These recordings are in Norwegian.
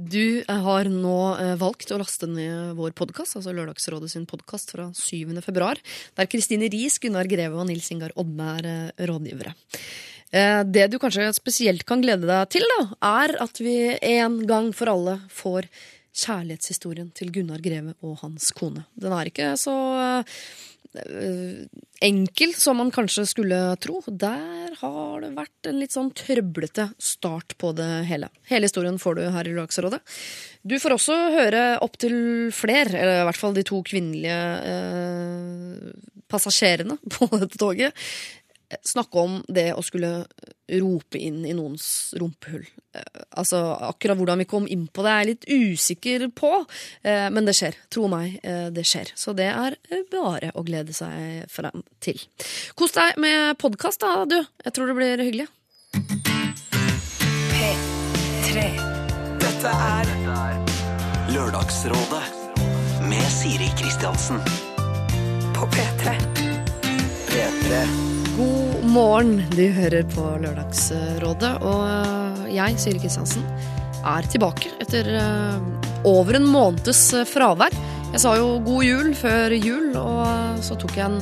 Du har nå eh, valgt å laste ned vår podkast, altså Lørdagsrådet sin podkast fra 7. februar, der Kristine Riis, Gunnar Greve og Nils Ingar Odne er eh, rådgivere. Eh, Det du kanskje spesielt kan glede deg til, da, er at vi en gang for alle får kjærlighetshistorien til Gunnar Greve og hans kone. Den er ikke så eh, enkel som man kanskje skulle tro. Der har det vært en litt sånn trøblete start på det hele. Hele historien får du her i Lørdagsrådet. Du får også høre opptil flere, eller i hvert fall de to kvinnelige eh, passasjerene på dette toget, snakke om det å skulle rope inn i noens rumpehull. Eh, altså, akkurat hvordan vi kom inn på det, er jeg litt usikker på, eh, men det skjer. Tro meg, eh, det skjer. Så det er bare å glede seg frem til. Kos deg med podkast, da, du. Jeg tror det blir hyggelig. P3. Dette er Lørdagsrådet med Siri Kristiansen. På P3. P3. God morgen, du hører på Lørdagsrådet. Og øh, jeg, Siri Kristiansen, er tilbake etter øh, over en måneds øh, fravær. Jeg sa jo god jul før jul, og så tok jeg en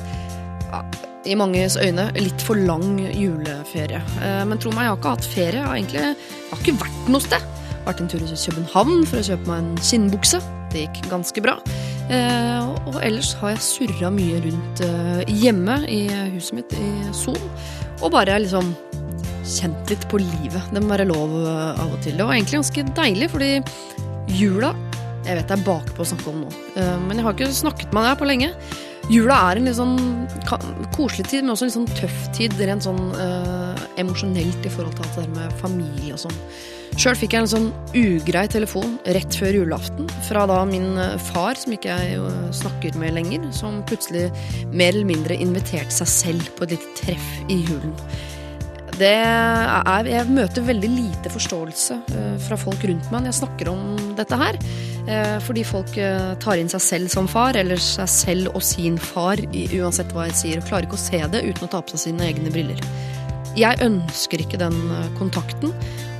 ja, i manges øyne litt for lang juleferie. Eh, Men tro meg, jeg har ikke hatt ferie. Jeg har egentlig jeg har ikke vært noe sted. Vært en tur i København for å kjøpe meg en skinnbukse. Det gikk ganske bra. Eh, og ellers har jeg surra mye rundt eh, hjemme i huset mitt i Son. Og bare liksom kjent litt på livet. Det må være lov eh, av og til. Det var egentlig ganske deilig, fordi jula Jeg vet jeg er bakpå å snakke om nå, men jeg har ikke snakket med deg på lenge. Jula er en litt sånn koselig tid, men også en litt sånn tøff tid. Rent sånn emosjonelt i forhold til alt det der med familie og sånn. Sjøl fikk jeg en sånn ugrei telefon rett før julaften fra da min eh, far, som ikke jeg snakker med lenger, som plutselig mer eller mindre inviterte seg selv på et lite treff i julen. Er, jeg møter veldig lite forståelse eh, fra folk rundt meg når jeg snakker om dette her. Eh, fordi folk tar inn seg selv som far, eller seg selv og sin far, uansett hva jeg sier, og klarer ikke å se det uten å ta på seg sine egne briller. Jeg ønsker ikke den eh, kontakten,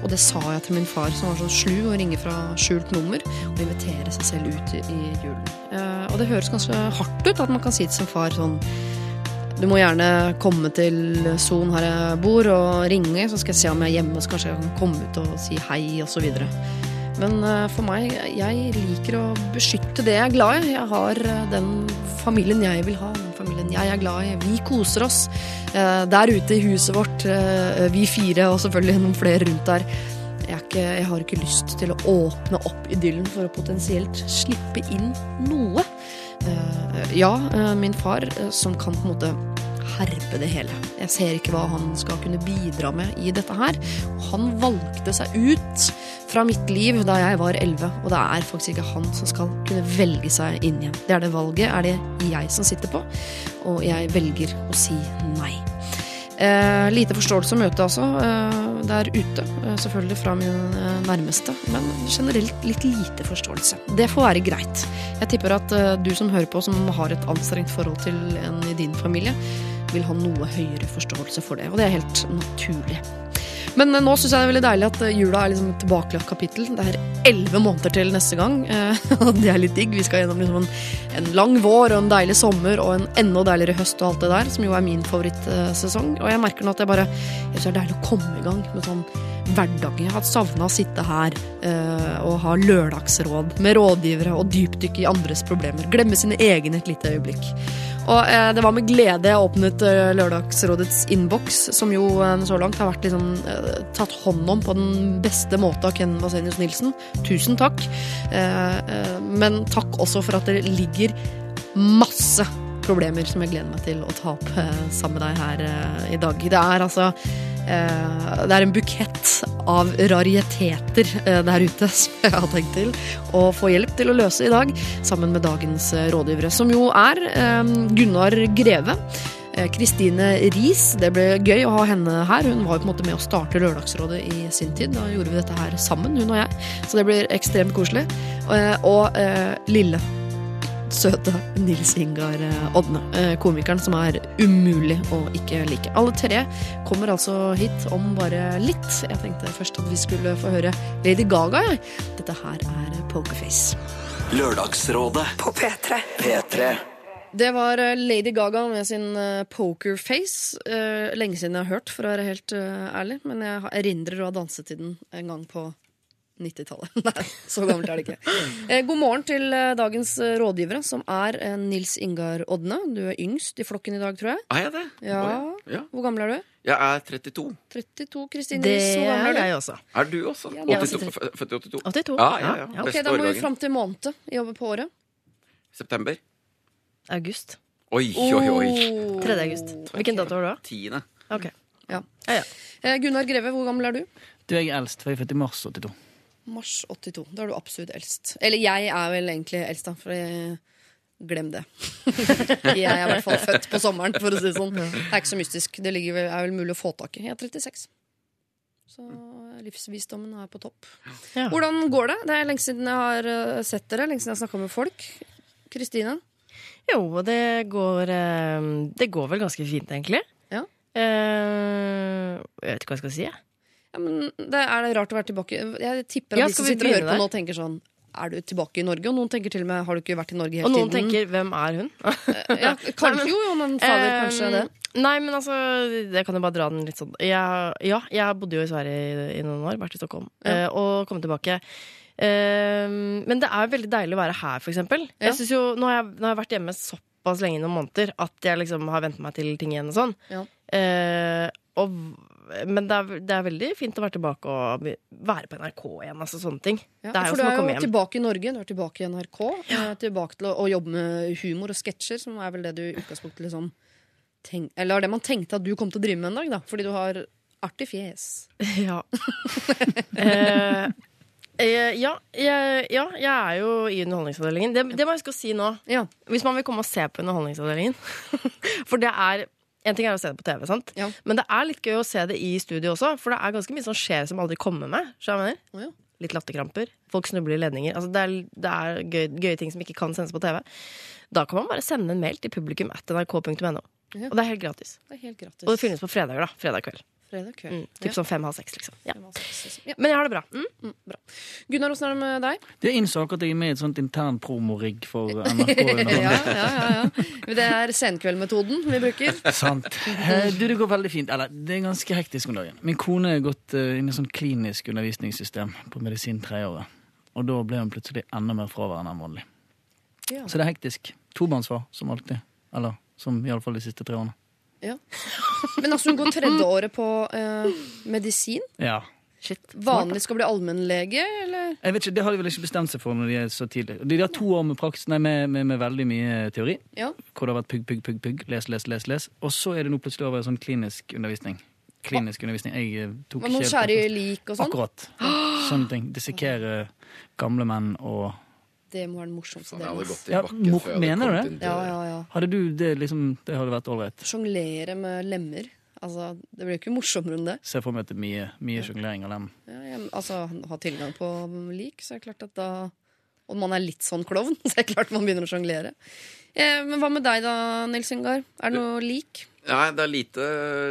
og det sa jeg til min far, som var så slu og ringer fra skjult nummer og inviterer seg selv ut i, julen. Eh, Og det høres ganske hardt ut at man kan si til sin far sånn du må gjerne komme til Son her jeg bor og ringe, så skal jeg se om jeg er hjemme, så kanskje jeg kan komme ut og si hei osv. Men eh, for meg, jeg liker å beskytte det jeg er glad i. Jeg har den familien jeg vil ha, jeg er glad i. Vi koser oss eh, der ute i huset vårt, eh, vi fire og selvfølgelig noen flere rundt der. Jeg, ikke, jeg har ikke lyst til å åpne opp idyllen for å potensielt slippe inn noe. Eh, ja, min far, som kan på en måte herpe det hele. Jeg ser ikke hva han skal kunne bidra med i dette her. Han valgte seg ut fra mitt liv da jeg var 11, og det er faktisk ikke han som skal kunne velge seg inn igjen. Det er det valget er det jeg som sitter på, og jeg velger å si nei. Eh, lite forståelse å møte altså eh, der ute, eh, selvfølgelig fra min eh, nærmeste, men generelt litt lite forståelse. Det får være greit. Jeg tipper at eh, du som hører på, som har et anstrengt forhold til en i din familie, vil ha noe høyere forståelse for det, og det er helt naturlig. Men eh, nå syns jeg det er veldig deilig at eh, jula er liksom et tilbakelagt kapittel. Det er elleve måneder til neste gang, eh, det er litt digg. Vi skal gjennom liksom en, en lang vår og en deilig sommer og en enda deiligere høst og alt det der, som jo er min favorittsesong. Og jeg merker nå at jeg bare Jeg syns det er deilig å komme i gang med sånn hverdag. Jeg har savna å sitte her uh, og ha lørdagsråd med rådgivere og dypdykke i andres problemer. Glemme sine egne et lite øyeblikk. Og uh, det var med glede jeg åpnet eh, Lørdagsrådets innboks, som jo så langt har vært liksom, tatt hånd om på den beste måte av Ken Vasenius Nilsen. Tusen takk. Men takk også for at det ligger masse problemer som jeg gleder meg til å ta opp eh, sammen med deg her eh, i dag. Det er altså eh, Det er en bukett av rariteter der ute som jeg har tenkt til å få hjelp til å løse i dag, sammen med dagens rådgivere, som jo er Gunnar Greve. Kristine Riis, det ble gøy å ha henne her. Hun var jo på en måte med å starte Lørdagsrådet i sin tid. Da gjorde vi dette her sammen, hun og jeg. Så det blir ekstremt koselig. Og, Og Lille søte Nils Ingar eh, Odne. eh, Komikeren som er umulig å ikke like. Alle tre kommer altså hit om bare litt. Jeg tenkte først at vi skulle få høre Lady Gaga, jeg. Dette her er Pokerface. Lørdagsrådet På P3. P3 Det var eh, Lady Gaga med sin pokerface. Lenge siden jeg har hørt, for å være helt ærlig. Men jeg erindrer å ha danset til den en gang på 90-tallet. Nei, så gammelt er det ikke. Eh, god morgen til eh, dagens eh, rådgivere, som er Nils Ingar Odne. Du er yngst i flokken i dag, tror jeg. Er jeg det? Ja. Ja. Hvor gammel er du? Jeg er 32. 32. Kristine Det er gammel er du? jeg også. Er du også? Ja, er 82, Født i 82? 82. Ja, ja, ja. Ja, Ok, Da må vi fram til måned i over på året. September. August. Oi, oi, oi. 3. august. Hvilken dato har du, da? Tiende. Ok. Ja. Ja, ja. Gunnar Greve, hvor gammel er du? Du er eldst, for jeg er født i mars 82. Mars 82. Da er du absolutt eldst. Eller jeg er vel egentlig eldst, da. For jeg... glem det. jeg er i hvert fall født på sommeren, for å si det sånn. Det er ikke så mystisk. Det vel, er vel mulig å få tak i. Jeg er 36. Så livsvisdommen er på topp. Ja. Hvordan går det? Det er lenge siden jeg har eh, sett dere. Lenge siden jeg har snakka med folk. Kristine? Jo, det går eh, Det går vel ganske fint, egentlig. Ja. Eh, jeg vet ikke hva jeg skal si. jeg. Ja, men det er det rart å være tilbake Jeg tipper at Ja, de som sitter og hører på der? nå, tenker sånn Er du tilbake i Norge? Og noen tenker til og med Har du ikke vært i Norge hele tiden? Og noen tiden? tenker 'hvem er hun'? ja, kanskje jo, jo, men fader, Eh, kanskje det. Nei, men altså, jeg kan jo bare dra den litt sånn. Jeg, ja, jeg bodde jo i Sverige i, i noen år, vært i Stockholm, Ja. eh, og kommet tilbake. Eh, men det er veldig deilig å være her, for eksempel. Jeg synes jo, nå, har jeg, nå har jeg vært hjemme såpass lenge, noen måneder, at jeg liksom har vent meg til ting igjen og sånn. Ja. Eh, og, men det er, det er veldig fint å være tilbake og være på NRK igjen, altså sånne ting. Ja, det er jo for du som å er jo tilbake i Norge, du er tilbake i NRK. Ja. Tilbake til å, å jobbe med humor og sketsjer, som er vel det du i utgangspunktet liksom tenk, Eller det man tenkte at du kom til å drive med en dag, da. Fordi du har artig fjes. Ja. eh, eh, ja, jeg, ja, jeg er jo i Underholdningsavdelingen. Det, det må jeg huske å si nå. Ja. Hvis man vil komme og se på Underholdningsavdelingen. For det er En ting er å se det på TV, sant? Ja. men det er litt gøy å se det i studio også. For det er ganske mye som skjer som aldri kommer med. skjønner jeg mener? Ja. Litt latterkramper. Folk snubler i ledninger. Altså, det er, det er gøy, gøye ting som ikke kan sendes på TV. Da kan man bare sende en mail til publikum at nrk.no. Ja. Og det er helt gratis. Det er helt gratis. Og det finnes på fredager. da Fredag kveld. Fredag kveld. Mm, typ sånn fem-halv seks, liksom. Ja. Ja. Men jeg har det bra. Mm? Mm, bra. Gunnar, åssen er det med deg? Det innså akkurat jeg er med i et sånt intern promorigg for NRK. Ja, ja, ja, ja. Det er senkveldmetoden vi bruker. Sant. Eh, Du, det går veldig fint. Eller, det er ganske hektisk om dagen. Min kone har gått eh, inn i sånn klinisk undervisningssystem på medisin tredjeåret. Og da ble hun plutselig enda mer fraværende enn vanlig. Ja. Så det er hektisk. Tobarnsfar, som alltid. Eller som iallfall de siste tre årene. Ja. Men altså, hun går tredje året på eh, medisin. Ja. Shit. Vanlig skal bli allmennlege, eller? Jeg vet ikke, Det har de vel ikke bestemt seg for når de er så tidlig. De har to år med, praksis, nei, med, med, med veldig mye teori. Ja. Hvor det har vært pugg, pugg, pugg, pugg, les, les, les, les. Og så er det nå plutselig over i sånn klinisk undervisning. Klinisk undervisning. Jeg eh, tok Man må skjære i lik og sånn. Akkurat. Sånne ting. Dissekere gamle menn og Det må være den morsomste hadde delen. gått i Ja, mor- før jeg hadde mener du det? Ja, ja, ja. Hadde du det liksom Det hadde vært ålreit. Sjonglere med lemmer. Altså, det blir jo ikke morsommere enn det. Se for meg at det er mye, mye sjonglering av lem. Ja, jeg, altså, ha tilgang på lik, så er det klart at da Og man er litt sånn klovn, så er det klart man begynner å sjonglere. Eh, men hva med deg da, Nils Ingar? Er det noe lik? Nei, det er lite,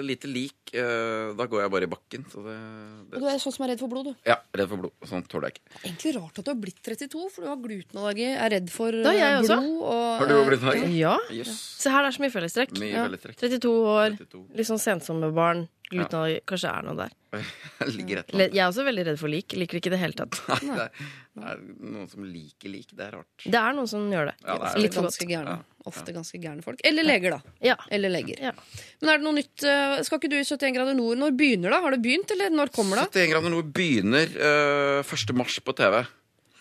lite lik. eh, Da går jeg bare i bakken. Så det, Og det du er sånn som er redd for blod, du. Ja, redd for blod. Sånt tåler jeg ikke. Egentlig rart at du har blitt 32, for du har glutenallergi, er redd for Da er jeg blod også. og Har du òg glutenallergi? sånn? Ja. Jøss. Se her, det er så mye fellestrekk. Mye Ja. fellestrekk. 32 år, 32. litt sånn sensommerbarn. Glutenallergi. Kanskje det er noe der. Jeg er også veldig redd for lik. Liker ikke i det hele tatt. Nei, det er, det er noen som liker lik. Det er rart. Det er noen som gjør det. Ja, det er Litt for godt. ganske. Ja. Ofte ganske gærne folk. Eller leger, da. Ja. Eller leger. Ja. Men er det noe nytt? eh, Skal ikke du i 71 grader nord? Når begynner det? Har det begynt, eller når kommer det? 71 grader nord begynner uh, 1. mars på TV.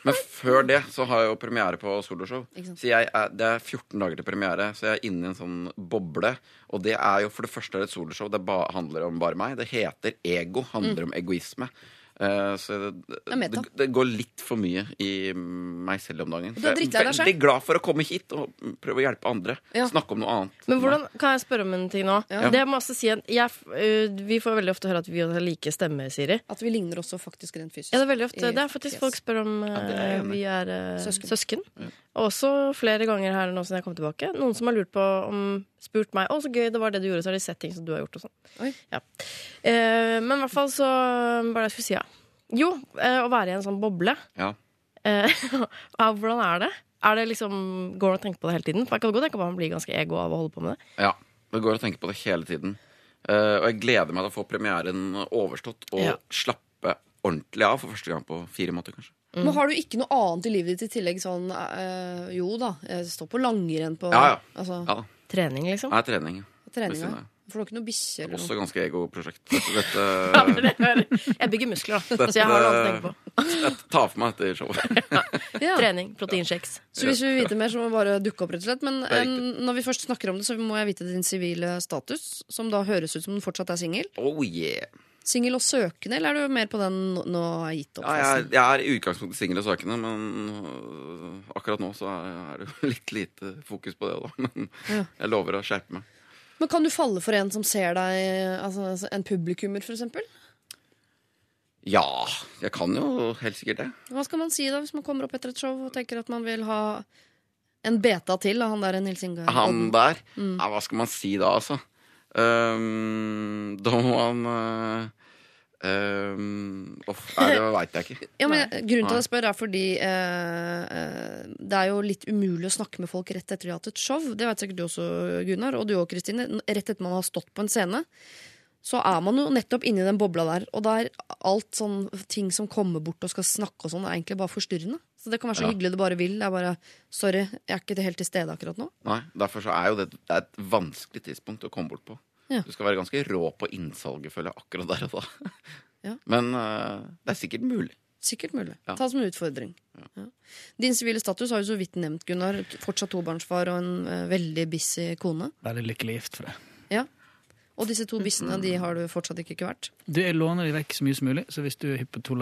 Men før det så har jeg jo premiere på soloshow. Så jeg er, det er 14 dager til premiere, så jeg er inne i en sånn boble. Og det er jo for det første et soloshow. Det ba, handler om bare meg. Det heter Ego. Handler om egoisme. Eh, så det, det, det går litt for mye i meg selv om dagen. Du er Så jeg er veldig glad for å komme hit og prøve å hjelpe andre. Ja. Snakke om noe annet. Men hvordan, kan jeg spørre om en ting nå? Ja. Det jeg må også si jeg, øh, Vi får veldig ofte høre at vi har like stemmer, Siri. At vi ligner også faktisk rent fysisk. Ja, det er veldig ofte Det er faktisk yes. folk spør om ja, er i. vi er Søsken. søsken. Og også flere ganger her nå siden jeg kom tilbake. Noen som har lurt på om spurt meg å så gøy det var det du gjorde, så har de sett ting som du har gjort. og sånn. Ja. Eh, men i hvert fall så Hva er det jeg skulle si? Ja. Jo, eh, å være i en sånn boble. Ja. Eh, ja, hvordan er det? Er det liksom, Går det an å tenke på det hele tiden? For jeg kan godt tenke på at man blir ganske ego av å holde på med det. Ja, det går å tenke på det hele tiden. Eh, og jeg gleder meg til å få premieren overstått og Ja. slappe ordentlig av for første gang på fire måneder, kanskje. Men har du ikke noe annet i livet ditt i tillegg? Sånn, øh, jo da, jeg står på langrenn på Ja, ja. Altså, Ja. Trening, liksom. Det er trening. ja. For du har ikke noe bikkje eller noe? Også ganske ego-prosjekt. Dette, Jeg bygger muskler, da. Så jeg har noe annet å tenke på. jeg tar for meg etter showet. Ja. Trening, proteinshakes. Så hvis vi vil vite mer, så må vi bare dukke opp, rett og slett. Men eh, når vi først snakker om det, så må jeg vite din sivile status, som da høres ut som den fortsatt er singel. Oh yeah. Singel og søkende, eller er du mer på den nå- jeg gitt opp? Ja, jeg, jeg er i utgangspunktet singel og søkende, men øh, akkurat nå så er, er det jo litt lite fokus på det. Da. Men Ja. jeg lover å skjerpe meg. Men kan du falle for en som ser deg, altså en publikummer, eksempel? Ja, jeg kan jo helt sikkert det. Hva skal man si da, hvis man kommer opp etter et show og tenker at man vil ha en beta til av han der Nils Ingar? Han der, ja, hva skal man si da, altså? Um, da må man uh, um, nei, det veit jeg ikke. Ja, men Grunnen til at jeg spør, er fordi uh, det er jo litt umulig å snakke med folk rett etter de har hatt et show. Det vet sikkert du også, Gunnar, og du òg, Kristine. Rett etter man har stått på en scene, så er man jo nettopp inni den bobla der. Og da er alt sånn ting som kommer bort og skal snakke og sånn, er egentlig bare forstyrrende. Så det kan være så Ja. hyggelig du bare vil. Det er bare sorry, jeg er ikke helt til stede akkurat nå. Nei, Derfor så er jo det, det er et vanskelig tidspunkt å komme bort på. Ja. Du skal være ganske rå på innsalget, føler jeg, akkurat der og da. Ja. Men uh, det er sikkert mulig. Sikkert mulig. Ja. Ta det som en utfordring. Ja. Din sivile status har jo så vidt nevnt, Gunnar. Fortsatt tobarnsfar og en uh, veldig busy kone. Veldig lykkelig gift for det. Ja. Og disse to bissene de har du fortsatt ikke vært. Du, jeg låner de vekk så mye som mulig, så hvis du er hypp på to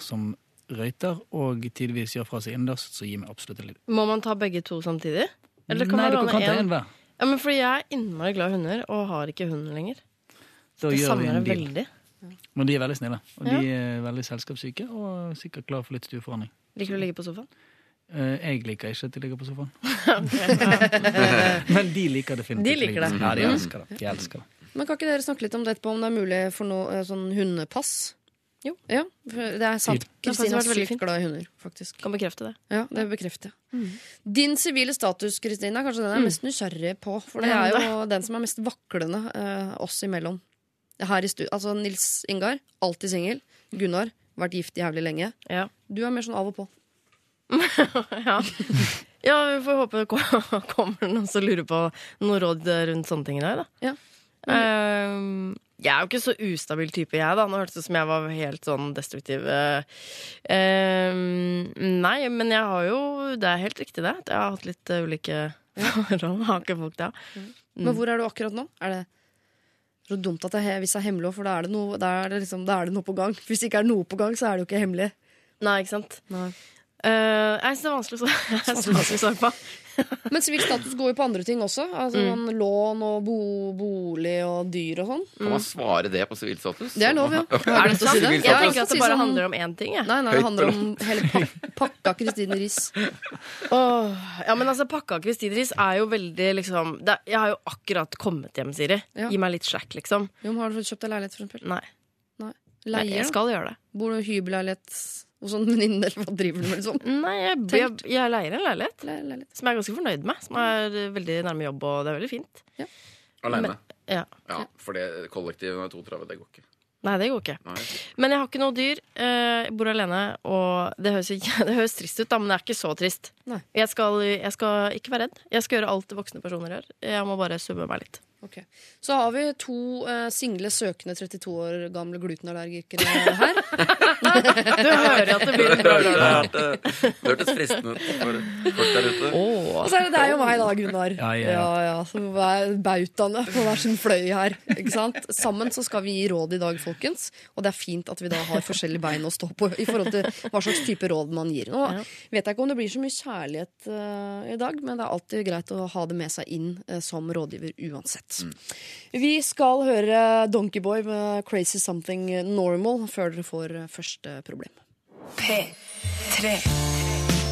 som røyter og tidvis gjør fra seg innendørs, så gir vi absolutt en lyd. Må man ta begge to samtidig? Eller kan Nei, man låne kan ta en? en hver. Ja, men fordi jeg er innmari glad i hunder, og har ikke hund lenger. Da Det gjør vi savner en jeg deal. veldig. Men de er veldig snille. Og Ja. de er veldig selskapssyke og sikkert klar for litt stueforandring. Liker du å ligge på sofaen? Eh, Jeg liker ikke at de ligger på sofaen. Men de liker definitivt De liker det. Ja, de elsker det. De elsker det. Men kan ikke dere snakke litt om det etterpå, om det er mulig for noe eh, sånn hundepass? Jo. Ja, det er sant. Kristine har vært veldig glad i hunder, faktisk. Kan bekrefte det. Ja, det bekrefter jeg. Din sivile status, Kristine, er kanskje den jeg er mest nysgjerrig på. For det er jo den som er mest vaklende eh, oss imellom. Her i stu altså Nils Ingar, alltid singel. Gunnar, vært gift jævlig lenge. Ja. Du er mer sånn av og på. ja. ja, vi får håpe det kommer noen som lurer på noe råd rundt sånne ting i dag, da. Ja. Ehm, jeg er jo ikke så ustabil type, jeg, da. Nå hørtes det ut som jeg var helt sånn destruktiv. Ehm, nei, men jeg har jo Det er helt riktig, det. Jeg har hatt litt ulike forhold. Har ikke folk det? Men hvor er du akkurat nå? Er det så dumt at det er, hvis det er hemmelig, for da er, da, er det liksom, er det noe på gang. Hvis det ikke er noe på gang, så er det jo ikke hemmelig. Nei, ikke sant? Nei. Eh, jeg syns det er vanskelig å svare- på. Men sivil status går jo på andre ting også. Altså Mm. sånn Lån og bo, bolig og dyr og sånn. Kan man svare det på sivilstatus? Det er lov, ja. Er det sant? Jeg tenker at det bare sånn- handler om én ting. Jeg. Nei, nei, det handler om hele pak pakka Kristine Riis. Åh, ja, men altså, pakka Kristine Riis er jo veldig liksom det, er- Jeg har jo akkurat kommet hjem, Siri. Ja. Gi meg litt slack, liksom. Jo, men har du kjøpt deg leilighet, for eksempel? Nei. Nei. Nei, Leier? jeg skal gjøre det. Bor du i hybelleilighet hos en venninne, eller hva driver du med? Liksom? Nei, jeg, jeg, jeg leier en leilighet Le leilighet. som jeg er ganske fornøyd med. Som er veldig nærme jobb, og det er veldig fint. Alene. Ja. Ja, for det kollektivet med 32, det går ikke. Nei, det går ikke. Nei. Men jeg har ikke noe dyr. eh, Jeg bor alene, og det høres, det høres trist ut, da, men det er ikke så trist. Jeg skal, jeg skal ikke være redd. Jeg skal gjøre alt voksne personer gjør. Jeg må bare summe meg litt. Ok. Så har vi to eh, single, søkende 32 år gamle glutenallergikere her. Du hører at det blir bra Det lørdag. hørte- det hørtes fristende ut for folk der ute. Og så er det deg og meg, da, Gunnar. Ja, ja, ja. ja, Som er bautaene på hver sin fløy her. Ikke sant? Sammen så skal vi gi råd i dag, folkens. Og det er fint at vi da har forskjellige bein å stå på i forhold til hva slags type råd man gir. Nå vet jeg ikke om det blir så mye kjærlighet uh, i dag, men det er alltid greit å ha det med seg inn uh, som rådgiver uansett. Vi skal høre Donkeyboy med 'Crazy Something Normal' før dere får eh, første problem. P3.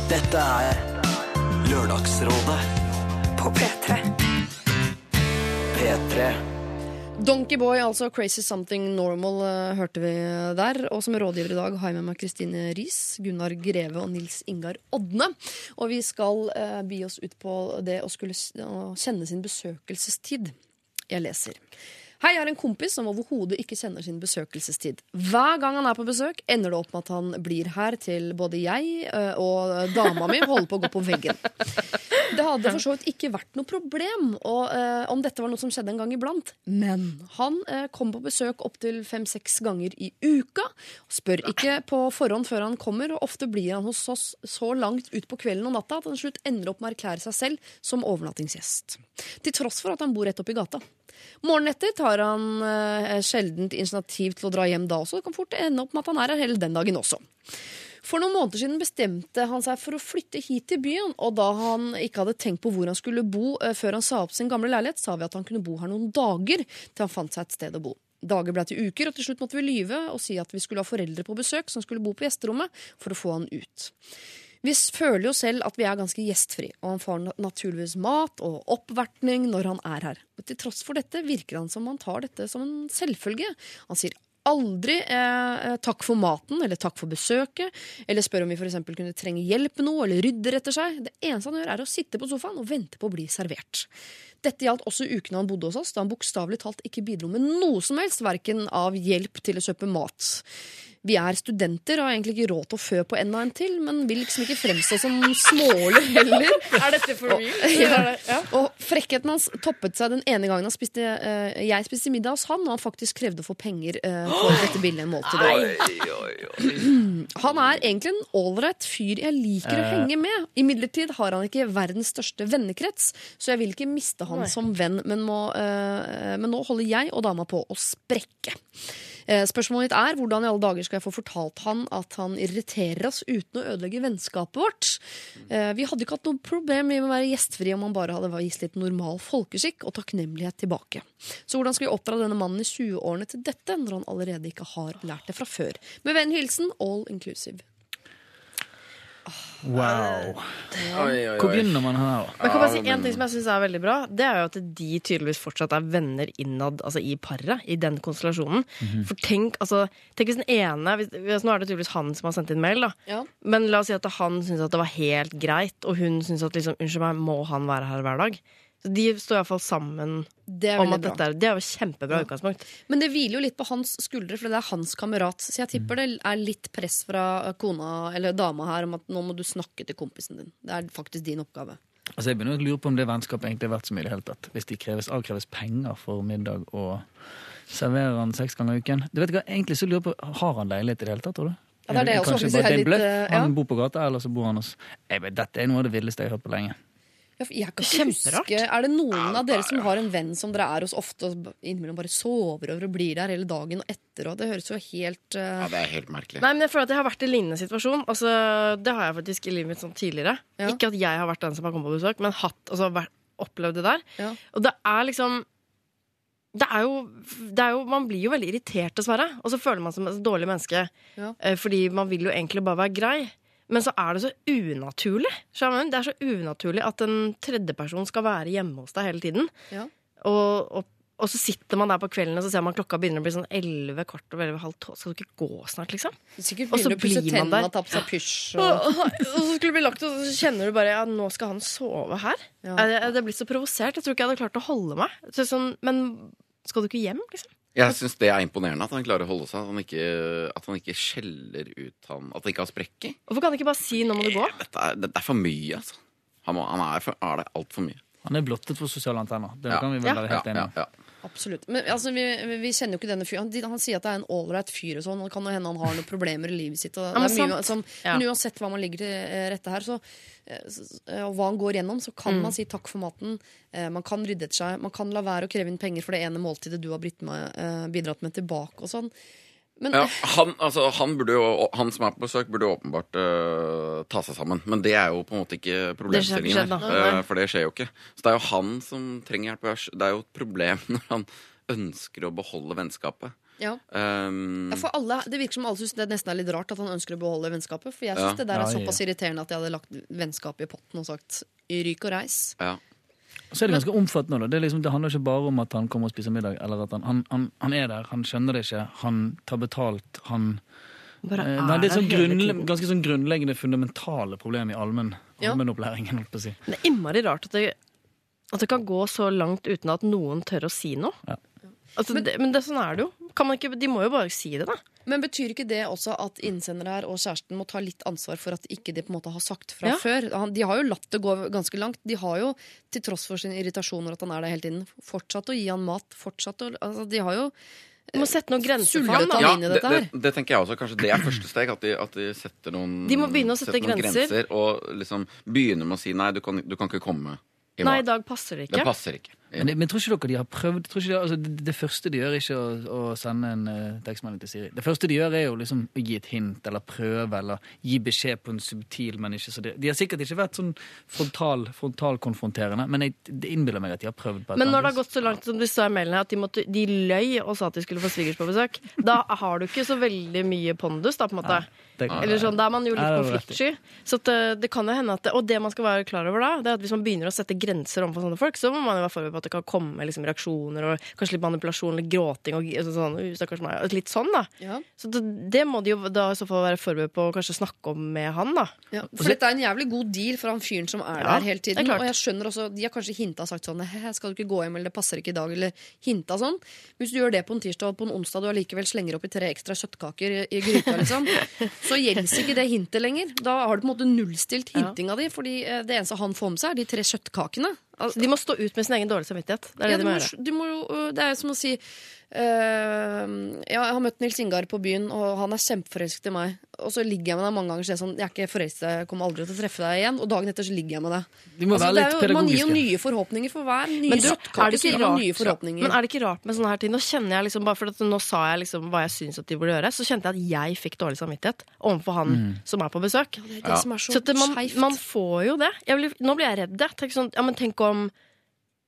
Dette er Lørdagsrådet. På P3. P3. Donkeyboy, altså Crazy Something Normal, eh, hørte vi der. Og som rådgiver i dag har jeg med meg Kristine Riis, Gunnar Greve og Nils Ingar Odne. Og vi skal eh, bi oss ut på det å skulle å kjenne sin besøkelsestid. Jeg leser. Hei, jeg har en kompis som overhodet ikke kjenner sin besøkelsestid. Hver gang han er på besøk, ender det opp med at han blir her til både jeg eh, og dama mi holder på å gå på veggen. Det hadde for så vidt ikke vært noe problem og, eh, om dette var noe som skjedde en gang iblant. Men han eh, kom på besøk opptil fem-seks ganger i uka. Spør ikke på forhånd før han kommer, og ofte blir han hos oss så langt utpå kvelden og natta at han til slutt ender opp med å erklære seg selv som overnattingsgjest. Til tross for at han bor rett oppi gata. Morgenen etter tar han eh, sjeldent initiativ til å dra hjem da også. Det kan fort ende opp med at han er her hele den dagen også. For noen måneder siden bestemte han seg for å flytte hit til byen, og da han ikke hadde tenkt på hvor han skulle bo eh, før han sa opp sin gamle leilighet, sa vi at han kunne bo her noen dager til han fant seg et sted å bo. Dager ble til uker, og til slutt måtte vi lyve og si at vi skulle ha foreldre på besøk som skulle bo på gjesterommet, for å få han ut. Vi føler jo selv at vi er ganske gjestfri, og han får naturligvis mat og oppvertning når han er her. Men til tross for dette virker han som han tar dette som en selvfølge. Han sier aldri eh, takk for maten eller takk for besøket, eller spør om vi eksempel kunne trenge hjelp med noe eller rydder etter seg. Det eneste han gjør, er å sitte på sofaen og vente på å bli servert. Dette gjaldt også ukene han bodde hos oss, da han bokstavelig talt ikke bidro med noe som helst, verken av hjelp til å kjøpe mat. Vi er studenter og har egentlig ikke råd til å fø på enda en til, men vil liksom ikke fremstå som smålig heller. Er dette for real? Ja. Ja. Og frekkheten hans toppet seg den ene gangen spiste, uh, jeg spiste middag hos han, og han faktisk krevde å få penger uh, for dette billige måltidet. Han er egentlig en ålreit fyr jeg liker å henge med. Imidlertid har han ikke verdens største vennekrets, så jeg vil ikke miste han som venn, men, må, uh, men nå holder jeg og dama på å sprekke. Eh, Spørsmålet mitt er hvordan i alle dager skal jeg få fortalt han at han irriterer oss uten å ødelegge vennskapet vårt. Eh, Vi hadde ikke hatt noe problem med å være gjestfrie om han bare hadde vist litt normal folkeskikk og takknemlighet tilbake. Så hvordan skal vi oppdra denne mannen i 20-årene til dette, når han allerede ikke har lært det fra før? Med vennlig hilsen all inclusive. Wow. Oi, oi, Hvor begynner man her? da? Men jeg kan bare si en ting som jeg synes er veldig bra Det er jo at de tydeligvis fortsatt er venner innad Altså i paret, i den konstellasjonen. For tenk, altså, tenk hvis den ene hvis, hvis, Nå er det tydeligvis han som har sendt inn mail, da. Ja. Men la oss si at han syns at det var helt greit, og hun syns at liksom, unnskyld meg, må han være her hver dag? Så de står iallfall sammen Det er om at dette er Det er jo kjempebra utgangspunkt. Men det hviler jo litt på hans skuldre, for det er hans kamerat. Så jeg tipper det er litt press fra kona eller dama her om at nå må du snakke til kompisen din. Det er faktisk din oppgave. Altså, jeg begynner å lure på om det vennskapet egentlig er verdt så mye i det hele tatt. Hvis de kreves, avkreves penger for middag og serverer han seks ganger i uken. Du vet hva, egentlig så lurer på, Har han leilighet i det hele tatt, tror du? Ja, det er det jeg også Kanskje bare er det litt, bløff? eh, ja. Han bor på gata, eller så bor han hos Dette er noe av det villeste jeg har hørt på lenge. Ja, for jeg kan ikke huske Er det noen av dere som har en venn som dere er hos ofte og innimellom bare sover over og blir der hele dagen og etter? Og det høres jo helt uh... Ja, det er helt merkelig. Nei, men jeg føler at jeg har vært i lignende situasjon. Altså, det har jeg faktisk i livet mitt sånn tidligere. Ja. Ikke at jeg har vært den som har kommet på besøk, men hatt, altså, opplevd det der. Ja. Og det er liksom det er, jo, det er jo Man blir jo veldig irritert, dessverre. Og så føler man seg som et dårlig menneske. Ja. eh, Fordi man vil jo egentlig bare være grei. Men så er det så unaturlig. Det er så unaturlig at en tredjeperson skal være hjemme hos deg hele tiden. Ja. Og, og, og så sitter man der på kvelden og så ser man klokka begynner å bli sånn elleve, kvart over elleve, halv tolv. Skal du ikke gå snart, liksom? Sikkert Og så blir man der. og. Og, så skulle det bli lagt, og så kjenner du bare ja, nå skal han sove her. Ja. Jeg, jeg blir så provosert. Jeg tror ikke jeg hadde klart å holde meg. Så sånn, men skal du ikke hjem, liksom? Jeg syns det er imponerende at han klarer å holde seg. At han ikke, at han ikke skjeller ut han At han ikke har sprekker. Hvorfor kan han ikke bare si 'nå må du gå'? Dette er, dette er for mye, altså. Han, må, han er, for, er det altfor mye. Han er blottet for sosiale antenner. Det Ja. kan vi vel være være Ja, helt enige ja, om. ja. Absolutt. Men altså, vi, vi kjenner jo ikke denne fyren. Han, han sier at det er en ålreit fyr og sånn. Det kan jo hende han har noen problemer i livet sitt. Ja, men mye, som, Ja. Men uansett hva man ligger til eh, rette her, så, eh, eh, og hva han går gjennom, så kan Mm. man si takk for maten. Man kan rydde etter seg. Man kan la være å kreve inn penger for det ene måltidet du har med, bidratt med tilbake og sånn. Men Ja, han, altså, han, burde jo, han som er på besøk, burde jo åpenbart uh, ta seg sammen. Men det er jo på en måte ikke problemstillingen her. Uh, for det skjer jo ikke. Så det er jo han som trenger hjelp. Det er jo et problem når han ønsker å beholde vennskapet. Ja. Um, Ja, for alle, Det virker som alle syns det nesten er litt rart at han ønsker å beholde vennskapet. For jeg syns Ja. det der er såpass irriterende at jeg hadde lagt vennskapet i potten og sagt ryk og reis. ja. Så er det ganske omfattende. Det, liksom, det handler ikke bare om at han kommer og spiser middag. Eller at han, han, han, han er der, han skjønner det ikke, han tar betalt. Han Bare eh, er nei, Det er sånn grunnle, ganske sånn grunnleggende fundamentale problem i allmennopplæringen. Ja. si. Det er innmari rart at det, at det kan gå så langt uten at noen tør å si noe. Ja. Altså, men, det, men det, sånn er det jo. Kan man ikke, de må jo bare si det, da. Men betyr ikke det også at innsender her og kjæresten må ta litt ansvar for at ikke de på en måte har sagt fra Ja. før? Han, de har jo latt det gå ganske langt. De har jo, til tross for sine irritasjoner at han er der hele tiden, fortsatt å gi han mat. Fortsatt å, altså, de har jo Du må sette noen grenser for ham. ja det, det, det tenker jeg også. Kanskje det er første steg. At de, at de setter noen De må begynne å sette grenser. grenser. Og liksom begynner med å si nei, du kan, du kan ikke komme i Nei, i dag passer det ikke. Det passer ikke. Men, men tror ikke dere de har prøvd de, altså, det, det første de gjør, er ikke å, å sende en uh, tekstmelding til Siri. Det første de gjør, er jo liksom å gi et hint eller prøve eller gi beskjed på en subtil, men ikke så det. De har sikkert ikke vært sånn frontal, frontalkonfronterende, men jeg, det innbiller meg at de har prøvd. på et Men når det har gått så langt som du sa i mailen at de, måtte, de løy og sa at de skulle få svigers på besøk, da har du ikke så veldig mye pondus, da, på en måte. Det- Eller sånn, Da er man jo litt Nei, konfliktsky. Så det, det kan jo hende at det, Og det man skal være klar over da, det er at hvis man begynner å sette grenser overfor sånne folk, så må man jo være forberedt på at det kan komme liksom, reaksjoner og kanskje litt manipulasjon eller gråting og altså, sånn, «Uh, meg, og litt sånn, da. Ja. Så det, det må de jo da i så fall være forberedt på å kanskje snakke om med han, da. Ja, for dette er en jævlig god deal for han fyren som er Ja, der hele tiden. Og jeg skjønner også, De har kanskje hinta sagt sånn «Hæ, Skal du ikke gå hjem, eller det passer ikke i dag, eller hinta sånn. Hvis du gjør det på en tirsdag, og på en onsdag du allikevel slenger oppi tre ekstra kjøttkaker i, i gryta, liksom, så gjelder ikke det hintet lenger. Da har du på en måte nullstilt Ja. hintinga di, fordi eh, det eneste han får med seg, er de tre kjøttkakene. Al- Så de må stå ut med sin egen dårlige samvittighet. Det er ja, de må du må øh, det er som å si øh, ja, Jeg har møtt Nils Ingar på byen, og han er kjempeforelsket i meg. Og så ligger jeg med deg mange ganger og sier sånn Jeg er ikke forelsket, jeg kommer aldri til å treffe deg igjen. Og dagen etter så ligger jeg med deg. De må Altså, være det er jo, man gir jo nye forhåpninger for hver nye Men er det ikke rart, men er det ikke rart med sånne her ting? Nå kjenner jeg liksom, bare for at Nå sa jeg liksom hva jeg syns at de burde gjøre. Så kjente jeg at jeg fikk dårlig samvittighet overfor han Mm. som er på besøk. det er det som er så, Så det, man, man får jo det. Jeg blir, nå blir jeg redd. jeg. Tenk, sånn, ja, men tenk om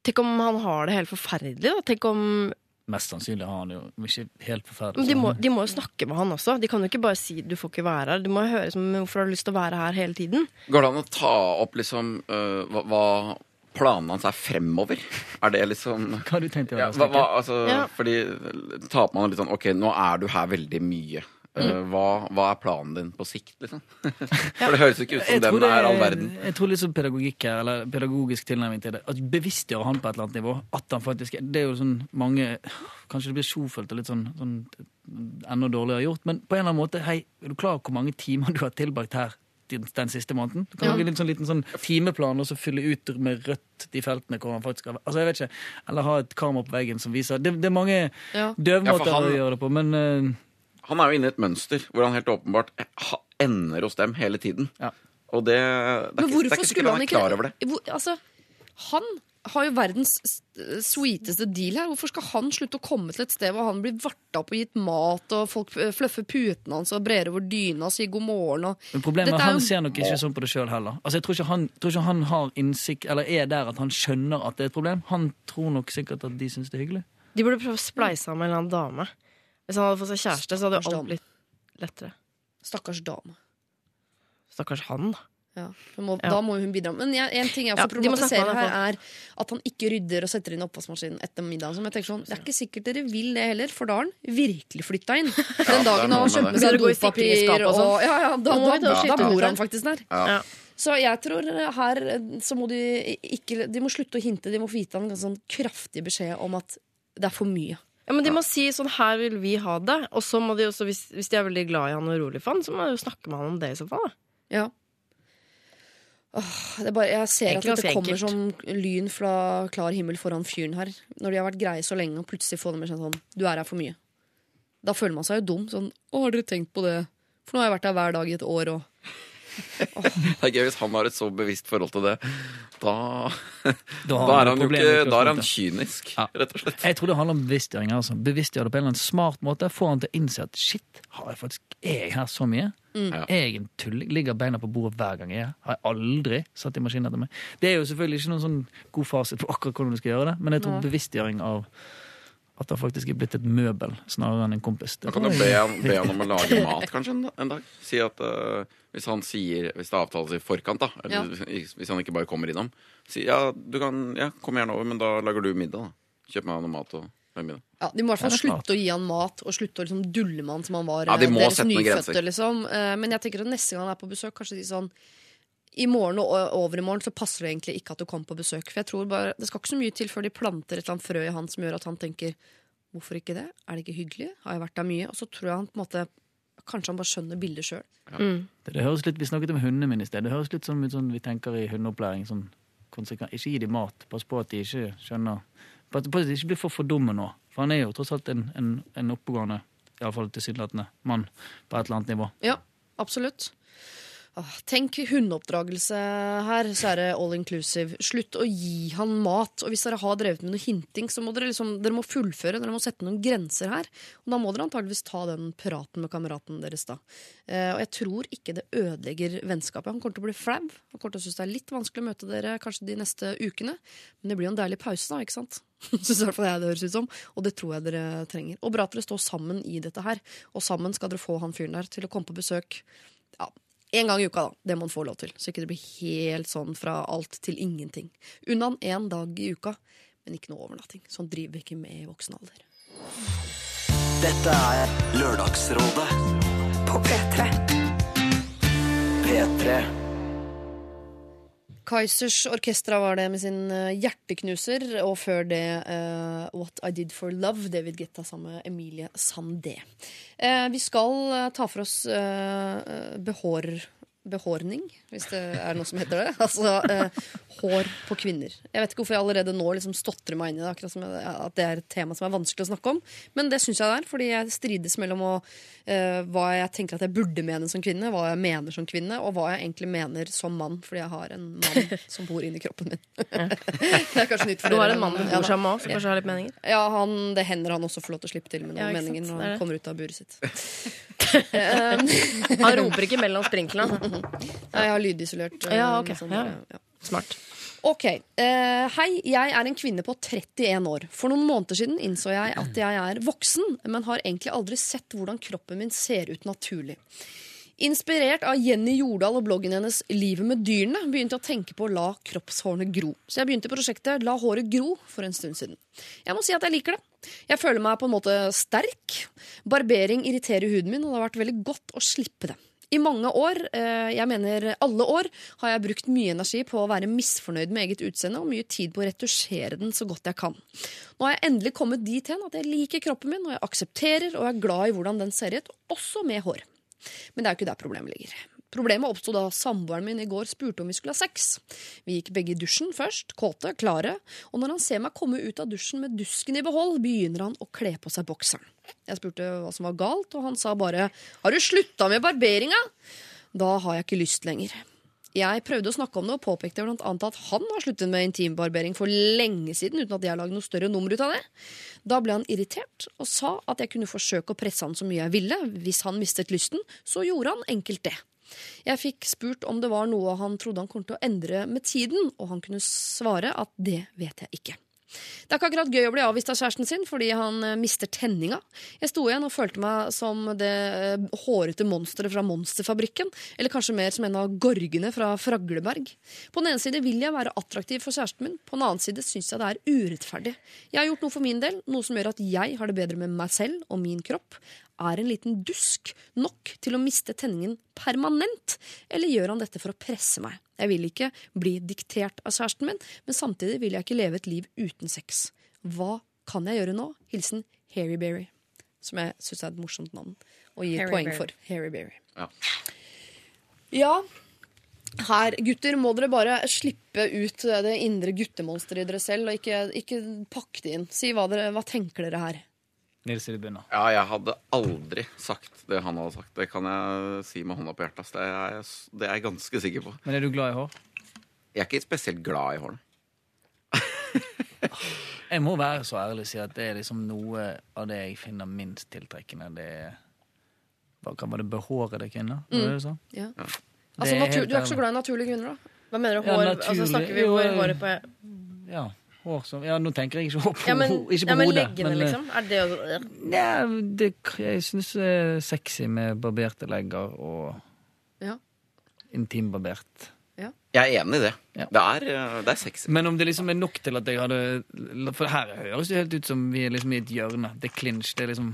Tenk om han har det helt forferdelig. Da. Tenk om Mest sannsynlig har han jo ikke helt forferdelig. men de, må, sånn. de må jo snakke med han også. De kan jo ikke bare si 'du får ikke være her'. Du må jo høre som hvorfor har du lyst til å være her hele tiden. Går det an å ta opp liksom uh, hva, hva planene hans er fremover? Er det liksom Hva har du tenkt å ja, gjøre? hva, hva, Stekke? altså, Ja. Fordi taper man litt sånn Ok, nå er du her veldig mye. Mm. Øh, hva, hva er planen din på sikt, liksom? For det høres ikke ut som den er all verden. Jeg tror sånn pedagogikk her, eller pedagogisk tilnærming til det. At Bevisstgjøre han på et eller annet nivå. At han faktisk Det er jo sånn mange Kanskje det blir sjofelt og litt sånn, sånn enda dårligere gjort, men på en eller annen måte, hei, er du klar over hvor mange timer du har tilbrakt her den, den siste måneden? Du kan Ja. lage en liten, sånn, liten sånn timeplan og så fylle ut med rødt de feltene hvor han faktisk har. Altså, jeg vet ikke. Eller ha et kamera på veggen som viser Det, det er mange Ja. døvmåter Ja, han- å gjøre det på, men eh, Han er jo inne i et mønster hvor han helt åpenbart ender hos dem hele tiden. Ja. Og det, det er Men ikke, det er hvorfor ikke skulle sikkert han er ikke klar over det. Hvor, altså, Han har jo verdens sweeteste deal her. Hvorfor skal han slutte å komme til et sted hvor han blir varta opp og gitt mat, og folk fløffer fluffer putene hans og brer over dyna og sier god morgen og Men problemet er at er han ser nok ikke sånn på det sjøl heller. Altså, jeg tror ikke, han, tror ikke han har innsikt, eller er der at han skjønner at det er et problem. Han tror nok sikkert at de syns det er hyggelig. De burde prøve å spleise ham med en eller annen dame. Hvis han hadde fått seg kjæreste, så hadde jo alt blitt lettere. Stakkars dame. Stakkars han, da. Ja, må, Ja. Da må hun bidra. Men jeg, en ting jeg Ja, snakke problematiserer her, er at han ikke rydder og setter inn oppvaskmaskinen etter middagen. Som jeg tenker sånn, Det er ikke sikkert dere vil det heller, for da har han virkelig flytta inn. Den dagen han har kjøpt med seg dopapir og og sånn. ja, ja, da, da, ta da, bor han faktisk der. Ja. Ja. Så jeg tror her så må de ikke De må slutte å hinte, de må få gitt han en ganske sånn kraftig beskjed om at det er for mye. Ja, men De må si sånn 'her vil vi ha det', og så må de også, hvis, hvis de er veldig glad i han og rolig for han, så må de jo snakke med han om det i så fall. da. Ja. Åh, det er bare, jeg ser Egentlig at det ganske kommer som lyn fra klar himmel foran fyren her. Når de har vært greie så lenge, og plutselig får de beskjed sånn Du er her for mye. Da føler man seg jo dum. Sånn Å, har dere tenkt på det? For nå har jeg vært her hver dag i et år, og Det er gøy hvis han har et så bevisst forhold til det. Da, Da da er han jo ikke Da er han kynisk, Ja. rett og slett. Jeg tror det handler om bevisstgjøring. Altså. Bevisstgjøre det på en eller annen smart måte. Få han til å innse at shit, har jeg faktisk, er jeg her så mye? Ja. Er jeg en tulling? Ligger beina på bordet hver gang jeg er her? Har jeg aldri satt i maskinen etter meg? Det er jo selvfølgelig ikke noen sånn god fasit på akkurat hvordan du skal gjøre det, men jeg tror bevisstgjøring av, At det faktisk er blitt et møbel snarere enn en kompis. Det Man kan jo be han, be han om å lage mat kanskje en, en dag. Si at uh, hvis han sier Hvis det avtales i forkant, da, eller hvis han ikke bare kommer innom, si ja, du kan Ja, kom gjerne over, men da lager du middag, da. Kjøp meg noe mat og middag. Ja, De må i hvert fall Ja, slutte å gi han mat og slutte å liksom dulle med han som han var Ja, de eh, deres nyfødte. Liksom. Eh, Men jeg tenker at neste gang han er på besøk, kanskje si sånn i morgen og over i morgen så passer det egentlig ikke at du kommer på besøk. For jeg tror bare, Det skal ikke så mye til før de planter et eller annet frø i han som gjør at han tenker hvorfor ikke det? Er det ikke hyggelig? Har jeg vært der mye? Og så tror jeg han på en måte Kanskje han bare skjønner bildet sjøl. Det, det høres litt, Vi snakket om hundene mine i sted. Det høres litt sånn ut som vi tenker i hundeopplæring. Sånn, konsekvent. ikke gi dem mat. Pass på at de ikke skjønner Pass på at de ikke blir for fordumme nå. For han er jo tross alt en, en, en oppegående, iallfall tilsynelatende, mann på et eller annet nivå. Ja, absolutt. Tenk hundeoppdragelse her, så er det all inclusive. Slutt å gi han mat. Og hvis dere har drevet med noe hinting, så må dere liksom, dere må fullføre. Dere må sette noen grenser her. Og da må dere antageligvis ta den praten med kameraten deres da. Eh, og jeg tror ikke det ødelegger vennskapet. Han kommer til å bli flau. Han kommer til å synes det er litt vanskelig å møte dere kanskje de neste ukene. Men det blir jo en deilig pause, da, ikke sant? Synes i hvert fall jeg det høres ut som. Og det tror jeg dere trenger. Og bra at dere står sammen i dette her. Og sammen skal dere få han fyren der til å komme på besøk. Ja, en gang i uka, da. Det må han få lov til. Så ikke det blir helt sånn fra alt til ingenting. Unna én dag i uka, men ikke noe overnatting. Sånn driver vi ikke med i voksen alder. Dette er Lørdagsrådet På P3. P3. Kaizers Orkestra var det med sin eh, hjerteknuser, og før det uh, What I Did For Love, David Guetta sammen med Emilie Sandé. Uh, vi skal ta for oss uh, behår, behårning, hvis det er noe som heter det. Altså eh, hår på kvinner. Jeg vet ikke hvorfor jeg allerede nå liksom stotrer meg inn i det, akkurat som at det er et tema som er vanskelig å snakke om. Men det syns jeg det er, fordi jeg strides mellom å, eh, hva jeg tenker at jeg burde mene som kvinne, hva jeg mener som kvinne, og hva jeg egentlig mener som mann, fordi jeg har en mann som bor inni kroppen min. det er kanskje nytt for Du har en mann du bor sammen med, som kanskje har litt meninger? ja, han, det hender han også får lov til å slippe til med noen Ja, meninger når han kommer ut av buret sitt. Han roper ikke mellom sprinklene. Ja, jeg har lydisolert. eh, Ja, ok. sånn, Ja. ja. Smart. Ok, Uh, Hei, jeg er en kvinne på 31 år. For noen måneder siden innså jeg at jeg er voksen, men har egentlig aldri sett hvordan kroppen min ser ut naturlig. Inspirert av Jenny Jordal og bloggen hennes Livet med dyrene begynte jeg å tenke på å la kroppshårene gro. Så jeg begynte prosjektet La håret gro for en stund siden. Jeg må si at jeg liker det. Jeg føler meg på en måte sterk. Barbering irriterer huden min, og det har vært veldig godt å slippe det. I mange år, eh, jeg mener alle år, har jeg brukt mye energi på å være misfornøyd med eget utseende og mye tid på å retusjere den så godt jeg kan. Nå har jeg endelig kommet dit hen at jeg liker kroppen min, og jeg aksepterer og er glad i hvordan den ser ut, også med hår. Men det er jo ikke der problemet ligger. Problemet oppsto da samboeren min i går spurte om vi skulle ha sex. Vi gikk begge i dusjen først, kåte, klare, og når han ser meg komme ut av dusjen med dusken i behold, begynner han å kle på seg bokseren. Jeg spurte hva som var galt, og han sa bare 'Har du slutta med barberinga?' Da har jeg ikke lyst lenger. Jeg prøvde å snakke om det og påpekte blant annet at han har sluttet med intimbarbering for lenge siden uten at jeg lagde noe større nummer ut av det. Da ble han irritert og sa at jeg kunne forsøke å presse han så mye jeg ville. Hvis han mistet lysten, så gjorde han enkelt det. Jeg fikk spurt om det var noe han trodde han kom til å endre med tiden, og han kunne svare at det vet jeg ikke. Det er ikke akkurat gøy å bli avvist av kjæresten sin fordi han eh, mister tenninga. Jeg sto igjen og følte meg som det eh, hårete monsteret fra Monsterfabrikken, eller kanskje mer som en av gorgene fra Fragleberg. På den ene side vil jeg være attraktiv for kjæresten min, på den annen side syns jeg det er urettferdig. Jeg har gjort noe for min del, noe som gjør at jeg har det bedre med meg selv og min kropp. Er en liten dusk nok til å miste tenningen permanent, eller gjør han dette for å presse meg? Jeg vil ikke bli diktert av kjæresten min, men samtidig vil jeg ikke leve et liv uten sex. Hva kan jeg gjøre nå? Hilsen Harry Berry, som jeg syns er et morsomt navn, og gir Harry poeng Berry. for. Harry Berry. Ja. Ja, her, gutter, må dere bare slippe ut det indre guttemonsteret i dere selv, og ikke, ikke pakke det inn. Si hva, dere, hva tenker dere her? Nils Silje. Ja, jeg hadde aldri sagt det han hadde sagt. Det kan jeg si med hånda på hjertet. Det er, jeg, det er jeg ganske sikker på. Men er du glad i hår? Jeg er ikke spesielt glad i hår. Jeg må være så ærlig og si at det er liksom noe av det jeg finner minst tiltrekkende. Det er hva Var det behårede kvinner? Var det du sa? Ja. Det Altså, natur, du er ikke så glad i naturlige kvinner, da? Hva mener du? Ja, Hår? naturlig. altså, snakker vi Jo, hår, håret på Ja. Hår som Ja, nå tenker jeg ikke på, Ja, men, ikke på ja, men hodet. leggene, men, eh, liksom? Er det å Ja, det, jeg syns det er sexy med barberte legger og Ja. intimbarbert. Jeg er enig i det. Ja. Det, er, eh, det er sexy. Men om det liksom er nok til at jeg hadde For her høres det helt ut som vi er liksom i et hjørne. Det er clinch. Det er liksom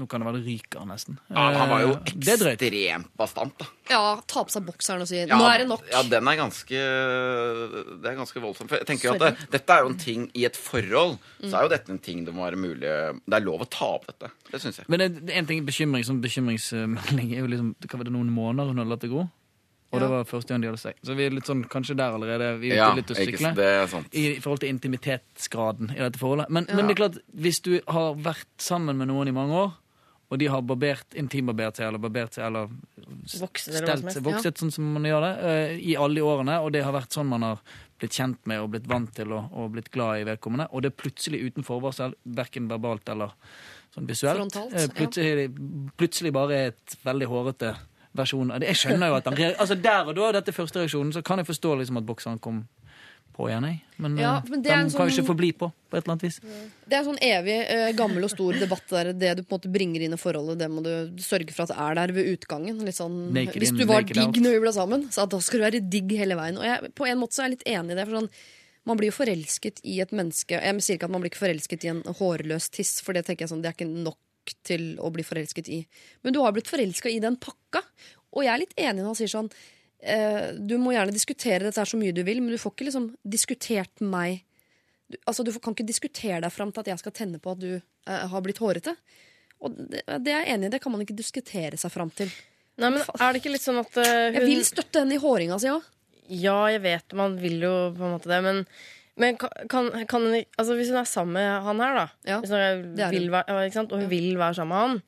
Nå kan det være det ryker, nesten. Ja, han var jo Eh, ekstremt bastant, da. Ja, ta på seg bokseren og si Ja, 'nå er det nok'. Ja, den er ganske Det er ganske voldsomt. For jeg tenker jo at det, dette er jo en ting i et forhold. Så er jo dette en ting det må være mulig Det er lov å ta opp dette. Det syns jeg. Men det, en ting bekymring som bekymringsmelding er jo liksom Hva var det noen måneder hun hadde latt det gå? Og det var første gang de hadde sex. Så vi er litt sånn, kanskje der allerede. Vi er ute Ja, litt å sykle. sant, det er sant. I forhold til intimitetsgraden i dette forholdet. Men, men det er klart, hvis du har vært sammen med noen i mange år, og de har barbert, intimbarbert seg eller barbert seg eller Vokset stelt seg, vokset vokset sånn som man gjør det, eh, i alle de årene, og det har vært sånn man har blitt kjent med og blitt vant til og, og blitt glad i vedkommende, og det er plutselig uten forvarsel, verken verbalt eller sånn visuelt, Frontalt, plutselig, ja. plutselig, bare et veldig hårete versjon av det. Jeg skjønner jo at han altså der og da, dette første reaksjonen, så kan jeg forstå liksom at bokseren kom på igjen, jeg. Men, Ja, eh, men den sånn, kan jo sånn- ikke forbli på, på et eller annet vis. Det er en sånn evig eh, gammel og stor debatt der det du på en måte bringer inn i forholdet, det må du sørge for at er der ved utgangen. Sånn, Naked hvis in, du var digg out. når vi ble sammen, så da skal du være digg hele veien. Og jeg, på en måte så er jeg litt enig i det. for sånn man blir jo forelsket i et menneske Jeg sier ikke at man blir ikke forelsket i en hårløs tiss, for det tenker jeg sånn, det er ikke nok til å bli forelsket i. Men du har blitt forelska i den pakka. Og jeg er litt enig når han sier sånn Du må gjerne diskutere dette her så mye du vil, men du får ikke liksom diskutert meg du, altså, du får- kan ikke diskutere deg fram til at jeg skal tenne på at du eh, har blitt hårete. Og det, det er jeg enig i, det kan man ikke diskutere seg fram til. Nei, men Er det ikke litt sånn at uh, hun Jeg vil støtte henne i håringa si òg. Ja, jeg vet man vil jo på en måte det, men, men kan, kan, altså Hvis hun er sammen med han her, da Ja, hvis hun vil være, og hun vil være sammen med han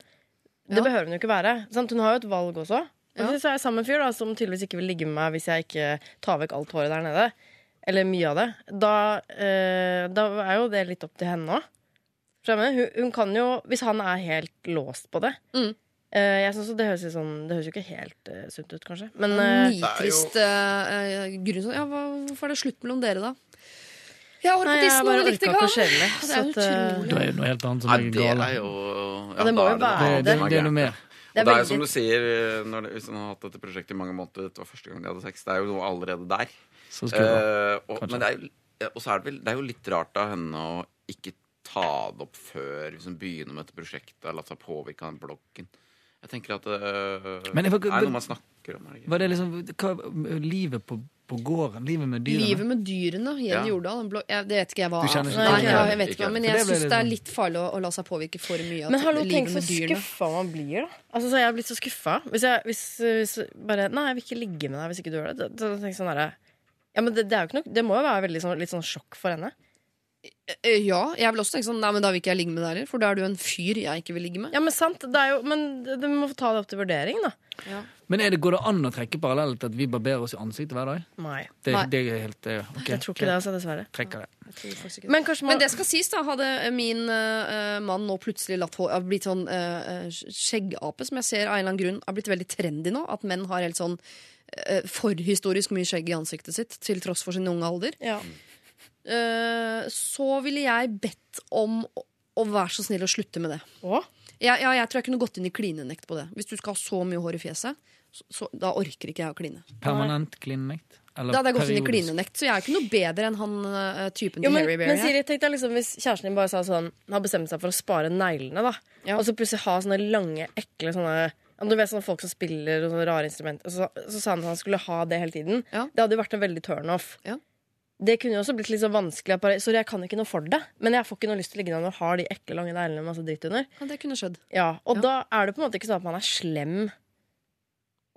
Det Ja. behøver hun jo ikke være. Sant? Hun har jo et valg også. Og Ja. er jeg sammen med en fyr da, som tydeligvis ikke vil ligge med meg hvis jeg ikke tar vekk alt håret der nede, eller mye av det, da, eh, da er jo det litt opp til henne òg. Hun, hun kan jo, hvis han er helt låst på det Mm. eh, jeg synes Det høres, sånn, det høres jo ikke helt eh, sunt ut, kanskje. Men eh, Nitrist uh, grunn Ja, hva, hvorfor er det slutt mellom dere, da? Jeg har Nei, på jeg det likte ikke ikke han. Det er eh, utrolig. Det er jo noe helt annet som er det er jo Ja, det må jo være Det, noe det, er det er noe mer. Det er Og det er jo veldig- som du sier, når det, hvis han har hatt dette prosjektet i mange måneder, dette var første gang de hadde sex, det er jo noe allerede der. Så. Eh, og, men det er, jo, og så er det, vel, det er jo litt rart av henne å ikke ta det opp før hvis hun begynner med dette prosjektet, og latt seg påvirke av den bloggen. Jeg tenker at øh, Men jeg er det er noe man snakker om. Er det ikke? Var det liksom hva, Livet på, på gården? Livet med dyrene? Livet med dyrene. Jenny Ja. Jordal. jeg, det vet ikke jeg hva Du kjenner ikke Nei, jeg, jeg vet ikke Men jeg syns det er sånn- litt farlig å, å la seg påvirke for mye av Men hallo, tenk livet så med dyrene. skuffa man blir, da. Altså, så jeg har blitt så skuffa. Hvis jeg hvis, hvis bare Nei, jeg vil ikke ligge med deg hvis ikke du gjør det. Da, da jeg sånn der, ja, men det, det, er jo ikke noe, det må jo være veldig sånn, litt sånn sjokk for henne. Eh, Ja, jeg vil også tenke sånn Nei, men da vil ikke jeg ligge med deg heller, for da er du en fyr jeg ikke vil ligge med. Ja, Men sant, det er jo, men det- det må få ta det opp til vurdering, da. Men er det, går det an å trekke parallellen til at vi barberer oss i ansiktet hver dag? Nei. Det, Nei. det er helt eh, ok. Jeg tror ikke det, altså, dessverre. Trekker det. Men må... Men det skal sies, da. Hadde min uh, mann nå plutselig latt hår, blitt sånn uh, skjeggape, som jeg ser av en eller annen grunn har blitt veldig trendy nå. At menn har helt sånn uh, forhistorisk mye skjegg i ansiktet sitt, til tross for sin unge alder. ja. Eh, så ville jeg bedt om å, å være så snill å slutte med det. Åh? Ja, ja, jeg tror jeg kunne gått inn i klinenekt på det. Hvis du skal ha så mye hår i fjeset, så, så, da orker ikke jeg å kline. Permanent klinenekt? Da hadde jeg gått inn i klinenekt, så jeg er ikke noe bedre enn han uh, typen Jo, til men, Harry men Berry her. Siri, tenk deg liksom hvis kjæresten din bare sa sånn har bestemt seg for å spare neglene, da. Ja. Og så plutselig ha sånne lange, ekle sånne Du vet sånne folk som spiller og sånne rare instrumenter. Og så, så sa han at han skulle ha det hele tiden. Ja. Det hadde jo vært en veldig turnoff. Ja. Det kunne jo også blitt litt så vanskelig. Bare, Sorry, jeg kan ikke noe for det, men jeg får ikke noe lyst til å ligge der når du har de ekle, lange neglene med masse dritt under. Ja, det kunne skjedd. Ja, Og Ja. da er det på en måte ikke sånn at man er slem.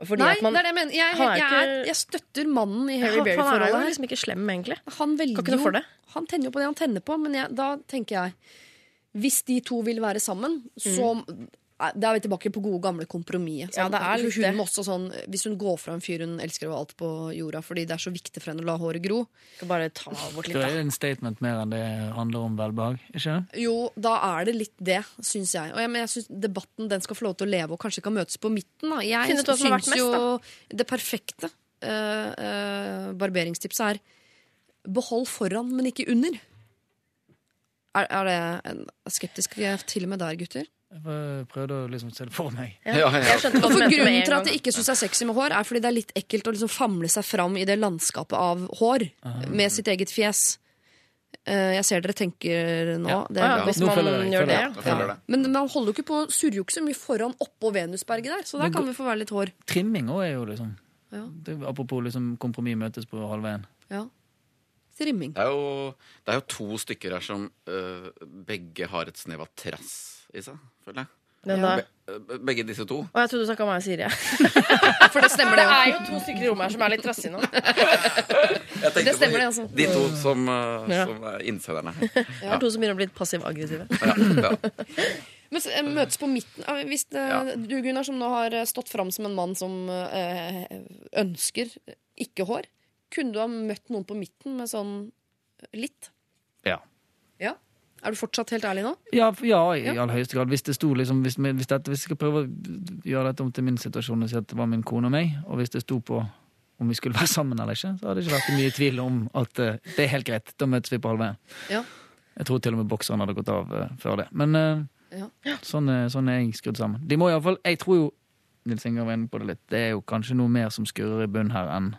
Fordi Nei, man, det er det jeg mener. Jeg, jeg, jeg, er, jeg støtter mannen i Harry han, han er jo liksom ikke slem, egentlig. Han jo. Han tenner jo på det han tenner på, men da tenker jeg Hvis de to vil være sammen, så Nei, Da er vi tilbake på gode, gamle kompromisset. Ja, det er litt hun sånn, Hvis hun går fra en fyr hun elsker over alt på jorda fordi det er så viktig for henne å la håret gro, Skal bare ta bort litt, Da Det er en statement mer enn det handler om velbehag. Ikke det? jo, da er det litt det, syns jeg. Og jeg, men jeg synes Debatten den skal få lov til å leve og kanskje kan møtes på midten. Da. Jeg syns mest, jo det perfekte uh, uh, barberingstipset er behold foran, men ikke under. Er, er det en skeptisk til og med der, gutter? Jeg prøvde å liksom se det for meg. Ja. Ja, ja. For Grunnen til at jeg ikke syns det er sexy med hår, er fordi det er litt ekkelt å liksom famle seg fram i det landskapet av hår med sitt eget fjes. Eh, Jeg ser dere tenker nå. Ja. Det, Ah, ja, Ja. hvis man jeg gjør det. det. Men man holder jo ikke på å så mye foran oppå Venusberget der, så der kan vi få være litt hår. Trimming òg er jo liksom det, Apropos liksom kompromiss møtes på halvveien. Ja. Trimming. Det er jo, det er jo to stykker her som øh, begge har et snev av trass i seg, føler jeg. Den da. Be, øh, begge disse to. Og jeg trodde du snakka om meg og Siri. For det stemmer, det Det er jo to stykker i rommet her som er litt trassige nå. Det stemmer det, altså. de to som, uh, Ja. som er innsenderne. Det er to som begynner å bli litt passiv-aggressive. Ja, ja. Men eh, møtes på midten. Ah, Hvis eh, du, Gunnar, som nå har stått fram som en mann som eh, ønsker ikke hår, kunne du ha møtt noen på midten med sånn litt? Ja. Ja. Er du fortsatt helt ærlig nå? Ja, ja, i all høyeste grad. Hvis det sto liksom hvis, vi- hvis, dette, hvis jeg skal prøve å gjøre dette om til min situasjon og si at det var min kone og meg, og hvis det sto på om vi skulle være sammen eller ikke, så hadde det ikke vært mye tvil om at uh, det er helt greit. Da møtes vi på halvveien. Ja. Jeg tror til og med bokseren hadde gått av uh, før det. Men uh, Ja. sånn, sånn er jeg skrudd sammen. De må i fall, Jeg tror jo Nils Inger var inne på det litt. Det er jo kanskje noe mer som skurrer i bunn her enn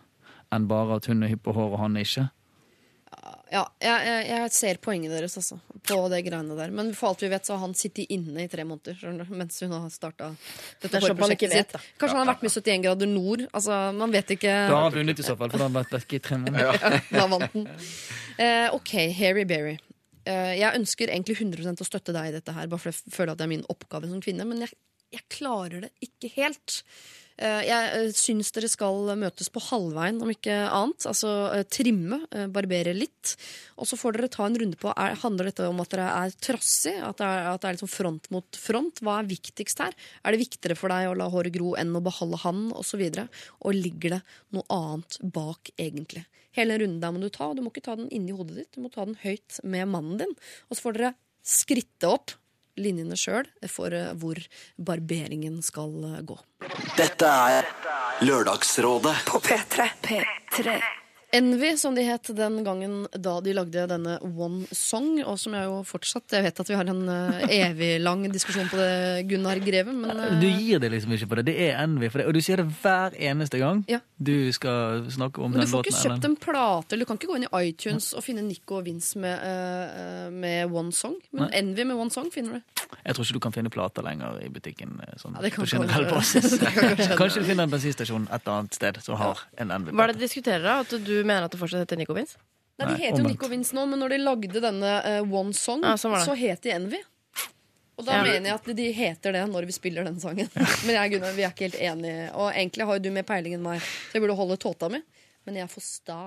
enn bare at hun er hypp på hår og han er ikke. Ja, jeg, jeg, ser poenget deres altså, på det greiene der. Men for alt vi vet, så har han sittet inne i tre måneder du, mens hun har starta dette hårprosjektet sitt. Kanskje han har vært med i 71 grader nord. Altså, Man vet ikke. Da har han vunnet i så fall, for da har han vært vekke i tre måneder. Da vant den. Eh, OK, Harry Berry. Eh, jeg ønsker egentlig 100% å støtte deg i dette her, bare for jeg føler at det er min oppgave som kvinne, men jeg, jeg klarer det ikke helt. Eh, jeg uh, syns dere skal møtes på halvveien, om ikke annet. Altså eh, trimme, eh, barbere litt. Og så får dere ta en runde på er, Handler dette om at dere er trassig? At det er, at det er liksom front mot front? Hva er viktigst her? Er det viktigere for deg å la håret gro enn å beholde han, osv.? Og, og ligger det noe annet bak, egentlig? Hele runden der må du ta. og Du må ikke ta den inni hodet ditt, du må ta den høyt med mannen din. Og så får dere skritte opp linjene sjøl for eh, hvor barberingen skal eh, gå. Dette er Lørdagsrådet På P3. P3. Envy, som de het den gangen da de lagde denne One Song, og som jeg jo fortsatt Jeg vet at vi har en eh, evig lang diskusjon på det, Gunnar Greve, men eh, Du gir det liksom ikke på det. Det er envy for det. Og du sier det hver eneste gang Ja. du skal snakke om Men du får ikke kjøpt en plate, eller du kan ikke gå inn i iTunes og finne Nico og Vince med, eh, med One Song. Men Nei. Envy med One Song finner du. Jeg tror ikke du kan finne plater lenger i butikken sånn, Ja, kan på generell basis. Kanskje du finner en bensinstasjon et eller annet sted som har en Hva er det envy-plate. de diskuterer, da? At du mener at det fortsatt heter Nico Vince? Nei, De heter jo. Nico Vince nå, men når de lagde denne eh, One Song, Ja, sånn var det. så het de Envy. Og da Ja. mener jeg at de heter det når vi spiller den sangen. Men jeg og Gunnar, vi er ikke helt enige. Og egentlig har jo du mer peiling enn meg, så jeg burde holde tåta mi. Men jeg er for sta.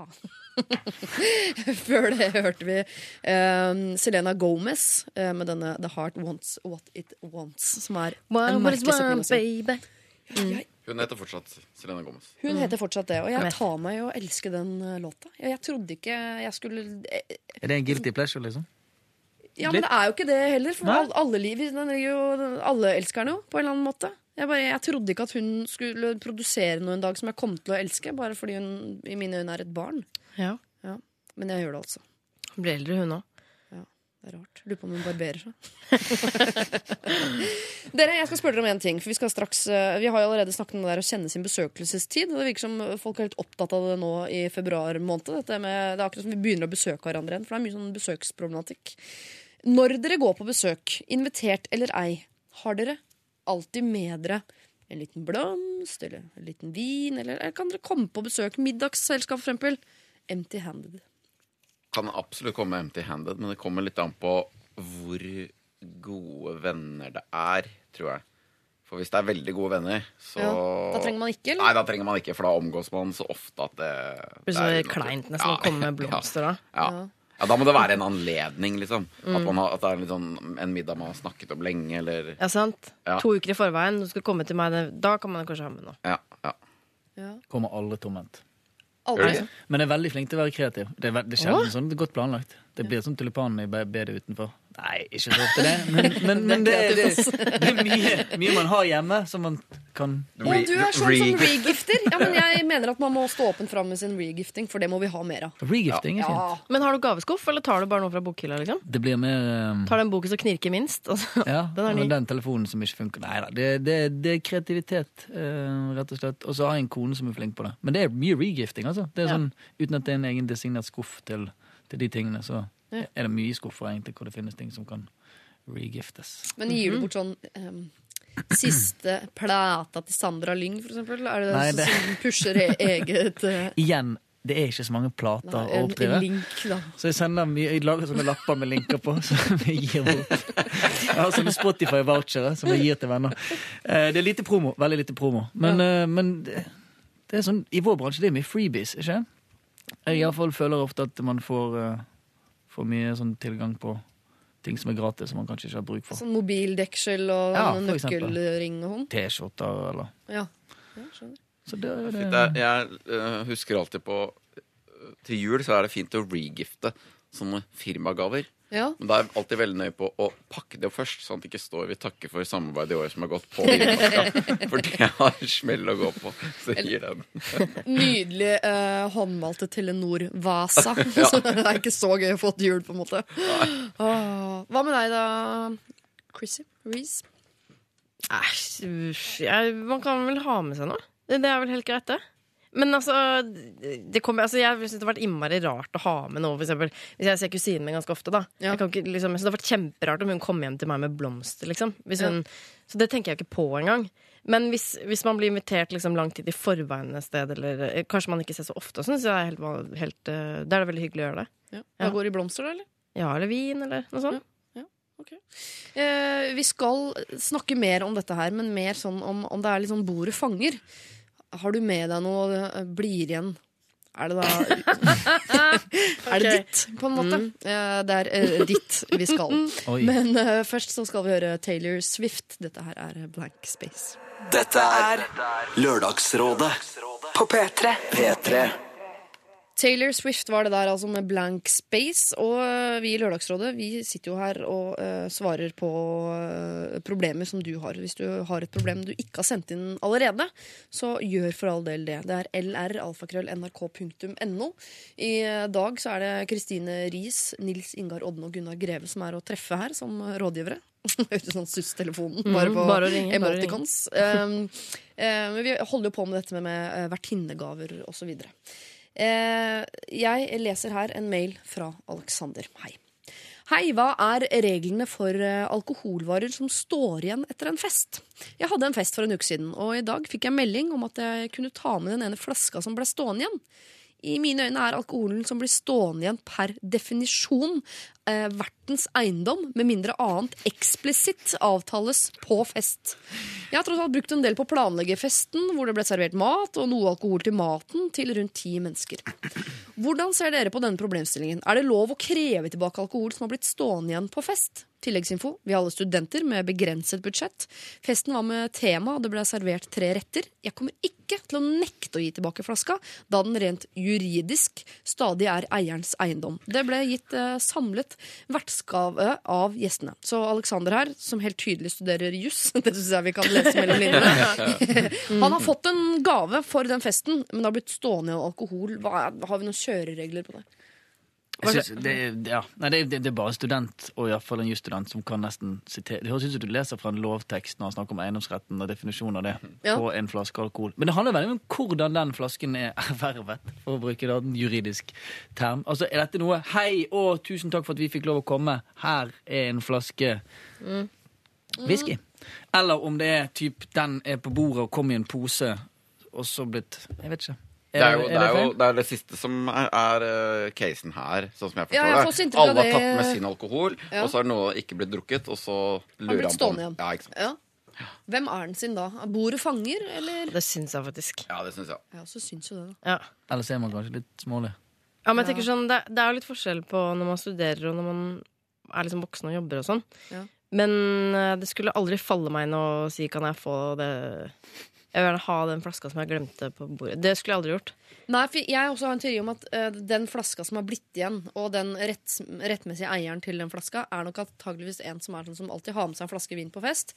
Før det hørte vi eh, Selena Gomez eh, med denne The Heart Wants What It Wants, som er en merkelig si. Jeg, Hun heter fortsatt Selena Gomez. hun heter fortsatt det, og jeg tar meg i å elske den eh, låta. Jeg, jeg trodde ikke jeg skulle eh, Er det en guilty pleasure, liksom? Ja, men det er jo ikke det heller. For Nei. alle, liv, den er jo, alle elsker den jo, på en eller annen måte. Jeg, bare, jeg trodde ikke at hun skulle produsere noe en dag som jeg kom til å elske, bare fordi hun i mine øyne er et barn. Ja. Men jeg gjør det altså. Hun blir eldre, hun òg. Det er rart. Lurer på om hun barberer seg. Dere, jeg skal spørre dere om en ting. For Vi straks eh, Vi har jo allerede snakket om det der å kjenne sin besøkelsestid. Det virker som folk er litt opptatt av det nå i februar måned. Med, det er akkurat som vi begynner å besøke hverandre igjen. For det er mye sånn besøksproblematikk. Når dere går på besøk, invitert eller ei, har dere alltid med dere en liten blomst eller en liten vin? Eller, eller kan dere komme på besøk, middagsselskap for eksempel, empty-handed? Kan absolutt komme empty-handed, men det kommer litt an på hvor gode venner det er, tror jeg. For hvis det er veldig gode venner, så Ja, da trenger man ikke, eller? Nei, da trenger man ikke, for da omgås man så ofte at det blir så det kleint nesten å komme med blomster da. Ja. Ja. ja, da må det være en anledning, liksom. At, man har, at det er sånn, en middag man har snakket om lenge, eller Ja, sant? Ja. To uker i forveien, du skal komme til meg, da kan man kanskje ha med noe. Ja, ja. Kommer aldri tomhendt. Aldri. Gjør? Men jeg er veldig flink til å være kreativ. Det er, ve- det er sjelden sånn det er godt planlagt. Det blir som tulipanene i be- bedet utenfor. Nei, ikke så ofte det, men, men, men det, det, det er mye, mye man har hjemme som man kan Å, du er sånn som regifter! Ja, men jeg mener at man må stå åpent fram med sin regifting, for det må vi ha mer av. Regifting er fint. Ja. Men har du gaveskuff, eller tar du bare noe fra bokhylla? liksom? Det blir mer um, Tar den boken som knirker minst? Altså. Ja, Den er ny. den telefonen som ikke funker. Nei da, det, det, det er kreativitet, uh, rett og slett. Og så har jeg en kone som er flink på det. Men det er mye regifting, altså. Det er Ja. sånn, Uten at det er en egen designert skuff til, til de tingene, så Ja. er det mye skuffer egentlig hvor det finnes ting som kan regiftes. Men gir du bort sånn um, siste plata til Sandra Lyng, for eksempel? Er det, Nei, det- som pusher e- eget uh... Igjen, det er ikke så mange plater å en, oppdrive. link? Så jeg sender mye, jeg lager sånne lapper med linker på som jeg gir bort. Jeg har sånne Spotify-vouchere som jeg gir til venner. Eh, Det er lite promo. Veldig lite promo. Men, eh, men det, det er sånn, i vår bransje det er mye freebies, ikke Jeg i hvert fall føler ofte at man får, får mye sånn tilgang på ting som er gratis, som man kanskje ikke har bruk for. Sånn mobildeksel og Ja, for nøkkelring og sånn? T-skjorter eller Ja. ja, skjønner. Så det, det, Det, jeg eh, husker alltid på eh, Til jul så er det fint å regifte sånne firmagaver. Ja. Men da er jeg alltid veldig nøye på å pakke det først, sånn at det ikke står 'vi takker for samarbeidet i året som har gått' på vinpaska. For det har smell å gå på. Så gir den. Nydelig eh, håndmalte Telenor-vasa. Så det er ikke så gøy å få til jul, på en måte. Åh, Hva med deg, da, Chrissy? Reece? Æsj, man kan vel ha med seg noe. Det, det er vel helt greit, det. Men altså, det kommer, altså Jeg synes det har vært innmari rart å ha med noe. For eksempel, hvis jeg ser kusinen min ganske ofte, da. Ja. Jeg kan ikke, liksom, jeg synes det har vært kjemperart om hun kom hjem til meg med blomster. Liksom. Hun, Så det tenker jeg ikke på engang. Men hvis, hvis man blir invitert liksom, lang tid i forveien et sted, eller eh, kanskje man ikke ser så ofte, så synes jeg det er helt, helt, eh, Da er det veldig hyggelig å gjøre det. Ja. Da går går i blomster, da, eller? Ja, eller vin, eller noe sånt. Eh, vi skal snakke mer om dette her, men mer sånn om, om det er litt sånn bordet fanger. Har du med deg noe eh, blir igjen? Er det da Er det ditt, på en måte? Eh, det er eh, ditt vi skal. Oi. Men eh, først så skal vi høre Taylor Swift. Dette her er Blank Space. Dette er Lørdagsrådet På P3. P3. Taylor Swift var det der, altså med Blank Space. Og øh, vi i Lørdagsrådet vi sitter jo her og uh, svarer på uh, problemer som du har. Hvis du har et problem du ikke har sendt inn allerede, så gjør for all del det. Det er lralfakrøll.nrk.no. I dag så er det Kristine Riis, Nils Ingar Odden og Gunnar Greve som er å treffe her som rådgivere. Ute sånn SUS-telefonen, bare Mhm, på bare ringe, emoticons. bare Um, eh, men vi holder jo på med dette med, med eh, vertinnegaver osv. Eh, jeg leser her en mail fra Alexander. Hei. Hei, hva er reglene for eh, alkoholvarer som står igjen etter en fest? Jeg hadde en fest for en uke siden, og i dag fikk jeg melding om at jeg kunne ta med den ene flaska som ble stående igjen. I mine øyne er alkoholen som blir stående igjen per definisjon eh, vertens eiendom, med mindre annet eksplisitt avtales på fest. Jeg har tross alt brukt en del på å planlegge festen, hvor det ble servert mat og noe alkohol til maten til rundt ti mennesker. Hvordan ser dere på denne problemstillingen? Er det lov å kreve tilbake alkohol som har blitt stående igjen på fest? Tilleggsinfo. Vi er alle studenter med begrenset budsjett. Festen var med tema, og det ble servert tre retter. Jeg kommer ikke til å nekte å gi tilbake flaska, da den rent juridisk stadig er eierens eiendom. Det ble gitt eh, samlet vertsgave av gjestene. Så Alexander her, som helt tydelig studerer juss, det syns jeg vi kan lese mellom linjene. Han har fått en gave for den festen, men det har blitt stående alkohol. Har vi noen kjøreregler på det? Jeg synes, det, ja. Nei, det, det, det er bare student, og i hvert fall en jusstudent, som kan nesten sitere Det høres ut som du leser fra en lovtekst når han snakker om eiendomsretten og definisjonen av det Ja. på en flaske alkohol. Men det handler veldig om hvordan den flasken er ervervet, for å bruke da en juridisk term. Altså, Er dette noe 'Hei, og tusen takk for at vi fikk lov å komme. Her er en flaske whisky'. Eller om det er typ 'den er på bordet og kom i en pose', og så blitt Jeg vet ikke. Det er, jo, det, er jo, det er det siste som er, er eh, casen her, sånn som jeg Ja, forstår jeg det. Alle har tatt med sin alkohol, Ja. og så har noe ikke blitt drukket, og så Har lurer han på stående igjen. Ja, ikke sant? Ja. Hvem er den sin da? Bor Bordet fanger, eller? Det syns jeg faktisk. Ja, det syns jeg. Ja, så syns jo det, da. Ja. Ellers er man kanskje litt smålig. Ja, men jeg tenker sånn, det, det er jo litt forskjell på når man studerer og når man er liksom voksen og jobber og sånn. Ja. Men eh, det skulle aldri falle meg inn å si kan jeg få det Jeg vil gjerne ha den flaska som jeg glemte på bordet. Det skulle jeg aldri gjort. Nei, for jeg også har en teori om at uh, den flaska som har blitt igjen, og den rett, rettmessige eieren til den flaska, er nok antageligvis en som er sånn som alltid har med seg en flaske vin på fest,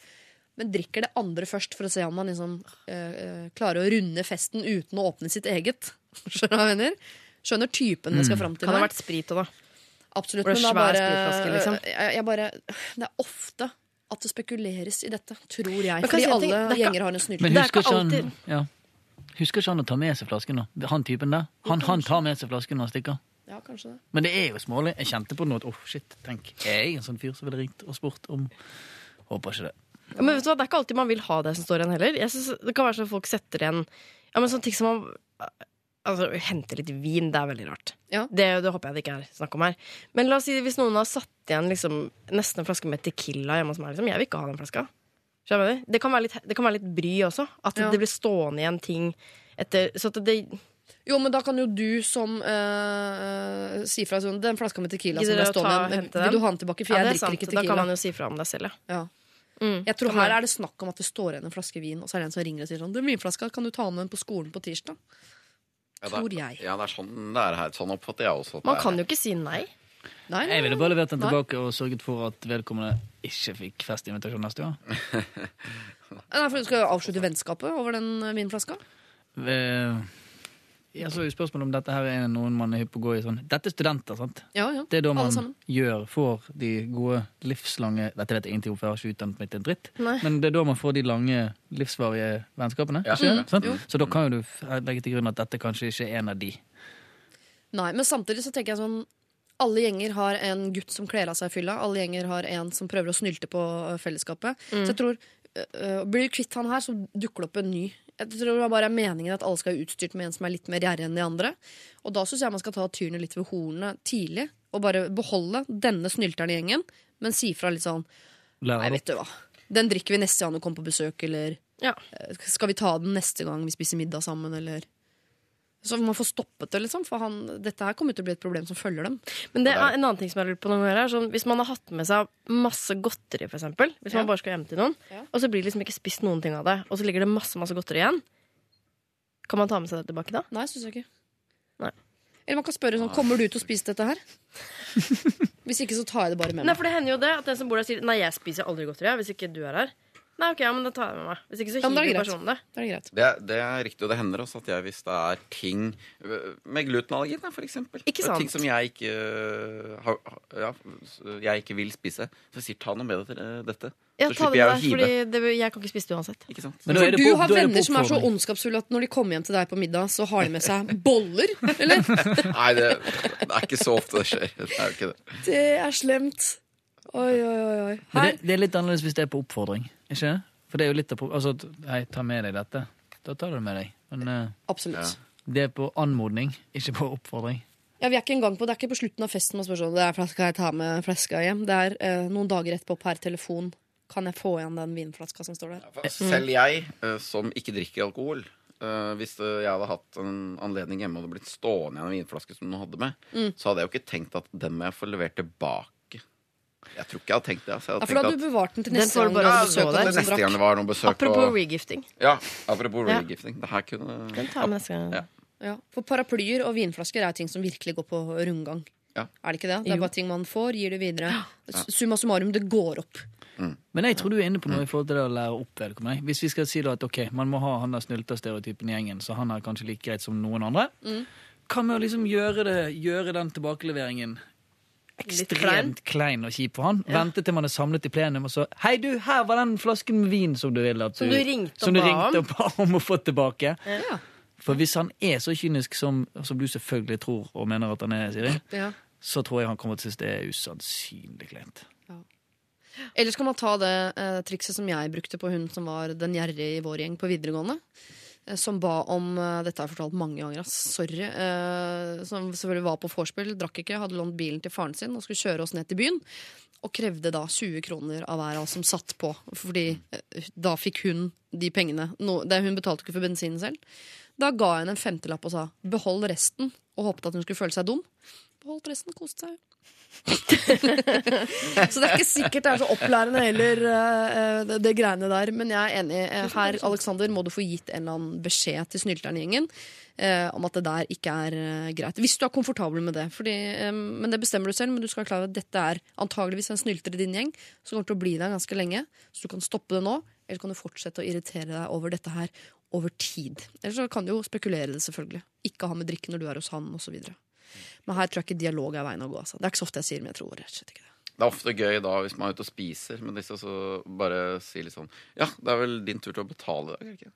men drikker det andre først for å se om man liksom uh, uh, klarer å runde festen uten å åpne sitt eget. Skjønner du hva jeg mener? Skjønner typen det skal fram til Kan det ha vært sprit òg, da? Absolutt. Det Men da svær bare, liksom? jeg, jeg bare Det er ofte at det spekuleres i dette, tror jeg. Fordi jeg si ting? alle ikke- gjenger har en snylte. Men er husker ikke ikke han ja. Husker ikke han å ta med seg flasken? da? Han typen der? Han, han tar med seg flasken når han stikker. Ja, kanskje det. Men det er jo smålig. Jeg kjente på det nå at oh, shit, tenk, er jeg en sånn fyr som ville ringt og spurt om Håper ikke det. Ja, men vet du hva, Det er ikke alltid man vil ha det som står igjen heller. Jeg synes Det kan være sånn at folk setter igjen ja, men sånne ting som man Altså, Hente litt vin, det er veldig rart. Ja. Det, det håper jeg det ikke er snakk om her. Men la oss si hvis noen har satt igjen liksom, nesten en flaske med Tequila hjemme hos meg. Liksom. Jeg vil ikke ha den flaska. Du? Det kan litt, det kan være litt bry også. At Ja. det blir stående igjen ting etter Så at det Jo, men da kan jo du som eh, si fra sånn Den flaska med tequila som ble stående, hente vil du ha den tilbake? For Ja, jeg er drikker sant. ikke Da kan man jo si fra om deg selv, ja. Ja. Mm. Jeg tror her er det snakk om at det står igjen en flaske vin, og så er det en som ringer og sier sånn Den vinflaska, kan du ta med den på skolen på tirsdag? Ja, det er- Tror jeg. Ja, det er sånn det er her. Sånn oppfatter jeg også. at det Man er. kan jo ikke si nei. Nei, Jeg ville bare levert den tilbake og sørget for at vedkommende ikke fikk festinvitasjon neste år. Nei, for du skal jo avslutte vennskapet over den vinflaska. Eh, Ja, så er jo spørsmålet om dette her er noen man er hypp på å gå i sånn Dette er studenter, sant? Ja, ja. Det er da man gjør, får de gode livslange Dette vet jeg ingenting om, for jeg har ikke utdannet meg til en dritt. Nei. Men det er da man får de lange, livsvarige vennskapene. Ja. Mm, Sant? Så da kan jo du legge til grunn at dette kanskje ikke er en av de. Nei, men samtidig så tenker jeg sånn alle gjenger har en gutt som kler av seg i fylla. Alle gjenger har en som prøver å snylte på fellesskapet. fellesskapet. Så jeg tror ø, ø, Blir du kvitt han her, så dukker det opp en ny. Jeg tror det bare er meningen at alle skal være utstyrt med en som er litt mer gjerrig enn de andre. Og da syns jeg man skal ta tyrene litt ved hornene tidlig. Og bare beholde denne snylteren i gjengen, men si fra litt sånn Nei, vet du hva. Den drikker vi neste gang du kommer på besøk, eller Ja. eh, skal vi ta den neste gang vi spiser middag sammen, eller Så man får stoppet det, liksom. For han, dette her kommer til å bli et problem som følger dem. Men det er en annen ting som jeg lurer på noen ganger er sånn, Hvis man har hatt med seg masse godteri, for eksempel, hvis Ja. man bare skal hjem til noen, Ja. og så blir det liksom ikke spist noen ting av det, og så ligger det masse masse godteri igjen, kan man ta med seg det tilbake da? Nei, syns jeg ikke. Nei. Eller man kan spørre sånn Kommer du til å spise dette her? Hvis ikke, så tar jeg det bare med meg. Nei, for det hender jo det at den som bor der sier Nei, jeg spiser aldri godteri hvis ikke du er her. Nei, ok, ja, men da tar jeg med meg. Hvis ikke så Ja, er hiver det personen det. Da er det greit. Det, er- det er riktig, og det hender også at jeg, hvis det er ting med glutenallergi, da, for eksempel Ikke sant? Ting som jeg ikke, øh, har, ja, jeg ikke vil spise. Så jeg sier ta noe med det til øh, dette. Ja, så ta slipper det jeg å hive. fordi det, jeg kan ikke spise det uansett. Ikke sant? Men For du på- har er venner som er så ondskapsfulle at når de kommer hjem til deg på middag, så har de med seg boller. Eller? Nei, det, det er ikke så ofte det skjer. Det er jo ikke det. Det er slemt. Oi, oi, oi. oi. Her. det, det er litt annerledes hvis det er på oppfordring. Ikke? For det er jo litt av Altså, hei, ta med deg dette. Da tar du det med deg. Men eh, Absolutt. det er på anmodning, ikke på oppfordring. Ja, vi er ikke engang på, Det er ikke på slutten av festen man spør om Det er flaska jeg tar med flaska hjem. Det er eh, noen dager etterpå per telefon. Kan jeg få igjen den vinflaska som står der? Selv jeg, øh, som ikke drikker alkohol øh, Hvis jeg hadde hatt en anledning hjemme og det blitt stående igjen en vinflaske som noen hadde med, Mm. så hadde jeg jo ikke tenkt at den må jeg få levert tilbake. Jeg tror ikke jeg hadde tenkt det. Altså. Jeg Ja, for da hadde du bevart den til neste gang bare ja, besøk som neste gang det var noen besøk Apropos og, regifting. Ja, apropos Ja. regifting. Det her kunne Den tar vi neste gang. Ja. Ja, For paraplyer og vinflasker er ting som virkelig går på rundgang. Ja. Er det ikke det? Det er bare ting man får, gir det videre. Summa summarum, det går opp. Men jeg tror du er inne på noe i forhold til det å lære opp vedkommende. Hvis vi skal si da at ok, man må ha han der snylterstereotypen i gjengen, så han er kanskje like greit som noen andre. Kan vi å liksom gjøre, det, gjøre den tilbakeleveringen. Ekstremt klein og kjip for han. Vente til man er samlet i plenum, og så Hei, du, her var den flasken med vin som du ville at Som du ringte og som du ringte og ba om å få tilbake. Ja. For hvis han er så kynisk som, som du selvfølgelig tror og mener at han er, Siri, Ja. så tror jeg han kommer til å synes det er usannsynlig kleint. Eller skal man ta det eh, trikset som jeg brukte på hun som var den gjerrige i vår gjeng på videregående? Eh, Som ba om eh, Dette har jeg fortalt mange ganger, ass. Sorry. eh, Som selvfølgelig var på vorspiel, drakk ikke, hadde lånt bilen til faren sin og skulle kjøre oss ned til byen. Og krevde da 20 kroner av hver av oss som satt på. Fordi da fikk hun de pengene. Det, hun betalte ikke for bensinen selv. Da ga jeg henne en femtelapp og sa behold resten, og håpet at hun skulle føle seg dum. Beholdt resten. Koste seg. så det er ikke sikkert det er så opplærende heller, eh, det, det greiene der. Men jeg er enig. Eh, Her, Alexander, må du få gitt en eller annen beskjed til snylteren-gjengen eh, om at det der ikke er eh, greit. Hvis du er komfortabel med det. Fordi, eh, men det bestemmer du selv. Men du skal være klar over at dette er antageligvis en snylter i din gjeng som kommer til å bli der ganske lenge. Så du kan stoppe det nå, eller så kan du fortsette å irritere deg over dette her over tid. Eller så kan du jo spekulere det, selvfølgelig. Ikke ha med drikke når du er hos han, osv. Men her tror jeg ikke dialog er veien å gå. Altså. Det er ikke så ofte jeg sier, men jeg tror rett og slett ikke det. Det er ofte gøy da hvis man er ute og spiser med disse, så bare si litt sånn Ja, det er vel din tur til å betale i dag, ikke?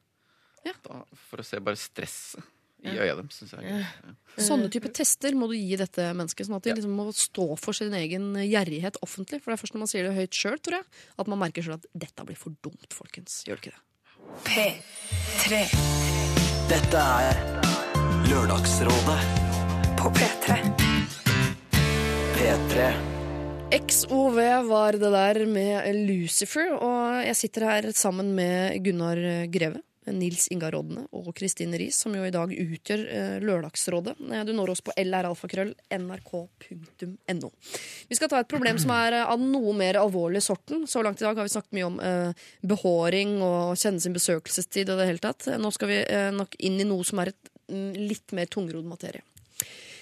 Ja. Da, for å se bare stresset i øya dem, syns jeg. Ja. Sånne type tester må du gi dette mennesket, sånn at de liksom må stå for sin egen gjerrighet offentlig. For det er først når man sier det høyt sjøl, tror jeg, at man merker sjøl at dette blir for dumt, folkens. Gjør det ikke det? P3 Dette er Lørdagsrådet på P3. P3. XOV var det der med Lucifer, og jeg sitter her sammen med Gunnar Greve. Nils Ingar Rodne og Kristine Riis, som jo i dag utgjør eh, Lørdagsrådet. Eh, Du når oss på lralfakrøll.nrk.no. Vi skal ta et problem som er eh, av noe mer alvorlig sorten. Så langt i dag har vi snakket mye om eh, behåring og kjenne sin besøkelsestid og det hele tatt. Nå skal vi nok inn i noe som er et mm, litt mer tungrodd materie.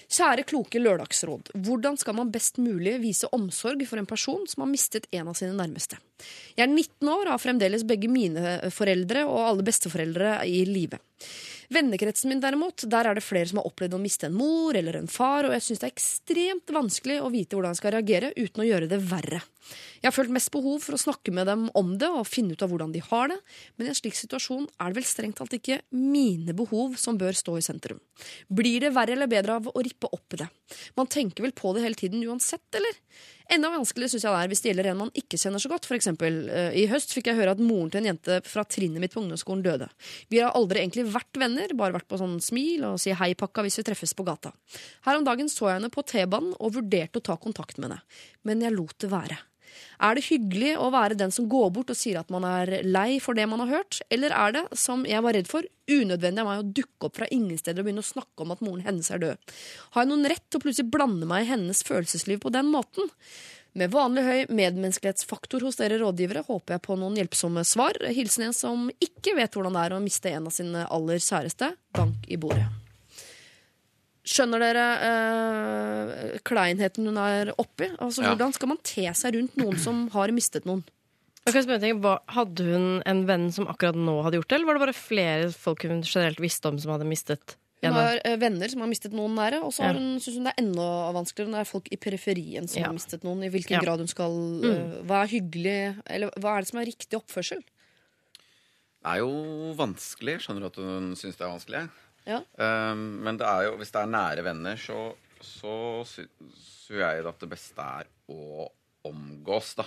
Kjære kloke lørdagsråd. Hvordan skal man best mulig vise omsorg for en person som har mistet en av sine nærmeste? Jeg er 19 år og har fremdeles begge mine foreldre og alle besteforeldre i live. Vennekretsen min derimot, der er det flere som har opplevd å miste en mor eller en far, og jeg syns det er ekstremt vanskelig å vite hvordan jeg skal reagere uten å gjøre det verre. Jeg har følt mest behov for å snakke med dem om det og finne ut av hvordan de har det, men i en slik situasjon er det vel strengt talt ikke mine behov som bør stå i sentrum. Blir det verre eller bedre av å rippe opp i det? Man tenker vel på det hele tiden uansett, eller? Enda vanskeligere syns jeg det er hvis det gjelder en man ikke kjenner så godt. For eksempel, eh, I høst fikk jeg høre at moren til en jente fra trinnet mitt på ungdomsskolen døde. Vi har aldri egentlig vært venner, bare vært på sånn smil og si hei-pakka hvis vi treffes på gata. Her om dagen så jeg henne på T-banen og vurderte å ta kontakt med henne, men jeg lot det være. Er det hyggelig å være den som går bort og sier at man er lei for det man har hørt, eller er det, som jeg var redd for, unødvendig av meg å dukke opp fra ingen steder og begynne å snakke om at moren hennes er død? Har jeg noen rett til å plutselig blande meg i hennes følelsesliv på den måten? Med vanlig høy medmenneskelighetsfaktor hos dere rådgivere håper jeg på noen hjelpsomme svar. Hilsen en som ikke vet hvordan det er å miste en av sine aller kjæreste. Bank i bordet. Skjønner dere eh, kleinheten hun er oppi? Altså, Ja. Hvordan skal man te seg rundt noen som har mistet noen? Deg, Hadde hun en venn som akkurat nå hadde gjort det, eller var det bare flere folk hun generelt visste om som hadde mistet Hun har eh, venner som har mistet noen nære, og så Ja. syns hun det er enda vanskeligere når det er folk i periferien som Ja. har mistet noen. I hvilken Ja. grad hun skal mm. Hva er hyggelig, eller hva er det som er riktig oppførsel? Det er jo vanskelig. Skjønner du at hun syns det er vanskelig? Ja. Um, men det er jo, hvis det er nære venner, så, så syns jeg at det beste er å omgås, da.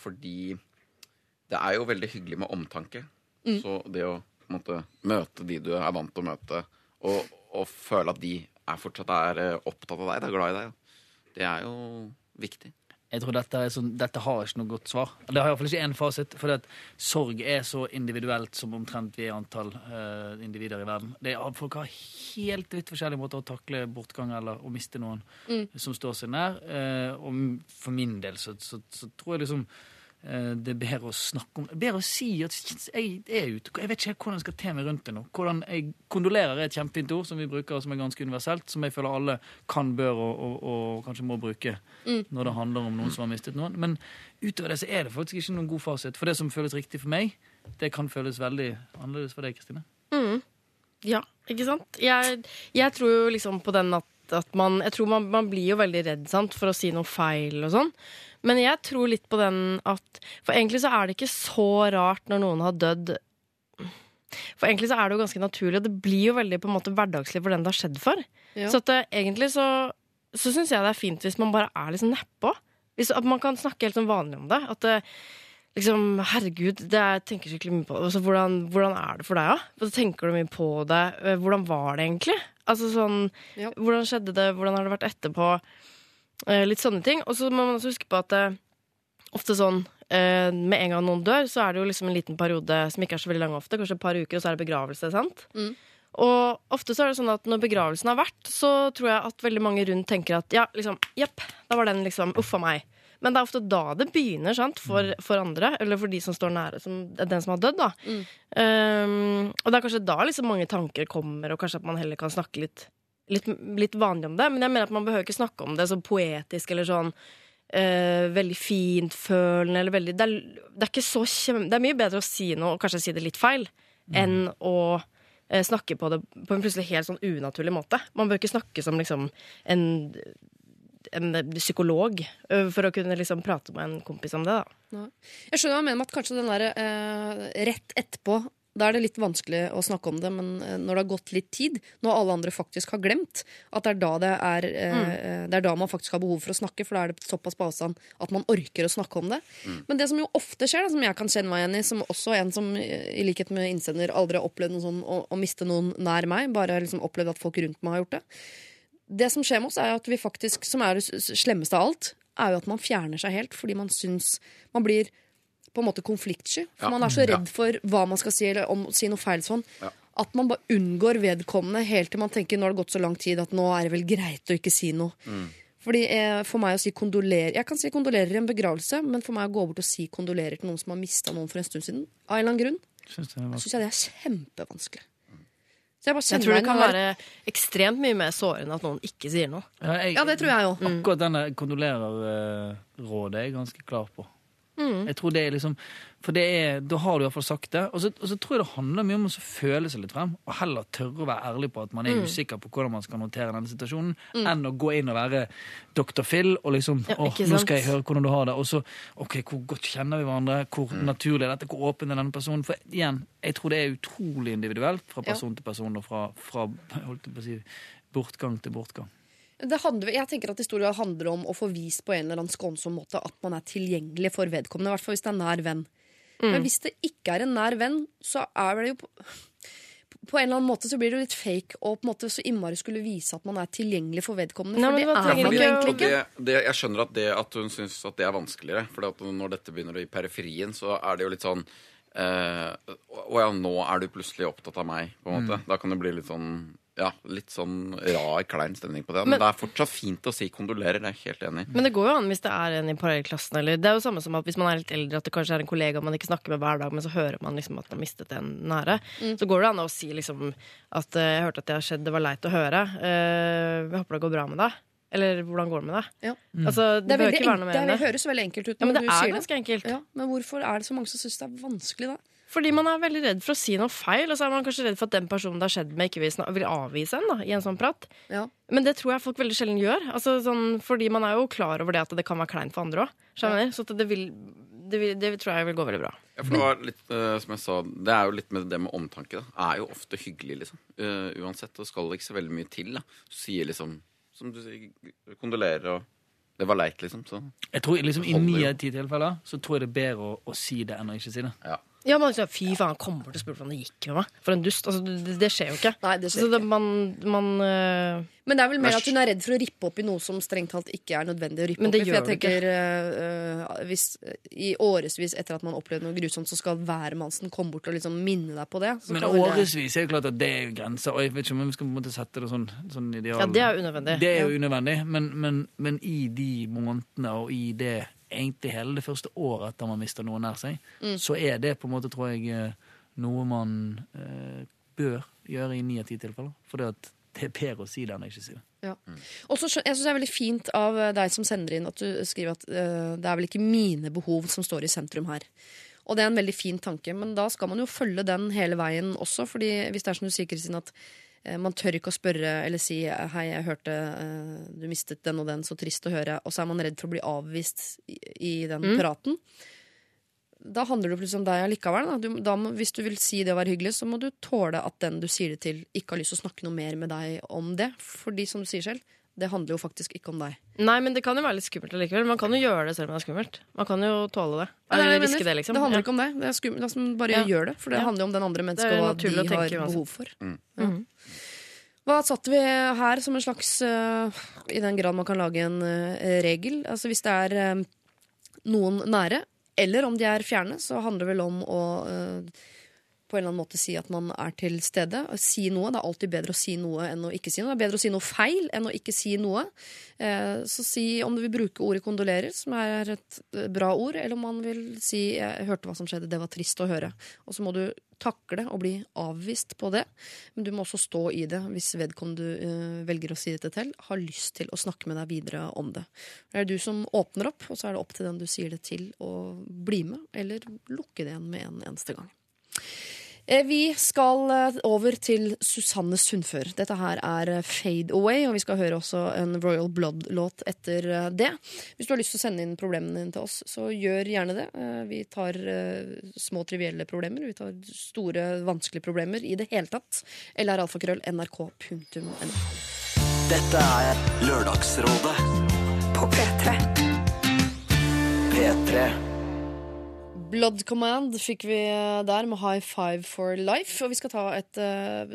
Fordi det er jo veldig hyggelig med omtanke. Så det å måte, møte de du er vant til å møte, og, og føle at de er fortsatt er eh, opptatt av deg, er glad i deg, det er jo viktig. Jeg tror dette, sånn, dette har ikke noe godt svar. Det har iallfall ikke én fasit. For sorg er så individuelt som omtrent vi er antall uh, individer i verden. Det er, folk har helt vidt forskjellige måter å takle bortgang eller å miste noen som står seg nær. Uh, og for min del så, så, så tror jeg liksom det er bedre å snakke om Bedre å si at jeg er ute. Jeg vet ikke hvordan jeg skal te meg rundt det nå. Hvordan jeg Kondolerer er et kjempefint ord som vi bruker, som er ganske universelt. Som jeg føler alle kan, bør og, og, og kanskje må bruke når det handler om noen som har mistet noen. Men utover det så er det faktisk ikke noen god fasit. For det som føles riktig for meg, det kan føles veldig annerledes for deg, Kristine. Ja, ikke sant? Jeg, jeg tror jo liksom på den at, at man Jeg tror man, man blir jo veldig redd sant, for å si noe feil og sånn. Men jeg tror litt på den at For egentlig så er det ikke så rart når noen har dødd. For egentlig så er det jo ganske naturlig, og det blir jo veldig på en måte hverdagslig for den det har skjedd for. Ja. Så at det, egentlig så, så syns jeg det er fint hvis man bare er liksom nedpå. Hvis, at man kan snakke helt sånn vanlig om det. At det, liksom, herregud, det er, jeg tenker skikkelig mye på. Altså, hvordan, hvordan er det for deg, da? Ja? Tenker du mye på det? Eh, Hvordan var det egentlig? Altså sånn, Ja. Hvordan skjedde det? Hvordan har det vært etterpå? Eh, litt sånne ting. Og så må man også huske på at eh, ofte sånn eh, med en gang noen dør, så er det jo liksom en liten periode som ikke er så veldig lang ofte, kanskje et par uker, og så er det begravelse. sant? Mm. Og ofte så er det sånn at når begravelsen har vært, så tror jeg at veldig mange rundt tenker at ja, liksom, jepp, da var den liksom uff a meg. Men det er ofte da det begynner, sant, for, for andre, eller for de som står nære som, den som har dødd, da. Um, og det er kanskje da liksom mange tanker kommer, og kanskje at man heller kan snakke litt, litt, litt vanlig om det. Men jeg mener at man behøver ikke snakke om det så poetisk eller sånn uh, veldig fintfølende eller veldig det er, det er ikke så kjem... Det er mye bedre å si noe, og kanskje si det litt feil, enn å uh, snakke på det på en plutselig helt sånn unaturlig måte. Man bør ikke snakke som liksom en, en psykolog for å kunne liksom prate med en kompis om det. da. Jeg skjønner hva du mener med at kanskje den der eh, rett etterpå da er det litt vanskelig å snakke om det, men eh, når det har gått litt tid, når alle andre faktisk har glemt, at det er da, det er, eh, det er da man faktisk har behov for å snakke, for da er det såpass på avstand at man orker å snakke om det. Men det som jo ofte skjer, da, som jeg kan kjenne meg igjen i, som også en som eh, i likhet med innsender aldri har opplevd noe sånn å, å miste noen nær meg, bare liksom opplevd at folk rundt meg har gjort det. Det som skjer med oss, er at vi faktisk, som er det slemmeste av alt, er jo at man fjerner seg helt fordi man syns Man blir på en måte konfliktsky. For Ja. man er så redd for hva man skal si, eller om si noe feil sånn. Ja. At man bare unngår vedkommende helt til man tenker nå har det gått så lang tid at nå er det vel greit å ikke si noe. Fordi eh, For meg å si kondolerer Jeg kan si kondolerer i en begravelse, men for meg å gå bort og si kondolerer til noen som har mista noen for en stund siden, av en eller annen grunn, Syns var jeg det er kjempevanskelig. Så jeg bare Jeg tror det kan være ekstremt mye mer sårende at noen ikke sier noe. Ja, jeg, Ja, det tror jeg òg. Akkurat denne kondolerer-rådet er jeg ganske klar på. Jeg tror det er liksom For det er, da har du iallfall sagt det. Og så, og så tror jeg det handler mye om å føle seg litt frem, og heller tørre å være ærlig på at man er usikker på hvordan man skal håndtere denne situasjonen, enn å gå inn og være Dr. Phil og liksom Ja, åh, nå skal jeg høre hvordan du har det. Og så OK, hvor godt kjenner vi hverandre? Hvor naturlig er dette? Hvor åpen er denne personen? For igjen, jeg tror det er utrolig individuelt fra person til person, og fra, fra holdt jeg på å si, bortgang til bortgang. Det handler, jeg tenker at historia handler om å få vist på en eller annen skånsom måte at man er tilgjengelig for vedkommende. I hvert fall hvis det er nær venn. Men hvis det ikke er en nær venn, så er det jo på, på en eller annen måte så blir det jo litt fake å på en måte så innmari skulle vise at man er tilgjengelig for vedkommende. Nei, For men det man er man jo egentlig ikke. det, det, jeg skjønner at, det, at hun syns at det er vanskeligere. For når dette begynner i periferien, så er det jo litt sånn eh, Å ja, nå er du plutselig opptatt av meg, på en måte. Da kan det bli litt sånn ja, litt sånn rar, klein stemning på det. Men, Men- det er fortsatt fint å si kondolerer. Det er jeg helt enig i. Men det går jo an hvis det er en i parallellklassen. Eller det er jo samme som at hvis man er litt eldre, at det kanskje er en kollega man ikke snakker med hver dag, men så hører man liksom at man har mistet en nære. Mm. Så går det an å si liksom at eh, jeg hørte at det har skjedd, det var leit å høre. Eh, jeg håper det går bra med deg. Eller hvordan går det med deg? Ja. Altså, det, Det, er det det. høres veldig enkelt ut Ja, men det er ganske enkelt. Ja, men hvorfor er det så mange som syns det er vanskelig, da? Fordi man er veldig redd for å si noe feil, og så er man kanskje redd for at den personen det har skjedd med, ikke vil, vil avvise en da, i en sånn prat. Ja. Men det tror jeg folk veldig sjelden gjør. Altså, sånn, fordi man er jo klar over det at det kan være kleint for andre òg. Så at det, vil, det, vil, det tror jeg vil gå veldig bra. Ja, for det var litt, uh, som jeg sa, det er jo litt med det med omtanke. da Er jo ofte hyggelig, liksom. Uh, uansett. Det skal ikke så veldig mye til. da Du sier liksom, som du sier, kondolerer og Det var leit, liksom. Så Jeg tror liksom I Holder ni av ti tilfeller så tror jeg det er bedre å, å si det enn å ikke si det. ja. Ja, man liksom, Fy faen, han kom bort og spurte hvordan det gikk med meg. For en dust. Altså, det, det skjer jo ikke. Nei, det skjer Så det, man, man uh, Men det er vel mer at hun er redd for å rippe opp i noe som strengt talt ikke er nødvendig å rippe opp det i. For jeg ikke. tenker øh, hvis I årevis etter at man opplevde noe grusomt, så skal hvermannsen komme bort og liksom minne deg på det. Så Men årevis er jo klart at det er grenser. Og jeg vet ikke om vi skal på en måte sette det sånn, sånn ideal. Ja, det er jo unødvendig. Det er jo unødvendig, men, men, men i de månedene og i det egentlig hele det første året etter man mister noe nær seg, Mm. så er det på en måte, tror jeg, eh, noe man eh, bør gjøre i ni av ti tilfeller. For det, at det er bedre å si det enn å ikke si det. Ja. Og så jeg synes det er veldig fint av eh, deg som sender inn at du skriver at uh, det er vel ikke mine behov som står i sentrum her. Og det er en veldig fin tanke, men da skal man jo følge den hele veien også. fordi hvis det er som du sier, Kristin, at man tør ikke å spørre eller si eh, 'hei, jeg hørte eh, du mistet den og den, så trist å høre', og så er man redd for å bli avvist i, den den praten. Da handler det plutselig om deg allikevel. Da. Du, da hvis du vil si det og være hyggelig, så må du tåle at den du sier det til, ikke har lyst til å snakke noe mer med deg om det. Fordi, som du sier selv, det handler jo faktisk ikke om deg. Nei, men det kan jo være litt skummelt allikevel. Man kan jo gjøre det selv om det er skummelt. Man kan jo tåle det. Det, er Eller riske det, liksom. det handler ikke om det. Det er skummelt. Altså, bare Ja. gjør det. For det Ja. handler jo om den andre mennesket og hva de å tenke har uansett. behov for. Mm. Ja. Hva satte vi her som en slags uh, I den grad man kan lage en uh, regel. Altså Hvis det er eh, noen nære, eller om de er fjerne, så handler det vel om å eh, på en eller annen måte si at man er til stede. Si noe. Det er alltid bedre å si noe enn å ikke si noe. Det er bedre å si noe feil enn å ikke si noe. Eh, så si om du vil bruke ordet kondolerer, som er et eh, bra ord, eller om man vil si 'jeg hørte hva som skjedde, det var trist å høre'. Og så må du takle å bli avvist på det, men du må også stå i det hvis vedkommende du eh, velger å si dette til, har lyst til å snakke med deg videre om det. Det er du som åpner opp, og så er det opp til den du sier det til, å bli med, eller lukke det igjen med en eneste gang. Eh, Vi skal eh, over til Susanne Sundfør. Dette her er eh, Fade Away, og vi skal høre også en Royal Blood-låt etter det. Hvis du har lyst til å sende inn problemene dine til oss, så gjør gjerne det. Vi tar små trivielle problemer, vi tar store, vanskelige problemer i det hele tatt. Eller alfakrøll nrk.no. Dette er Lørdagsrådet På P3. P3. Blood Command fikk vi eh, der med High Five for Life. Og vi skal ta et uh,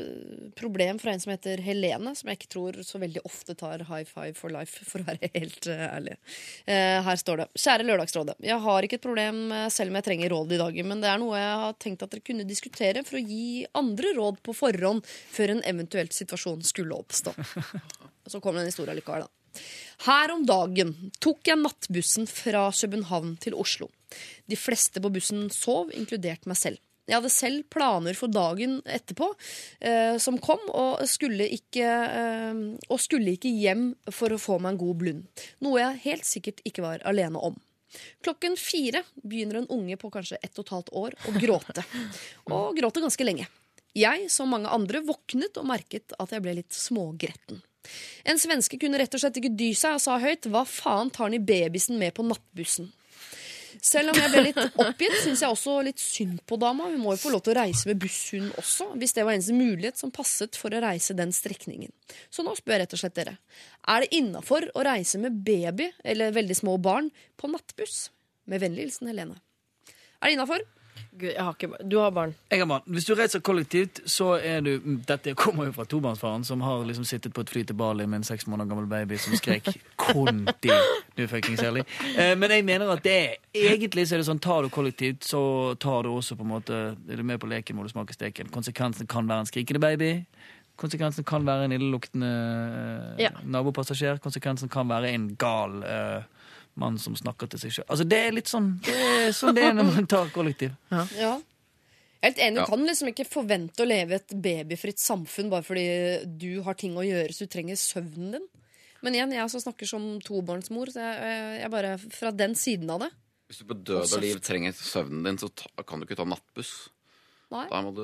problem fra en som heter Helene, som jeg ikke tror så veldig ofte tar High Five for Life, for å være helt uh, ærlig. Uh, her står det. Kjære Lørdagsrådet. Jeg har ikke et problem selv om jeg trenger råd i dag, men det er noe jeg har tenkt at dere kunne diskutere for å gi andre råd på forhånd før en eventuelt situasjon skulle oppstå. Så kommer det en historie likevel, da. Her om dagen tok jeg nattbussen fra København til Oslo. De fleste på bussen sov, inkludert meg selv. Jeg hadde selv planer for dagen etterpå eh, som kom, og skulle, ikke, eh, og skulle ikke hjem for å få meg en god blund. Noe jeg helt sikkert ikke var alene om. Klokken fire begynner en unge på kanskje ett og et halvt år å gråte. Og gråter ganske lenge. Jeg, som mange andre, våknet og merket at jeg ble litt smågretten. En svenske kunne rett og slett ikke dy seg og sa høyt hva faen tar han i babysen med på nattbussen? Selv om jeg ble litt oppgitt, syns jeg også litt synd på dama. Hun må jo få lov til å reise med buss, også, hvis det var eneste mulighet som passet for å reise den strekningen. Så nå spør jeg rett og slett dere. Er det innafor å reise med baby eller veldig små barn på nattbuss? Med vennlig hilsen Helene. Er det innafor? Gud, jeg har ikke, barn. du har barn. Jeg har barn. Hvis du reiser kollektivt, så er du Dette kommer jo fra tobarnsfaren, som har liksom sittet på et fly til Bali med en seks måneder gammel baby som skrek konti. Du fuckings ærlig. Eh, men jeg mener at det er Egentlig så er det sånn, tar du kollektivt, så tar du også på en måte Er du med på leken, må du smake steken. Konsekvensen kan være en skrikende baby. Konsekvensen kan være en illeluktende eh, Ja. nabopassasjer. Konsekvensen kan være en gal eh, mann som snakker til seg sjøl. Altså, det er litt sånn Det er sånn det er når man tar kollektiv. Ja. Jeg er helt enig, Du Ja. kan liksom ikke forvente å leve et babyfritt samfunn bare fordi du har ting å gjøre så du trenger søvnen din. Men igjen, jeg som snakker som tobarnsmor, så jeg, jeg bare fra den siden av det. Hvis du på død og liv trenger søvnen din, så ta, kan du ikke ta nattbuss. Nei. Da må du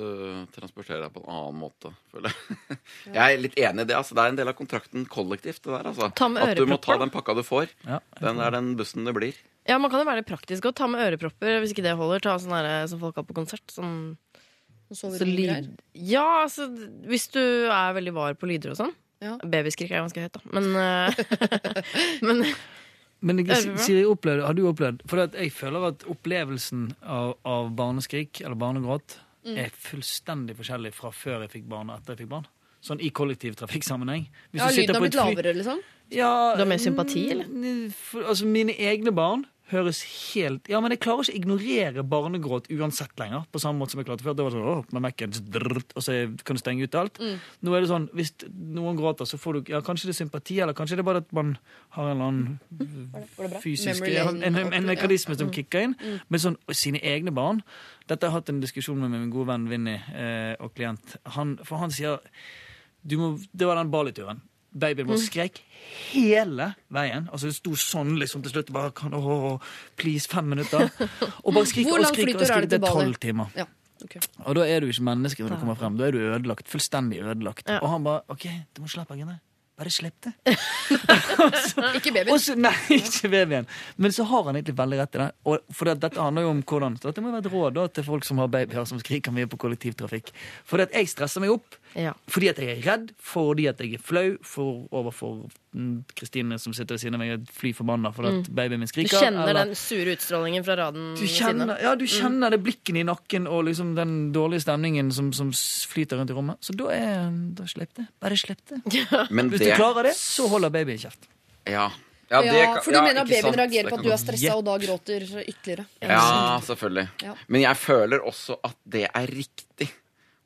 transportere deg på en annen måte, føler jeg. Jeg er litt enig i det. Altså. Det er en del av kontrakten kollektivt. det der, altså. Ta med At du må ta den pakka du får. Ja. Den er den bussen det blir. Ja, Man kan jo være litt praktisk og ta med ørepropper hvis ikke det holder. Ta sånn her som folk har på konsert. Sånn, så lyd... Ja, altså hvis du er veldig var på lyder og sånn. Ja. Babyskrik er ganske høyt, da. Men, eh, men Men? Siri, opplevde, har du opplevd For jeg føler at opplevelsen av, av barneskrik eller barnegråt Mm. er fullstendig forskjellig fra før jeg fikk barn og etter jeg fikk barn. Sånn i kollektivtrafikksammenheng. Hvis Ja, lyden har blitt lavere, liksom? Ja, Du har mer sympati, eller? For, altså, mine egne barn høres helt Ja, men jeg klarer ikke å ignorere barnegråt uansett lenger. På samme måte som jeg klarte før. Det var sånn, åh, med Mac-en, drrrt, og så kan du stenge ut alt. Mm. Nå er det sånn, hvis noen gråter, så får du ja, Kanskje det er sympati, eller kanskje det er bare at man har en eller annen bra? fysisk en, en, en ja. mekanisme som kicker inn. Men sånn sine egne barn Dette har jeg hatt en diskusjon med min gode venn Vinni eh, og klient. Han, for han sier du må, Det var den Bali-turen. Babyen vår skrek hele veien. Altså Det sto sånn liksom til slutt. bare kan, åh, Please, fem minutter. Og bare skrik og skrik. og er det er tolv timer. Ja, Okay. Og da er du ikke menneske når du kommer frem. Da er du ødelagt. Fullstendig ødelagt. Ja. Og han bare OK, du må slappe av, Gine. Bare slipp det. Ikke babyen. Så, nei, ikke babyen. Men så har han egentlig veldig rett i det. Og for det, dette handler jo om hvordan Så dette må være et råd da, til folk som har babyer som skriker mye på kollektivtrafikk. For det, jeg stresser meg opp ja. fordi at jeg er redd, fordi at jeg er flau for, overfor mm, Kristine som sitter ved siden av meg, er fly forbanna fordi at babyen min skriker. Du kjenner eller- den sure utstrålingen fra raden du ved siden kjenner, av. ja, du kjenner det blikken i nakken og liksom den dårlige stemningen som, som flyter rundt i rommet. Så da er da slipp det. Bare slipp det. Men Hvis du det, klarer det, så holder babyen kjeft. ja, Ja, det Ja, for du ja, mener at babyen sant. reagerer på at du er stressa, og da gråter ytterligere. Ja, selvfølgelig. Ja. Men jeg føler også at det er riktig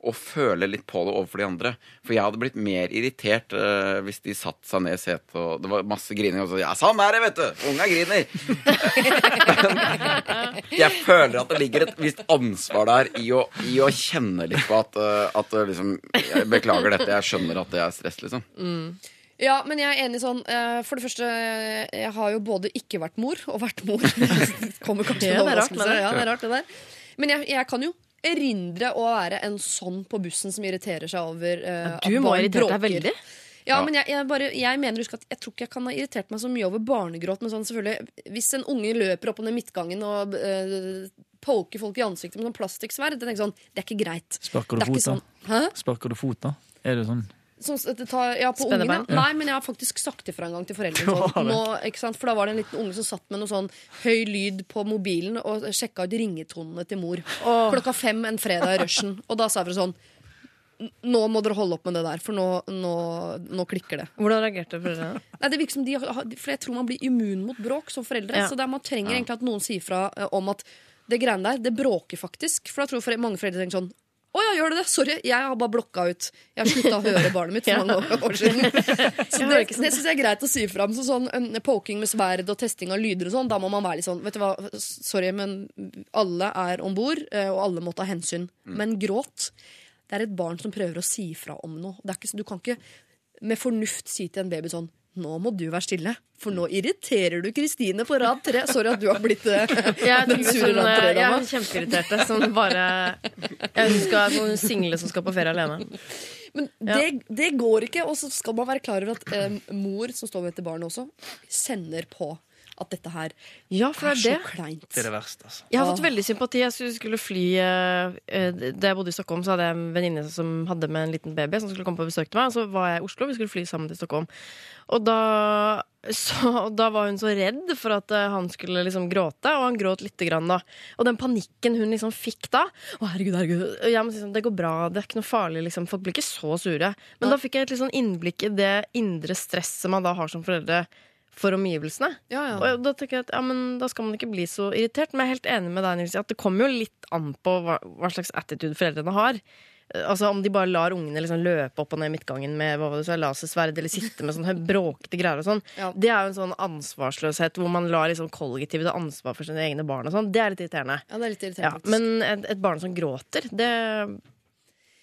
å føle litt på det overfor de andre. For jeg hadde blitt mer irritert uh, hvis de satte seg ned i setet og det var masse grining. Og så, ja, sånn er det, vet du! Unga griner. Men jeg føler at det ligger et visst ansvar der i å, i å kjenne litt på at, uh, at eh, liksom Jeg beklager dette, jeg skjønner at det er stress, liksom. Ja, men jeg er enig sånn For det første, jeg har jo både ikke vært mor og vært mor. det kommer kanskje en det er rart, overraskelse. Ja, det er rart, det der. Men jeg, jeg kan jo erindre å være en sånn på bussen som irriterer seg over eh, Du at må irritere barn deg veldig. Ja, Ja. men jeg, jeg, bare, jeg mener husk at jeg tror ikke jeg kan ha irritert meg så mye over barnegråt. Men sånn selvfølgelig Hvis en unge løper opp ned midtgangen og uh, poker folk i ansiktet med sånn plastikksverd, det, sånn, det er ikke greit. Sparker du fot, da? sånn Sparker du fot, da? Er det sånn tar, ja, på Spennebein? ja. Nei, men jeg har faktisk sagt ifra en gang til foreldrene. Sånn, nå. For da var det en liten unge som satt med noe sånn høy lyd på mobilen og sjekka ut ringetonene til mor. Klokka fem en fredag i rushen. Og da sa vi sånn Nå må dere holde opp med det der, for nå, nå, nå klikker det. Hvordan reagerte foreldrene? Nei, det virker som de For jeg tror man blir immun mot bråk som foreldre. Ja. Så det er, man trenger egentlig at noen sier fra eh, om at det greiene der, det bråker faktisk. For da tror jeg mange foreldre tenker sånn å ja, gjør du det? Sorry, jeg har bare blokka ut. Jeg har slutta å høre barnet mitt for mange år- siden. Så det, det syns jeg er greit å si fra om. Så sånn poking med sverd og testing av lyder og sånn, da må man være litt sånn Vet du hva, sorry, men alle er om bord, og alle må ta hensyn. Men gråt Det er et barn som prøver å si fra om noe. Det er ikke, du kan ikke med fornuft si til en baby sånn nå må du være stille, for nå irriterer du Kristine på rad tre. Sorry at du har blitt eh, den sure sånn, rad tre-dama. er kjempeirritert. Som bare Jeg skal noen single som skal på ferie alene. Men Ja. det, det går ikke. Og så skal man være klar over at eh, mor, som står med etter barnet også, sender på at dette her Ja, for er det så det. kleint. Det er det verste, altså. Jeg har fått veldig sympati. Jeg skulle- skulle fly eh, eh, Da jeg bodde i Stockholm, så hadde jeg en venninne som hadde med en liten baby som skulle komme på besøk til meg. Og så var jeg i Oslo, vi skulle fly sammen til Stockholm. Og da, så, og da var hun så redd for at eh, han skulle liksom gråte, og han gråt lite grann da. Og den panikken hun liksom fikk da Å, herregud, herregud. Jeg må si sånn, det går bra, det er ikke noe farlig, liksom. Folk blir ikke så sure. Men da fikk jeg et litt sånn innblikk i det indre stresset man da har som foreldre for omgivelsene. Ja, ja. Og da tenker jeg at ja, men da skal man ikke bli så irritert. Men jeg er helt enig med deg, Nils, at det kommer jo litt an på hva, hva slags attitude foreldrene har. Eh, Altså Om de bare lar ungene liksom løpe opp og ned midtgangen med hva var det, så er lasersverd eller sitte med sånne bråkete greier og sånn. Ja. Det er jo en sånn ansvarsløshet hvor man lar liksom kollektivet ta ansvar for sine egne barn. og sånn. Det er litt irriterende. ja, det er litt Ja, men et, et barn som gråter, det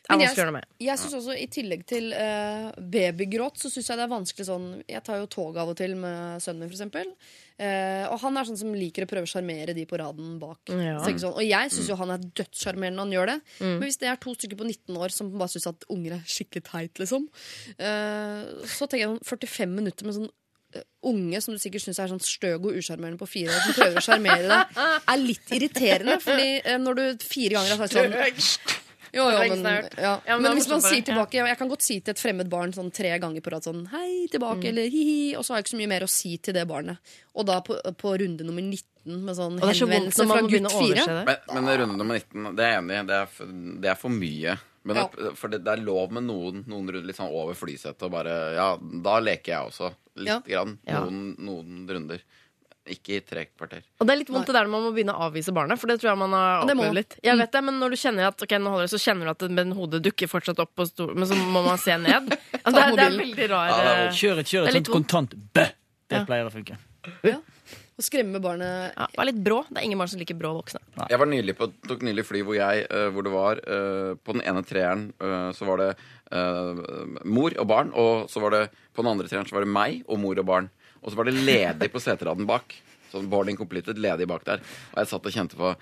Men noe med. Jeg synes også, I tillegg til uh, babygråt, så syns jeg det er vanskelig sånn Jeg tar jo tog av og til med sønnen min, for eksempel. Eh, og han er sånn som liker å prøve å sjarmere de på raden bak. Ja. Sånn, og jeg syns jo han er dødssjarmerende når han gjør det. Men hvis det er to stykker på 19 år som bare syns at unger er skikkelig teit, liksom, uh, så tenker jeg sånn 45 minutter med sånn Unge som du sikkert syns er sånn støg og usjarmerende på fire år, som prøver å sjarmere deg, er litt irriterende. Fordi når du fire ganger har sagt sånn jo, jo, men, ja. Ja, men men hvis man sier tilbake Jeg kan godt si til et fremmed barn sånn tre ganger på rad sånn hei tilbake eller hi-hi, og så har jeg ikke så mye mer å si til det barnet. Og da på, på runde nummer 19 med sånn så henvendelse fra gutt 4. Men, men runde nummer 19, det er jeg enig i. Det, det er for mye. Men Ja. det, for det, det er lov med noen, noen runder litt sånn over flysettet og bare Ja, da leker jeg også. Litt Ja. grann. Ja. Noen, noen runder. Ikke i tre kvarter. Og det er litt vondt det der når man må begynne å avvise barnet, for det tror jeg man har opplevd litt. Jeg vet det, men når du kjenner at ok, nå holder det, så kjenner du at den hodet dukker fortsatt opp på stol, men så må man se ned. Ja, det, er, det er veldig rar Ja, det er eh, Kjør et, kjør et sånt kontant bø! Det Ja. pleier å funke. Å skremme barnet ja, Vær litt brå. Det er ingen barn som liker brå voksne. Jeg var nylig på, tok nylig fly hvor jeg eh, Hvor det var eh, På den ene treeren så var det mor og barn, og så var det på den andre treeren så var det meg og mor og barn. Og så var det ledig på seteraden bak. Sånn boarding completed, ledig bak der. Og jeg satt og kjente på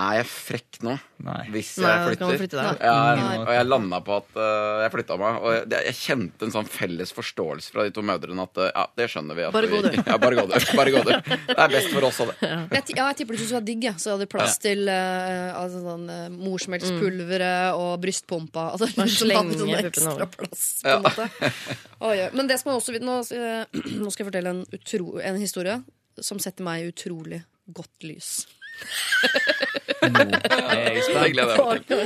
Er jeg frekk nå? Nei. Hvis jeg Nei, flytter? flytte. Ja, og jeg landa på at uh, jeg flytta meg. Og jeg, jeg kjente en sånn felles forståelse fra de to mødrene at uh, ja, det skjønner vi. At Bare gå, vi, du. Ja, bare gå, du. Bare gå, du. Det er best for oss, av det. jeg, ja, jeg tipper du syntes det var digg, ja. så jeg hadde plass til uh, altså, sånn, uh, morsmelkspulveret og brystpumpa. Altså, Man slenger sånn slenger ekstra plass. På en måte. Oh. Men det skal man også vite. Nå, nå skal jeg fortelle en, utro, en historie som setter meg i utrolig godt lys. Nå er jeg spent. gleder jeg meg til.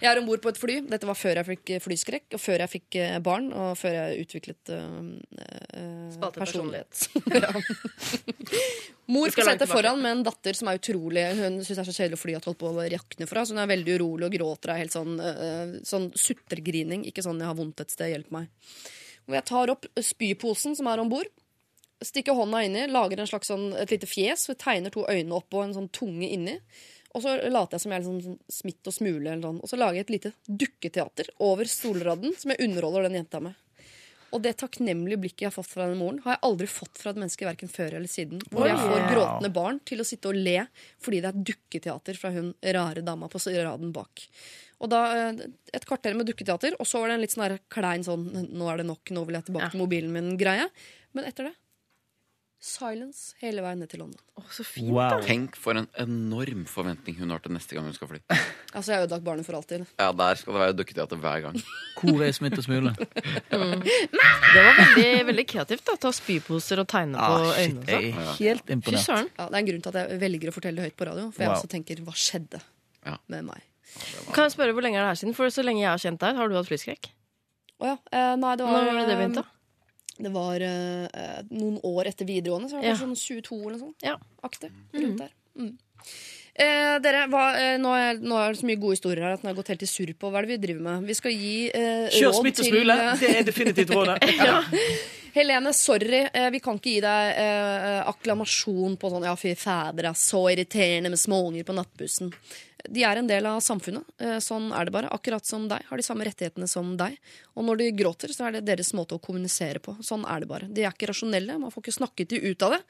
Jeg er om bord på et fly. Dette var før jeg fikk eh, flyskrekk, og før jeg fikk eh, barn, og før jeg utviklet uh, personlighet. Mor skal på setet foran med en datter som er utrolig Hun syns det er så kjedelig å fly at holdt på å rakne for henne. Så hun er veldig urolig og gråter. Er helt sånn, uh, sånn sutregrining. Ikke sånn 'jeg har vondt et sted, hjelp meg'. Hvor jeg tar opp spyposen som er om bord. Stikker hånda inni, lager en slags sånn, et lite fjes, tegner to øyne opp og en sånn tunge inni. Og så later jeg som jeg er sånn smitt og smule. Sånn. Og så lager jeg et lite dukketeater over stolradden som jeg underholder den jenta med. Og det takknemlige blikket jeg har fått fra den moren, har jeg aldri fått fra et menneske verken før eller siden. Hvor jeg får gråtende barn til å sitte og le fordi det er dukketeater fra hun rare dama på raden bak. Og da eh, Et kvarter med dukketeater, og så var det en litt sånn klein sånn Nå er det nok, nå vil jeg tilbake til mobilen min-greie. Men etter det silence hele veien ned til London. Oh, så fint. Wow. Tenk for en enorm forventning hun har til neste gang hun skal fly. Altså, Jeg har ødelagt barnet for alltid. Ja, Der skal det være dukketeater hver gang. Hvor er smitt og smule? Det var veldig, veldig kreativt. da Ta spyposer og tegne på Ah, shit, øynene. sånn. helt imponert. Ja, det er en grunn til at jeg velger å fortelle det høyt på radio. For jeg Wow. også tenker hva skjedde Ja. med meg? Kan jeg spørre hvor lenge er det her siden? For så lenge jeg har kjent deg, har du hatt flyskrekk? Å ja. Eh, nei, det var, Når var det det begynte? Det var eh, eh, noen år etter videregående, så var det Ja. sånn 22 eller noe sånt. Ja. Aktig. Rundt der. Mm. Eh, dere, hva, eh, nå, er, nå er det så mye gode historier her at nå har gått helt i surr på hva er det vi driver med. Vi skal gi eh, Kjør råd smitt og smule. eh, Det er definitivt rådet. Helene, sorry. Eh, vi kan ikke gi deg eh, akklamasjon på sånn Ja, fy fader, er så irriterende med småunger på nattbussen. De er en del av samfunnet. Sånn er det bare. Akkurat som deg. Har de samme rettighetene som deg. Og når de gråter, så er det deres måte å kommunisere på. Sånn er det bare. De er ikke rasjonelle. Man får ikke snakket de ut av det.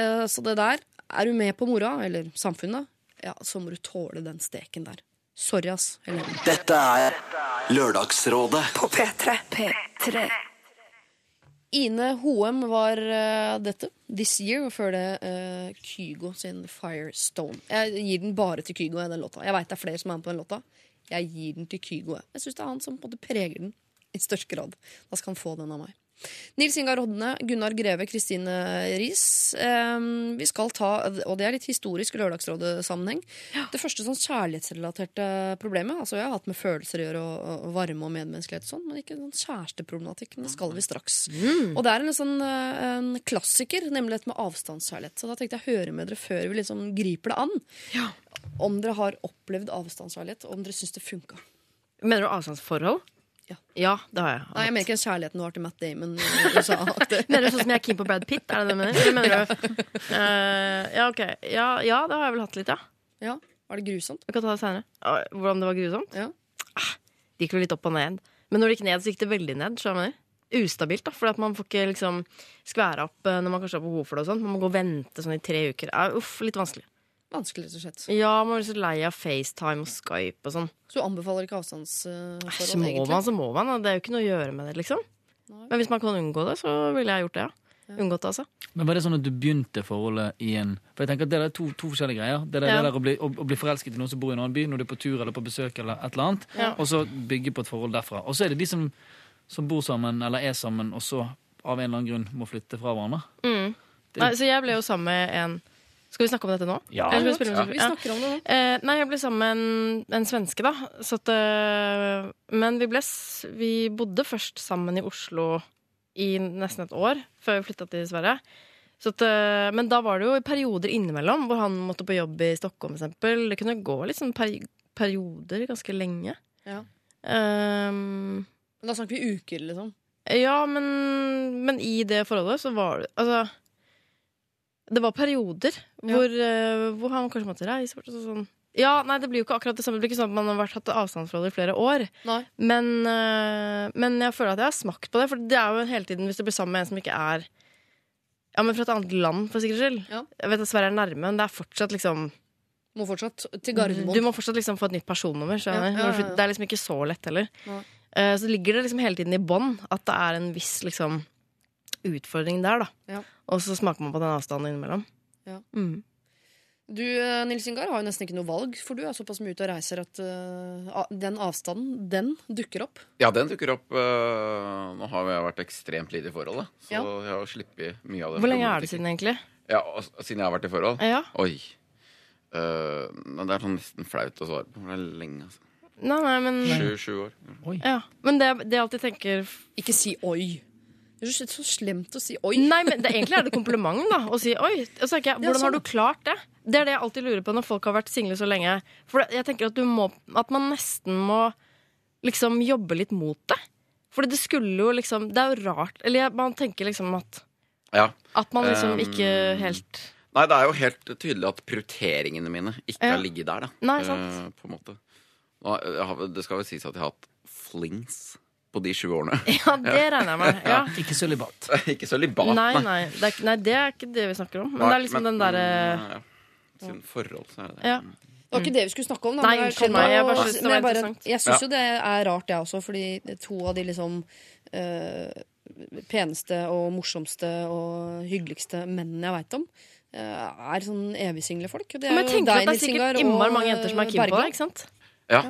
Eh, så det der Er du med på moroa, eller samfunnet, ja, så må du tåle den steken der. Sorry, ass, Eller... Dette er Lørdagsrådet På P3. P3. Ine Hoem var uh, dette. This Year. Og før det uh, Kygo sin Firestone. Jeg gir den bare til Kygo, jeg, den låta. Jeg veit det er flere som er med på den låta. Jeg gir den til Kygo. jeg. Jeg syns det er han som på en måte preger den i størst grad. Da skal han få den av meg. Nils Ingar Rodne, Gunnar Greve, Kristine Riis. Eh, vi skal ta, og det er litt historisk Lørdagsrådet-sammenheng, det første sånn kjærlighetsrelaterte problemet. Altså Jeg har hatt med følelser å gjøre, og, og varme og medmenneskelighet og sånn, men ikke sånn kjæresteproblematikk. Men det skal vi straks. Og det er en, sånn, eh, en klassiker, nemlig dette med avstandskjærlighet. Så da tenkte jeg å høre med dere før vi liksom griper det an. Om dere har opplevd avstandskjærlighet, og om dere syns det funka. Mener du avstandsforhold? Ja. ja, det har jeg. Hatt. Nei, jeg mener ikke kjærligheten du har til Matt Damon. Mener du sånn som jeg er keen på Brad Pitt? Er det det du mener? Mener du Uh, Ja, ok. Ja, ja, det har jeg vel hatt litt, ja. Ja, Var det grusomt? Vi kan ta det senere. Hvordan det var grusomt? Ja. Det gikk jo litt opp og ned. Men når det gikk ned, så gikk det veldig ned. skjønner du? Ustabilt, da, for man får ikke liksom skvære opp eh, når man kanskje har behov for det. og sånt. Man må gå og vente sånn i tre uker. Uh, uff, litt vanskelig. Vanskelig, rett og slett. Ja, man blir så lei av FaceTime og Skype og sånn. Så du anbefaler ikke avstandsforhold, Så må egentlig? man, så må man. da. Det er jo ikke noe å gjøre med det, liksom. Nei. Men hvis man kan unngå det, så ville jeg gjort det, ja. Unngått det, altså. Men Var det sånn at du begynte forholdet i en For jeg tenker at Det er to, to forskjellige greier. Det, er Ja. det der å, bli, å, å bli forelsket i noen som bor i en annen by, når du er på tur eller på besøk, eller et eller annet, Ja. og så bygge på et forhold derfra. Og så er det de som, som bor sammen eller er sammen, og så av en eller annen grunn må flytte fra hverandre. Mm. Nei, så jeg ble jo sammen med en Skal vi snakke om dette nå? Ja. Vi Ja, vi snakker om det nå. Eh, nei, jeg ble sammen med en, en svenske, da. Så at, eh, men vi, ble, vi bodde først sammen i Oslo i nesten et år, før vi flytta til Sverige. Så at, eh, men da var det jo perioder innimellom hvor han måtte på jobb i Stockholm, for eksempel. Det kunne gå litt sånn peri perioder ganske lenge. Ja. Um, da snakker vi uker, liksom. ja, men, men i det forholdet så var det Altså Det var perioder hvor, eh, hvor han kanskje måtte reise bort sånn. Ja, nei, det blir jo ikke akkurat det samme. Det blir ikke sånn at man har vært hatt avstandsforhold i flere år. Men, uh, men jeg føler at jeg har smakt på det. For det er jo hele tiden hvis du blir sammen med en som ikke er Ja, men fra et annet land, for sikkerhets skyld. Ja. Jeg vet at Sverige er nærme, men det er fortsatt liksom Må fortsatt til Du må fortsatt liksom få et nytt personnummer. Ja, ja, ja, ja. Det er liksom ikke så lett heller. Eh, Så ligger det liksom hele tiden i bånn at det er en viss liksom utfordring der, da. Ja. Og så smaker man på den avstanden innimellom. Ja. Mm. Du, eh, Nils Ingar, har jo nesten ikke noe valg, for du er såpass mye ute og reiser at uh, den avstanden, den dukker opp. Ja, den dukker opp. Uh, nå har jeg vært ekstremt lite i forholdet, så Ja. jeg har sluppet mye av det. Hvor lenge er det siden, egentlig? Ja, og- Siden jeg har vært i forhold? Ja. Oi. Uh, det er sånn nesten flaut å svare på. Det er lenge, altså. Nei, nei, men Sju, sju år. ja. Men det, det jeg alltid tenker Ikke si oi. Det er så, så slemt å si oi. Nei, men det, egentlig er det kompliment, da. Å si oi. Og så tenker jeg, hvordan sånn. har du klart det? Det er det jeg alltid lurer på når folk har vært single så lenge. For jeg tenker at, du må, at man nesten må liksom jobbe litt mot det. For det skulle jo liksom Det er jo rart. Eller jeg, man tenker liksom at Ja. At man liksom Um, ikke helt Nei, det er jo helt tydelig at prioriteringene mine ikke Ja. har ligget der, da. Nei, sant. Uh, på en måte. Nå, jeg har, det skal vel sies at jeg har hatt flings på de 20 årene. Ja, det regner jeg med. Ja. Ikke sølibat. ikke sølibat, Nei, nei det, er, nei, det er ikke det vi snakker om. Men Nei, det er liksom men- den derre ja. Siden forhold, så er det det. ja. Det var ikke det vi skulle snakke om. Da, Nei, unnskyld meg, jeg bare synes det bare-. Jeg syns Ja. jo det er rart, jeg også, fordi to av de liksom øh, peneste og morsomste og hyggeligste mennene jeg veit om, øh, er sånn evigsingle folk. Det Men jeg det er Nils Ingar, og, er. Bergland. Ja.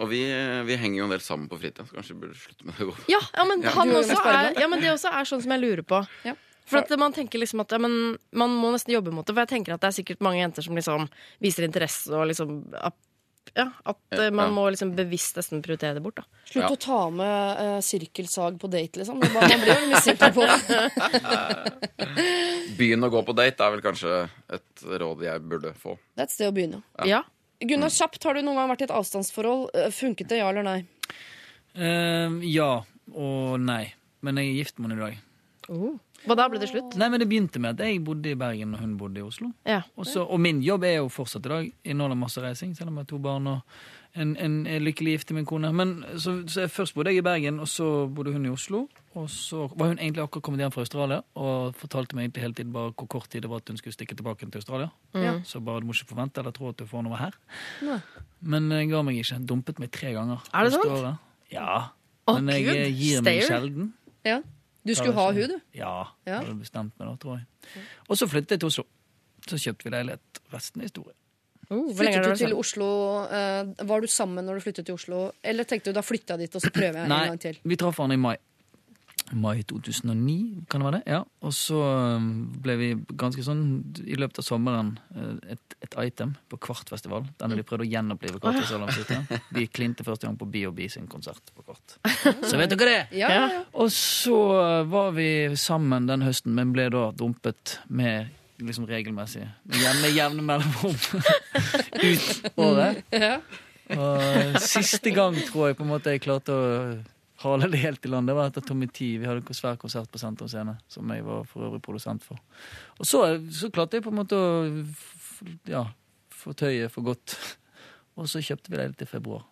Og vi, vi henger jo en del sammen på fritida, så kanskje vi burde slutte med det. Ja, ja, men, Ja. Også er, ja, men det også er sånn som jeg lurer på. Ja. For at man tenker liksom at ja, men man må nesten jobbe mot det. For jeg tenker at det er sikkert mange jenter som liksom viser interesse og liksom at, ja, at Ja, eh, man må liksom bevisst nesten prioritere det bort. da Slutt Ja. å ta med uh, sirkelsag på date, liksom. Det bare- Man blir jo mistenkt på Begynn å gå på date er vel kanskje et råd jeg burde få. Det er et sted å begynne. Ja. Gunnar Kjapt, har du noen gang vært i et avstandsforhold? Eh, Funket det, ja eller nei? Uh, ja og nei. Men jeg er gift med henne i dag. Hva da? Ble det slutt? Nei, men Det begynte med at jeg bodde i Bergen og hun bodde i Oslo. Ja. Også, og min jobb er jo fortsatt i dag. Inneholder masse reising, selv om jeg har to barn og en, en lykkelig gift til min kone. Men så, så Først bodde jeg i Bergen, og så bodde hun i Oslo. Og så var hun egentlig akkurat kommet hjem fra Australia og fortalte meg egentlig hele tiden bare hvor kort tid det var at hun skulle stikke tilbake til Australia. Ja. Så bare du må ikke forvente eller tro at du får noe her. Nei. Men jeg ga meg ikke. Dumpet meg tre ganger. Er det sant? året. Ja. Oh, Men jeg Gud. eh, gir meg Stayer. sjelden. Ja. Du skulle ha hun, du. Ja, Ja. det hadde bestemt meg da, tror jeg. Og så flyttet jeg til Oslo. Så kjøpte vi leilighet. Resten er historie. Hvor Flyttet du til Oslo uh, Var du sammen når du flyttet til Oslo? Eller tenkte du da flytta dit, og så prøver jeg en gang til? vi traff hverandre i mai. Mai 2009, kan det være det? Ja. Og så um, ble vi ganske sånn i løpet av sommeren eh, et, et item på Kvartfestival. Den har de prøvd å gjenopplive Kvartfestivalen Vi klinte første gang på B&B sin konsert på Kvart. Så vet dere det! Ja, ja, ja. Og så var vi sammen den høsten, men ble da dumpet med liksom regelmessig med jevne, mellomrom ut året. Ja. Og siste gang tror jeg på en måte jeg klarte å hale det helt i land. Det var etter Tommy T. Vi hadde en svær konsert på Sentrum Scene, som jeg var for øvrig produsent for. Og så, så klarte jeg på en måte å ja, få tøyet for godt. Og så kjøpte vi det litt i februar.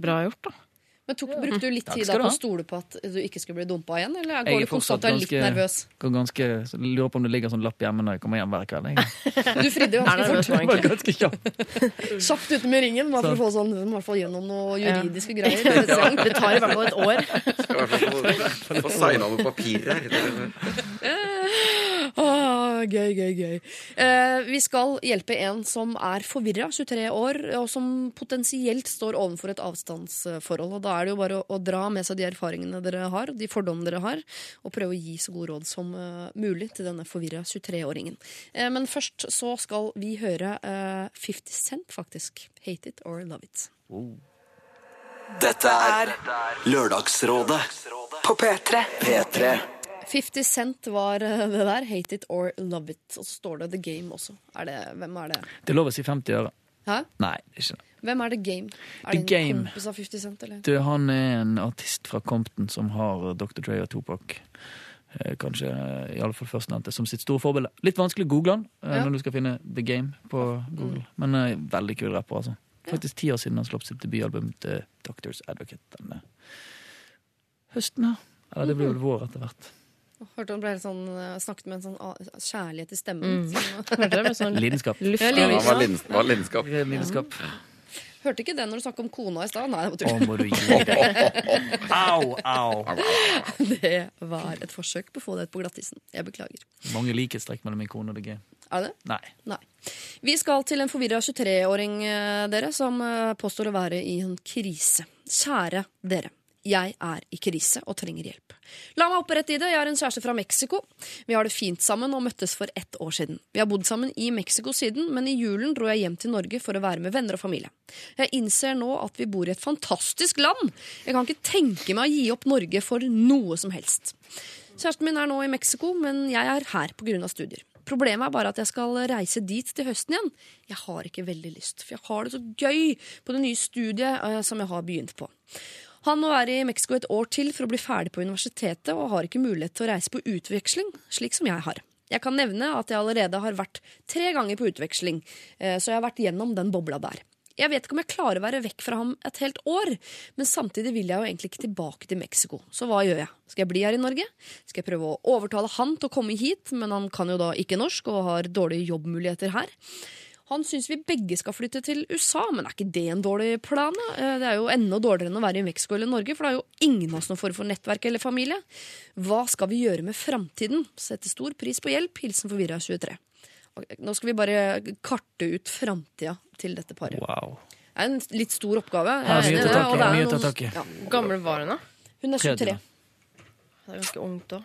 Bra gjort, da. Men tok, brukte du litt Takk tid da på å stole på at du ikke skulle bli dumpa igjen? Eller Jeg går er konstant fortsatt at er litt ganske- nervøs? Ganske, lurer på om det ligger sånn lapp hjemme når jeg kommer hjem hver kveld. Jeg. Du fridde jo Er ganske fort. er ganske kjapt. Ute med ringen, bare for å få sånn, i hvert fall gjennom noen juridiske greier. Ja. Det tar i hvert fall et år. Skal i hvert fall få- få signa noen papirer her. Ah, gøy, gøy, gøy. Eh, vi skal hjelpe en som er forvirra, 23 år, og som potensielt står overfor et avstandsforhold. Og Da er det jo bare å, å dra med seg de erfaringene dere har, de fordommene dere har, og prøve å gi så gode råd som uh, mulig til denne forvirra 23-åringen. Eh, men først så skal vi høre uh, 50 Cent, faktisk. Hate it or love it. Dette er Lørdagsrådet På P3. P3. 50 Cent var eh, det der. Hate it or love it. Og så står det The Game også. Er det, hvem er det? Det er lov å si 50 øre. Hæ? Nei, det er ikke det. Hvem er The Game? Er The det en Game. kompis av 50 Cent, eller? Du, han er en artist fra Compton som har Dr. Dre og Tupac. Eh, Kanskje eh, i alle fall førstnevnte som sitt store forbilde. Litt vanskelig å google han eh, Ja. når du skal finne The Game på Google. Men uh, veldig kul rapper, altså. Faktisk ti år siden han slapp sitt debutalbum til Doctors Advocate denne høsten her. Eller det blir vel vår etter hvert. Hørte han ble sånn, eh, snakket med en sånn ah, kjærlighet i stemmen. Mm. Hørte dere med sånn Lidenskap. Ja, Ja, i var, lidenskap. hva er lidenskap? Lidenskap? Ja. Hørte ikke det når du snakket om kona i stad? Nei, det var tull. Au, au. Det var et forsøk på å få det ut på glattisen. Jeg beklager. Mange likhetstrekk mellom min kone og deg. Er det? Nei. Nei. Vi skal til en forvirra 23-åring, eh, dere, som eh, påstår å være i en krise. Kjære dere. Jeg er i krise og trenger hjelp. La meg opprette i det. Jeg har en kjæreste fra Mexico. Vi har det fint sammen og møttes for ett år siden. Vi har bodd sammen i Mexico siden, men i julen dro jeg hjem til Norge for å være med venner og familie. Jeg innser nå at vi bor i et fantastisk land. Jeg kan ikke tenke meg å gi opp Norge for noe som helst. Kjæresten min er nå i Mexico, men jeg er her pga. studier. Problemet er bare at jeg skal reise dit til høsten igjen. Jeg har ikke veldig lyst, for jeg har det så gøy på det nye studiet eh, som jeg har begynt på. Han må være i Mexico et år til for å bli ferdig på universitetet, og har ikke mulighet til å reise på utveksling, slik som jeg har. Jeg kan nevne at jeg allerede har vært tre ganger på utveksling, eh, så jeg har vært gjennom den bobla der. Jeg vet ikke om jeg klarer å være vekk fra ham et helt år, men samtidig vil jeg jo egentlig ikke tilbake til Mexico. Så hva gjør jeg? Skal jeg bli her i Norge? Skal jeg prøve å overtale han til å komme hit, men han kan jo da ikke norsk og har dårlige jobbmuligheter her? Han syns vi begge skal flytte til USA, men er ikke det en dårlig plan? da? Eh, Det er jo enda dårligere enn å være i Mexico eller Norge, for det er jo ingen av oss noen form for nettverk eller familie. Hva skal vi gjøre med framtiden? Setter stor pris på hjelp. Hilsen forvirra 23. Nå skal vi bare karte ut framtida til dette paret. Wow. Det er en litt stor oppgave. Ja, mye til i å ta tak i, og det er mye å ta noen- tak i. Ja, Hvor gammel var hun, da? hun er 23. Det er ganske ungt òg.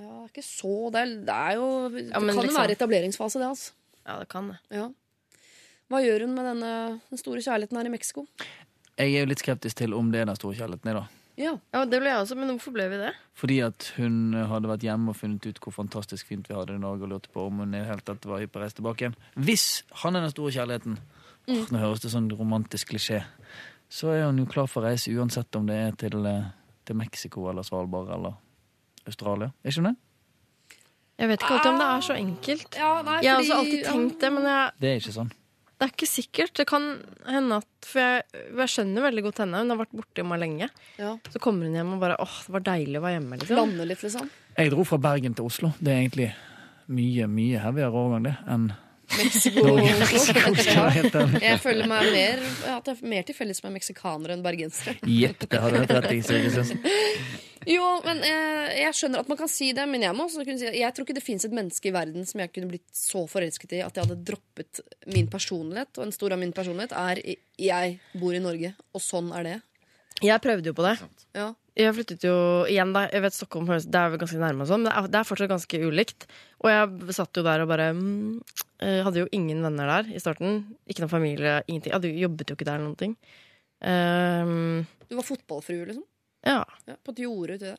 Ja, ikke så Det er, det er jo Det Ja, kan jo liksom- være etableringsfase, det, altså. Ja, det kan det. Ja. Hva gjør hun med denne den store kjærligheten her i Mexico? Jeg er jo litt skeptisk til om det er den store kjærligheten da. Ja. Ja, det ble jeg også, men hvorfor ble vi det? Fordi at hun hadde vært hjemme og funnet ut hvor fantastisk fint vi hadde i Norge, og lurte på om hun helt tatt var hypp på å reise tilbake igjen. Hvis han er den store kjærligheten, åh, nå høres det sånn romantisk klisjé, så er hun jo klar for å reise uansett om det er til, eh, til Mexico eller Svalbard eller Australia. Er ikke hun det? Jeg vet ikke alltid om det er så enkelt. Ja, nei, Jeg har fordi- også alltid tenkt det, men jeg, Det er ikke sånn. det er ikke sikkert. Det kan hende at For jeg, jeg skjønner veldig godt henne. Hun har vært borte i meg lenge. Ja. Så kommer hun hjem og bare åh, det var deilig å være hjemme. liksom Lande litt, liksom. Jeg dro fra Bergen til Oslo. Det er egentlig mye, mye heavyere overgang det enn Mexico. Jeg føler meg mer, at jeg er mer til felles med meksikanere enn bergensere. Jepp, det har du helt rett i. Jo, men jeg, Jeg skjønner at man kan si det, men jeg må også kunne si Jeg tror ikke det fins et menneske i verden som jeg kunne blitt så forelsket i at jeg hadde droppet min personlighet. Og en stor av min personlighet er jeg bor i Norge, og sånn er det. Jeg prøvde jo på det. Ja. Jeg flyttet jo igjen da, jeg vet Stockholm høres- det er vel ganske nærme, sånn, men det er, det er fortsatt ganske ulikt. Og jeg satt jo der og bare mm, eh, Hadde jo ingen venner der i starten. Ikke noen familie, ingenting. Jeg hadde, jo- jobbet jo ikke der eller noen ting. Um, Du var fotballfrue, liksom? ja. Ja, på et jorde uti der.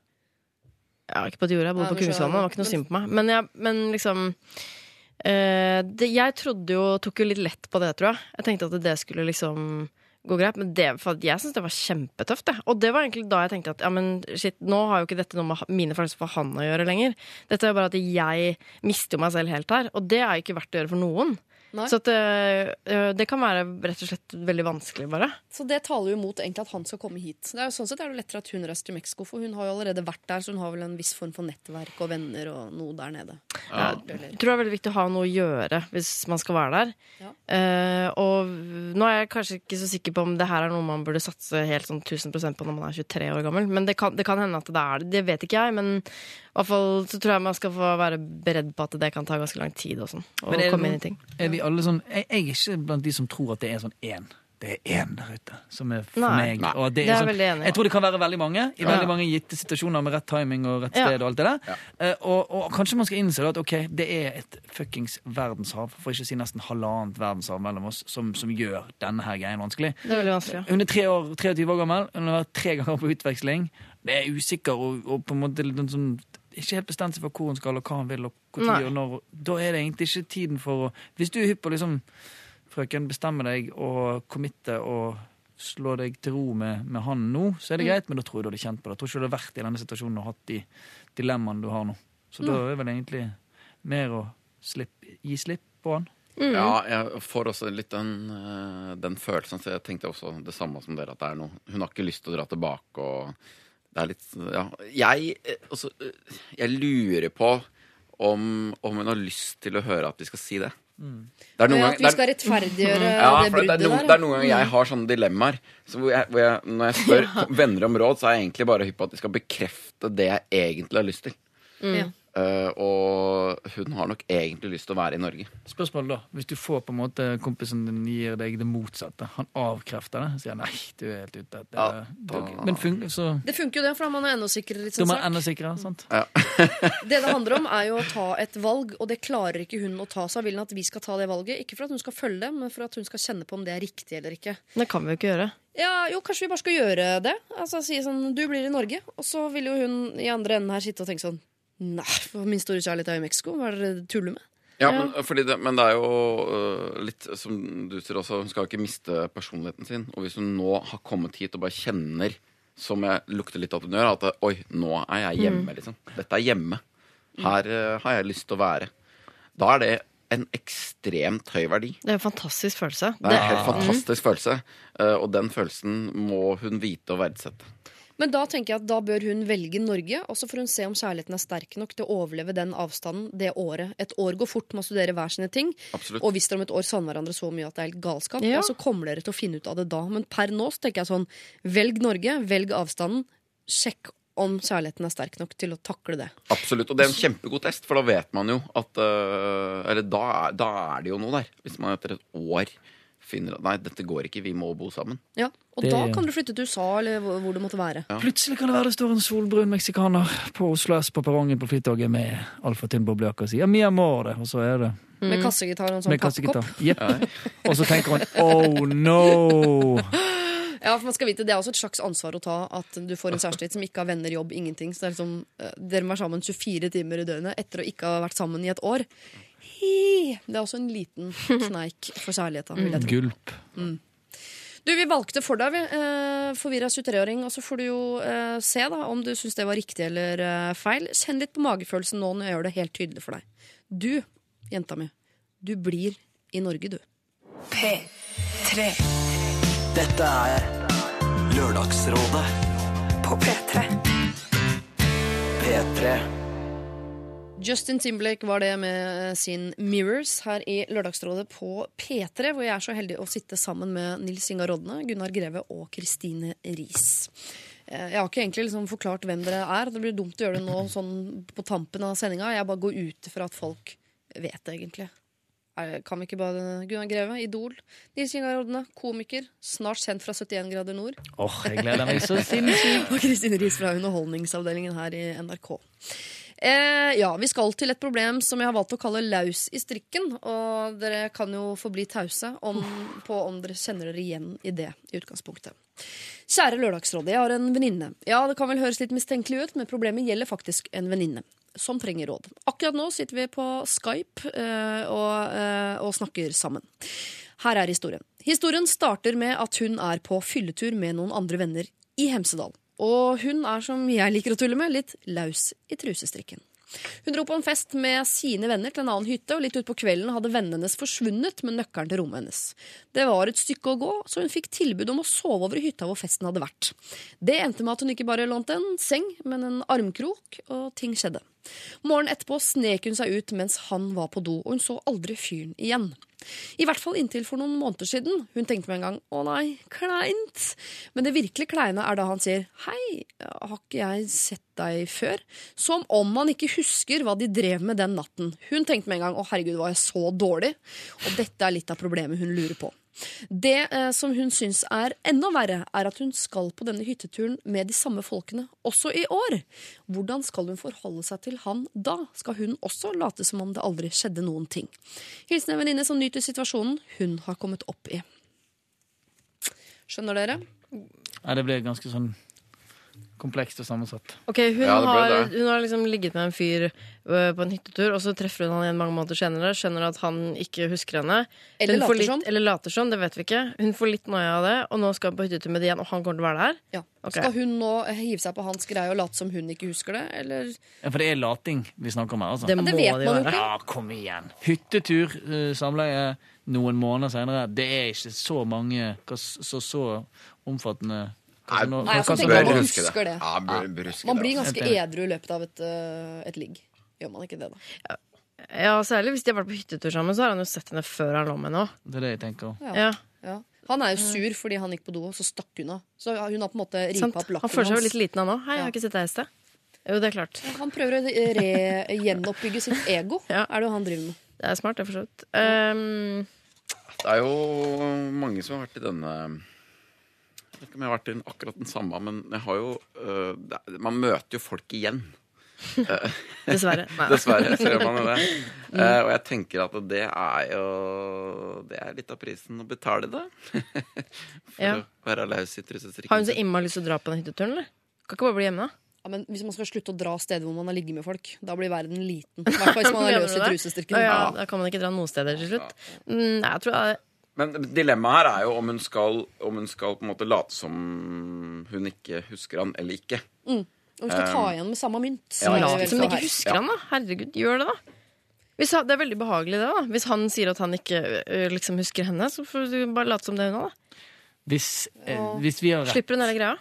ja, ikke på et jorde, jeg bodde Nei, på Kungsvannet. Det var ikke noe synd på meg. Men, jeg, men liksom uh, det, Jeg trodde jo Tok jo litt lett på det, tror jeg. Jeg tenkte at det skulle liksom gå greit, men det, jeg syns det var kjempetøft. Det. Og det var egentlig da jeg tenkte at ja, men shit, nå har jo ikke dette noe med mine følelser for han å gjøre lenger. Dette er jo bare at jeg mister jo meg selv helt her, og det er jo ikke verdt å gjøre for noen. Nei. Så at, øh, det kan være rett og slett veldig vanskelig, bare. Så det taler jo mot egentlig at han skal komme hit. Det er jo sånn sett er det lettere at hun reiser til Mexico, for hun har jo allerede vært der, så hun har vel en viss form for nettverk og venner og noe der nede. Ja. Jeg tror det er veldig viktig å ha noe å gjøre hvis man skal være der. Ja. Uh, og nå er jeg kanskje ikke så sikker på om det her er noe man burde satse helt sånn 1000% på når man er 23 år gammel, men det kan, det kan hende at det er det. Det vet ikke jeg, men i hvert fall så tror jeg man skal få være beredt på at det kan ta ganske lang tid og sånn. Å komme inn i ting. Er alle sånn jeg, jeg er ikke blant de som tror at det er sånn én. Det er én der ute som er for Nei. meg. Nei. Det Det er er jeg sånn, veldig enig jeg tror det kan være veldig mange i Ja. veldig mange gitte situasjoner med rett timing og rett Ja. sted. og alt det der. Ja. Eh, og, og kanskje man skal innse at ok, det er et fuckings verdenshav, for ikke å si nesten halvannet verdenshav mellom oss, som, som gjør denne her greien vanskelig. Det er veldig vanskelig. Ja. Hun er tre år, 23 år gammel, hun har vært tre ganger på utveksling. Det er usikker og, og på en måte litt sånn ikke helt bestemt seg for hvor hun skal, og hva hun vil, og hvor tid og når. Da er det egentlig ikke tiden for å Hvis du er hypp på liksom Frøken, bestemme deg og committe og slå deg til ro med, med han nå, så er det greit, men da tror jeg du hadde kjent på det. Jeg tror ikke du hadde vært i denne situasjonen og hatt de dilemmaene du har nå. Så da er det vel egentlig mer å slipp, gi slipp på han. Ja, jeg får også litt den, eh, den følelsen. Så jeg tenkte også det samme som dere, at det er noe Hun har ikke lyst til å dra tilbake, og det er litt Ja. Jeg, eh, altså, eh, jeg lurer på om, om hun har lyst til å høre at vi skal si det. Det er noen Ja, at vi skal rettferdiggjøre ja, det bruddet er der. det er noen ganger jeg har sånne dilemmaer. Så hvor jeg, hvor jeg, når jeg spør venner om råd, så er jeg egentlig bare hypp på at de skal bekrefte det jeg egentlig har lyst til. Ja. Eh, og hun har nok egentlig lyst til å være i Norge. Spørsmålet da, Hvis du får på en måte kompisen din gir deg det motsatte, han avkrefter det, sier han nei, du er helt ute. Det, Ja, da- men fun så Det funker jo det, for da er man enda sikrere litt sånn er enda sikrere, sant? Det det handler om, er jo å ta et valg, og det klarer ikke hun å ta. Så vil hun at vi skal ta det valget. Ikke for at hun skal følge det, men for at hun skal kjenne på om det er riktig eller ikke. Det kan vi jo ikke gjøre. Ja, jo, kanskje vi bare skal gjøre det. Altså Si sånn, du blir i Norge. Og så vil jo hun i andre enden her sitte og tenke sånn Nei, for min store kjærlighet er i Mexico. Hva er det dere tuller med? Ja, men, fordi det, men det er jo uh, litt som du sier også, hun skal ikke miste personligheten sin. Og hvis hun nå har kommet hit og bare kjenner, som jeg lukter litt at hun gjør, at det, oi, nå er jeg hjemme, liksom. Dette er hjemme. Her uh, har jeg lyst til å være. Da er det en ekstremt høy verdi. Det er en fantastisk følelse. Det er en helt fantastisk følelse, øh, og den følelsen må hun vite og verdsette. Men da tenker jeg at da bør hun velge Norge, og så får hun se om kjærligheten er sterk nok til å overleve den avstanden det året. Et år går fort med å studere hver sine ting, Absolutt. og hvis dere om et år savner hverandre så mye at det er helt galskap, Ja. ja. så kommer dere til å finne ut av det da. Men per nå så tenker jeg sånn, velg Norge, velg avstanden, sjekk om kjærligheten er sterk nok til å takle det. Absolutt, og det er en kjempegod test, for da vet man jo at øh, Eller da, da er det jo noe der. Hvis man etter et år finner at nei, dette går ikke, vi må bo sammen. Ja, Og Det- da kan du flytte til USA, eller hvor hvor det måtte være. Plutselig kan det være det står en solbrun meksikaner på Oslo S på perrongen på Flytoget med altfor tynn boblejakke og sier 'mi amore', og så er det Med kassegitar og en sånn med kaffekopp. kassegitar. Jepp. Og så tenker hun 'oh no'. Ja, for man skal vite, Det er også et slags ansvar å ta at du får en kjæreste som ikke har venner, jobb, ingenting. Så det er liksom, eh, Dere må være sammen 24 timer i døgnet etter å ikke ha vært sammen i et år. Hi. Det er også en liten sneik for jeg tro. Gulp. Du, Vi valgte for deg. Eh, forvirra 23-åring. Og så får du jo eh, se da, om du syns det var riktig eller eh, feil. Kjenn litt på magefølelsen nå når jeg gjør det helt tydelig for deg. Du, jenta mi, du blir i Norge, du. P3 Dette er Lørdagsrådet på P3. P3. Justin Timberlake var det med sin Mirrors her i Lørdagsrådet på P3, hvor jeg er så heldig å sitte sammen med Nils Inga Rodne, Gunnar Greve og Kristine Riis. Eh, Jeg har ikke egentlig liksom forklart hvem dere er. Det blir dumt å gjøre det nå sånn på tampen av sendinga. Jeg bare går ut fra at folk vet det, egentlig. Kan vi ikke bare Gunnar Greve, Idol. Nils Ingar Rodne, komiker. Snart kjent fra 71 grader nord. Åh, jeg gleder meg så sinnssykt. Og Kristine Riis fra Underholdningsavdelingen her i NRK. Eh, ja, Vi skal til et problem som jeg har valgt å kalle laus i strikken. Og dere kan jo forbli tause om, på om dere kjenner dere igjen i det i utgangspunktet. Kjære Lørdagsrådet, jeg har en venninne. Ja, det kan vel høres litt mistenkelig ut, men problemet gjelder faktisk en venninne. Som trenger råd. Akkurat nå sitter vi på Skype eh, og, eh, og snakker sammen. Her er historien. Historien starter med at hun er på fylletur med noen andre venner i Hemsedal. Og hun er, som jeg liker å tulle med, litt laus i trusestrikken. Hun dro på en fest med sine venner til en annen hytte, og litt utpå kvelden hadde vennene hennes forsvunnet med nøkkelen til rommet hennes. Det var et stykke å gå, så hun fikk tilbud om å sove over i hytta hvor festen hadde vært. Det endte med at hun ikke bare lånte en seng, men en armkrok, og ting skjedde. Morgenen etterpå snek hun seg ut mens han var på do, og hun så aldri fyren igjen. I hvert fall inntil for noen måneder siden. Hun tenkte med en gang 'å nei, kleint'. Men det virkelig kleine er da han sier 'hei, har ikke jeg sett deg før?' Som om han ikke husker hva de drev med den natten. Hun tenkte med en gang 'å herregud, var jeg så dårlig?' Og dette er litt av problemet hun lurer på. Det eh, som hun syns er enda verre, er at hun skal på denne hytteturen med de samme folkene også i år. Hvordan skal hun forholde seg til han da? Skal hun også late som om det aldri skjedde noen ting? Hilsen en venninne som nyter situasjonen hun har kommet opp i. Skjønner dere? Ja, det ble ganske sånn komplekst og sammensatt. Ok, hun, Ja, har, hun har liksom ligget med en fyr ø, på en hyttetur, og så treffer hun han igjen mange måneder senere. Skjønner at han ikke husker henne. Eller Hun later litt. Eller later sånn, det vet vi ikke. Hun får litt noia av det, og nå skal hun på hyttetur med det igjen, og han kommer til å være der. Ja. Okay. Skal hun nå hive seg på hans greie og late som hun ikke husker det? Eller Ja, for det er lating vi snakker om her, altså. Det det vet de man jo ikke. Ja, kom igjen. Hyttetur, eh, samleie noen måneder senere. Det er ikke så mange så, så omfattende Nei, nå- Nei, altså, hva tenker er- man husker det. det. Ja, bør, bør huske Man blir altså. ganske Helt edru i løpet av et, eh, et ligg. Gjør man ikke det, da? Ja, Særlig hvis de har vært på hyttetur sammen, så har han jo sett henne før han lå med henne òg. Det er det jeg tenker. Ja. Ja. Ja. Han er jo sur fordi han gikk på do, og så stakk hun av. Så hun har på en måte ripa opp lakken hans. Han føler seg jo litt liten, han òg. Hei, jeg har ikke sett deg i sted. Jo, det er klart. Han prøver å re gjenoppbygge sitt ego. Ja. Er det jo han driver med. Det er smart, det, for så vidt. Um, Det er jo mange som har vært i denne Jeg vet ikke om jeg har vært i akkurat den samme, men jeg har jo uh, er- Man møter jo folk igjen. dessverre. Dessverre så gjør man det. det. Uh, og jeg tenker at det er jo Det er litt av prisen å betale det. For Ja. å være laus i trussestrikken. Har hun så innmari lyst til å dra på den hytteturen, eller? Kan ikke bare bli hjemme, da? Ja, men Hvis man skal slutte å dra steder hvor man har ligget med folk, da blir verden liten. Hvertfall hvis man er løs i det? trusestyrken. Ja, da kan man ikke dra noen steder til slutt. Mm, jeg tror jeg, Men dilemmaet her er jo om hun skal, om hun skal på en måte late som hun ikke husker han eller ikke. Om hun skal ta igjen med samme mynt. Ja, ja. Som hun ikke husker han, da. Herregud, gjør det, da. Hvis han, det er veldig behagelig, det. da Hvis han sier at han ikke liksom husker henne, så får du bare late som det er hun òg, da. Hvis, eh, hvis vi har rett,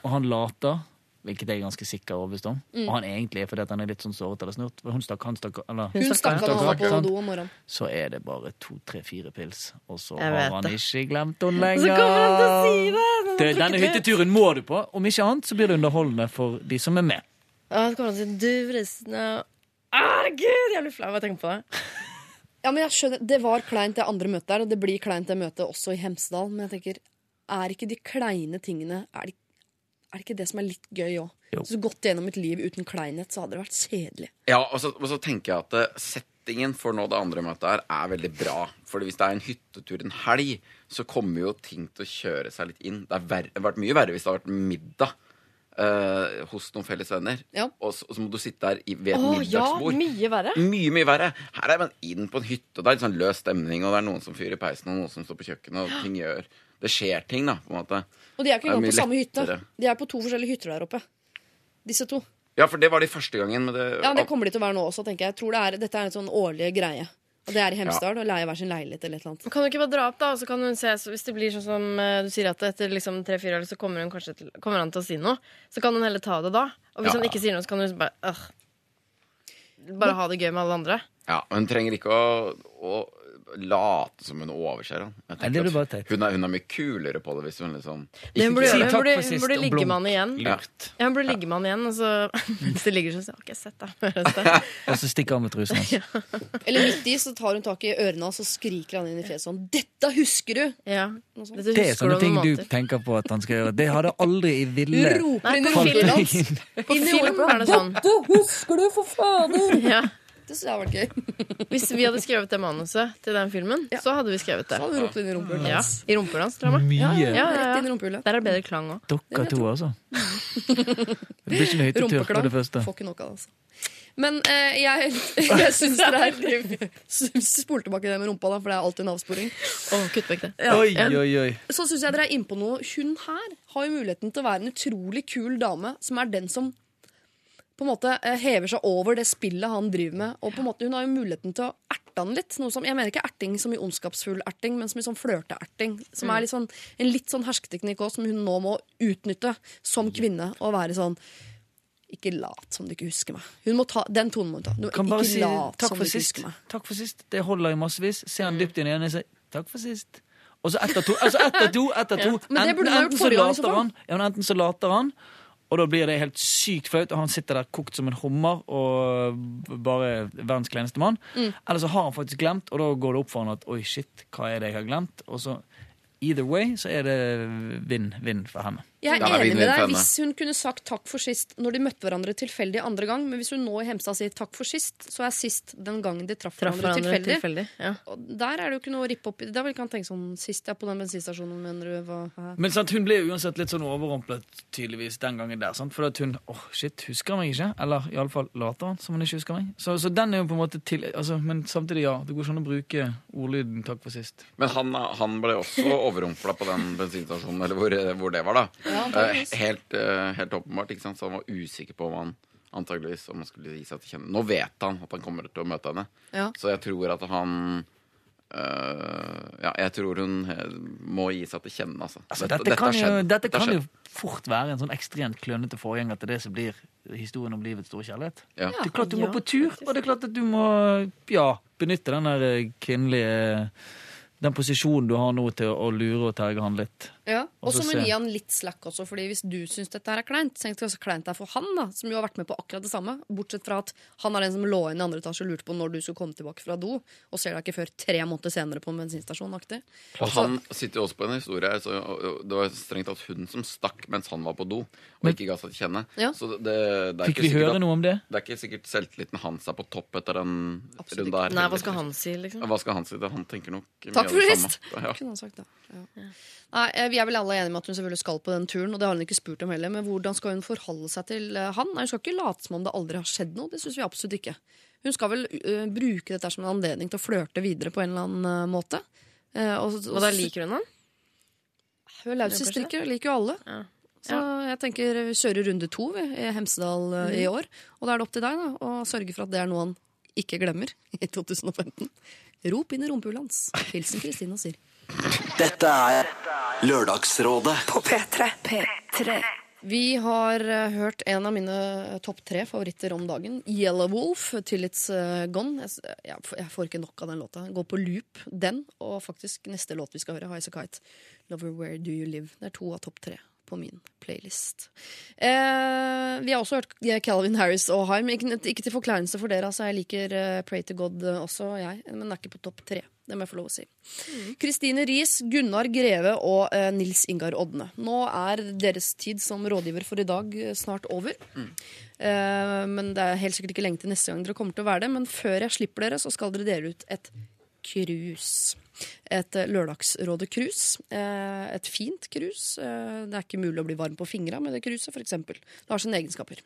og han later, hvilket jeg er ganske sikker overbevist om, Mm. og han egentlig er fordi at han er litt sånn såret eller snurt Hun stakk, han stakk, eller, Hun stakk han var på do om morgenen. så er det bare to, tre, fire pils, og så Jeg har han det. ikke glemt henne lenger. Så kommer han til å si det! Det, denne hytteturen må du på. Om ikke annet så blir det underholdende for de som er med. Ja, så kommer han til å si Du, forresten ja. Herregud, jeg blir flau av å tenke på det. Ja, men jeg skjønner, Det var kleint det andre møtet der, og det blir kleint det møtet også i Hemsedal. Men jeg tenker, er ikke de kleine tingene Er det, er det ikke det som er litt gøy òg? Så gått gjennom et liv uten kleinhet, så hadde det vært kjedelig. Ja, og så, og så tenker jeg at eh, settingen for nå det andre møtet her er veldig bra. For hvis det er en hyttetur en helg, så kommer jo ting til å kjøre seg litt inn. Det har vært, vært mye verre hvis det har vært middag Uh, hos noen felles venner. Ja. Og, så, og så må du sitte der i, ved et middagsbord. ja, mye verre. Mye, mye verre. Her er man inn på en hytte, og det er litt sånn løs stemning, og det er noen som fyrer i peisen, og noen som står på kjøkkenet, og ting gjør Det skjer ting, da, på en måte. Og de er ikke engang på samme hytte. De er på to forskjellige hytter der oppe. Disse to. Ja, for det var de første gangen, men det Ja, Det kommer de til å være nå også, tenker jeg. jeg tror det er, Dette er en sånn årlig greie. Og det er i Hemsedal, å leie hver sin leilighet eller et eller annet. Kan du ikke bare dra opp, da? Og så kan hun se, hvis det blir sånn som eh, du sier, at etter liksom tre-fire år så kommer, hun kanskje til, kommer han til å si noe. Så kan hun heller ta det da. Og hvis Ja. han ikke sier noe, så kan hun bare øh, Bare ha det gøy med alle andre. Ja, Hun trenger ikke å, å late som hun overser han. Jeg Nei, det blir at teit. Hun er, hun er mye kulere på det hvis hun liksom Det hun burde si gjøre, hun burde, for hun burde og ligge blunk. med han igjen. Lurt. Ja, hun burde ligge med han igjen, og så mens de ligger sånn, så har ikke jeg sett deg. Og så stikker han med trusen hans. Eller midt i så tar hun tak i ørene hans og skriker han inn i fjeset sånn 'Dette husker du!' Ja. sånt. Dette Det er husker sånne om ting noen du måneder. tenker på at han skal gjøre. Det hadde aldri i ville roper inn i på rumpehulet hans. inn. På i film rumpa. er det sånn. 'Dette husker du, for fader!' Ja. Det syns jeg hadde vært gøy. Hvis vi hadde skrevet det manuset til den filmen, Ja. så hadde vi skrevet det. Så hadde vi ropt inn i rumpehullet Ja. I rumpehullet hans, tror jeg. Mye. Ja, ja, Rett inn i ja. rumpehullet. Der er det bedre klang òg. Dere to, altså. Det blir ikke noe hyttetur på det første. Får ikke nok av det, altså. Men eh, jeg, jeg syns det er Spol tilbake det med rumpa, da, for det er alltid en avsporing. Oh, kutt vekk det. Oi, oi, oi. Så syns jeg dere er innpå noe. Hun her har jo muligheten til å være en utrolig kul dame, som er den som på en måte eh, hever seg over det spillet han driver med. Og på en måte Hun har jo muligheten til å erte han litt. Noe som, jeg mener ikke erting som i ondskapsfull erting, men som i sånn flørteerting. Som er litt sånn, en litt sånn hersketeknikk også, som hun nå må utnytte som kvinne. Og være sånn Ikke lat som du ikke husker meg. Hun må ta, Den tonen må hun ta. Du, Kan bare si lat takk for sist. Takk for sist. Det holder i massevis. Se han dypt inn i øynene og si takk for sist. Og så etter to. Altså to, etter to. Men det burde Ja. gjort enten så later han, ja, enten så later han, og da blir det helt sykt flaut, og han sitter der kokt som en hummer og bare verdens kleineste mann. Mm. Eller så har han faktisk glemt, og da går det opp for han at oi, shit, hva er det jeg har glemt? Og så either way så er det vinn-vinn for henne. Jeg er er enig med deg hvis hun kunne sagt takk for sist når de møtte hverandre tilfeldig andre gang. Men hvis hun nå i Hemsa sier takk for sist, så er sist den gangen de traff, Traff hverandre, hverandre tilfeldig. tilfeldig. Ja. Og der er det jo ikke noe å rippe opp i. Da vil ikke han tenke sånn Sist jeg er på den bensinstasjonen, mener du? Hva? hæ?» Men sant, hun ble uansett litt sånn overrumplet tydeligvis den gangen der. Sant? For at hun åh, shit, husker han meg ikke? Eller iallfall later han som han ikke husker meg. Så, så den er jo på en måte til altså, Men samtidig, ja. Det går ikke an å bruke ordlyden 'takk for sist'. Men han, han ble også overrumpla på den bensinstasjonen, eller hvor, hvor det var, da. Ja, Eh, helt, eh, helt åpenbart, ikke sant? Så han var usikker på om han antageligvis om han skulle gi seg til kjenne. Nå vet han at han kommer til å møte henne, Ja. så jeg tror at han Uh, Ja, jeg tror hun må gi seg til kjenne, altså. Altså, dette, dette, kan jo, dette kan jo fort være en sånn ekstremt klønete forgjenger til det som blir historien om livets store kjærlighet. Ja. Det er klart du må på tur, og det er klart at du må ja, benytte den der kvinnelige Den posisjonen du har nå til å lure og terge han litt. Ja, Og så må hun gi han litt slack også, Fordi hvis du syns dette her er kleint, så tenk så kleint det er for han, da, som jo har vært med på akkurat det samme. Bortsett fra at han er den som lå inn i andre etasje og lurte på når du skulle komme tilbake fra do, og ser deg ikke før tre måneder senere på en bensinstasjon. aktig. Og han sitter jo også på en historie. Så det var strengt tatt hun som stakk mens han var på do, og ikke ga seg til kjenne. Ja. Så det, det er Fikk ikke vi høre at- noe om det? Det er ikke sikkert selvtilliten hans er på topp etter den Absolutt runden der. Nei, hva skal han si, liksom? Hva skal han si? Det? Han tenker nok mye Takk for det sist! Ja. Kunne han sagt det. Ja. Nei, eh, Vi er vel alle enige med at hun selvfølgelig skal på den turen, og det har hun ikke spurt om heller. Men hvordan skal hun forholde seg til eh, han? Nei, Hun skal ikke late som om det aldri har skjedd noe. Det syns vi absolutt ikke. Hun skal vel uh, bruke dette som en anledning til å flørte videre på en eller annen uh, måte. Uh, og, Og da liker hun han? Hun er laus i strikket, liker jo alle. Ja. Så jeg tenker vi kjører runde to vi, i Hemsedal mm. i Mhm. år. Og da er det opp til deg da, å sørge for at det er noe han ikke glemmer i 2015. Rop inn i rumpehullet hans. Hilsen Kristina og Siri. Dette er Lørdagsrådet. På P3. P3. Vi har eh, hørt en av mine eh, topp tre favoritter om dagen. Yellow Wolf, Till It's eh, Gone. Jeg, jeg, jeg får ikke nok av den låta. Gå på loop, den, og faktisk neste låt vi skal høre, High As A Kite. Lover Where Do You Live. Det er to av topp tre på min playlist. Eh, vi har også hørt Calvin Harris og Haim. Ikke, ikke til forkleinelse for dere, altså. Jeg liker uh, Pray to God eh, også, jeg. Men den er ikke på topp tre. Det må jeg få lov å si. Kristine Riis, Gunnar Greve og uh, Nils Ingar Odne. Nå er deres tid som rådgiver for i dag snart over. Eh, men det er helt sikkert ikke lenge til neste gang dere kommer til å være det. Men før jeg slipper dere, så skal dere dele ut et krus. Et eh, Lørdagsrådet-krus. Eh, et fint krus. Eh, det er ikke mulig å bli varm på fingra med det kruset, f.eks. Det har sine egenskaper.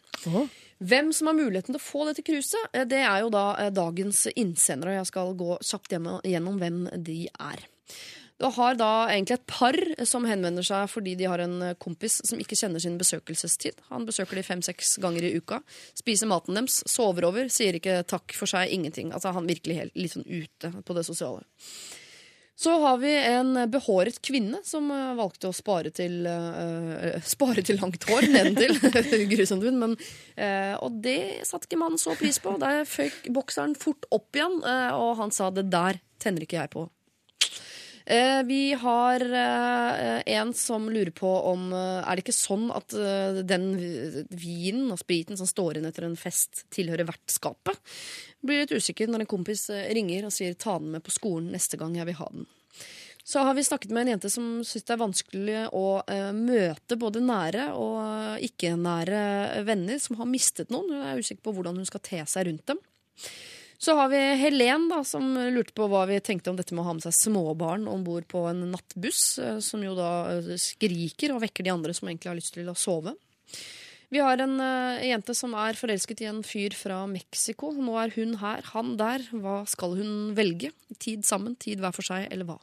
Hvem som har muligheten til å få dette kruset, det er jo da dagens innsendere. Jeg skal gå kjapt gjennom hvem de er. Du har da egentlig et par som henvender seg fordi de har en kompis som ikke kjenner sin besøkelsestid. Han besøker de fem-seks ganger i uka. Spiser maten deres, sover over, sier ikke takk for seg, ingenting. Altså Han virkelig helt, litt sånn ute på det sosiale. Så har vi en behåret kvinne som eh, valgte å spare til uh, Spare til langt hår nedentil. Grusomt hund. eh, Og det satte ikke mannen så pris på. Der føyk bokseren fort opp igjen, uh, og han sa 'det der tenner ikke jeg på'. Eh, vi har eh, en som lurer på om eh, Er det ikke sånn at den vinen og spriten som står igjen etter en fest, tilhører vertskapet? Blir litt usikker når en kompis ringer og sier 'ta den med på skolen neste gang jeg vil ha den'. Så har vi snakket med en jente som syns det er vanskelig å eh, møte både nære og ikke-nære venner som har mistet noen. Hun er usikker på hvordan hun skal te seg rundt dem. Så har vi Helen, da, som lurte på hva vi tenkte om dette med å ha med seg småbarn om bord på en nattbuss, eh, som jo da eh, skriker og vekker de andre som egentlig har lyst til å sove. Vi har en eh, jente som er forelsket i en fyr fra Mexico. Nå er hun her, han der. Hva skal hun velge? Tid sammen, tid hver for seg, eller hva?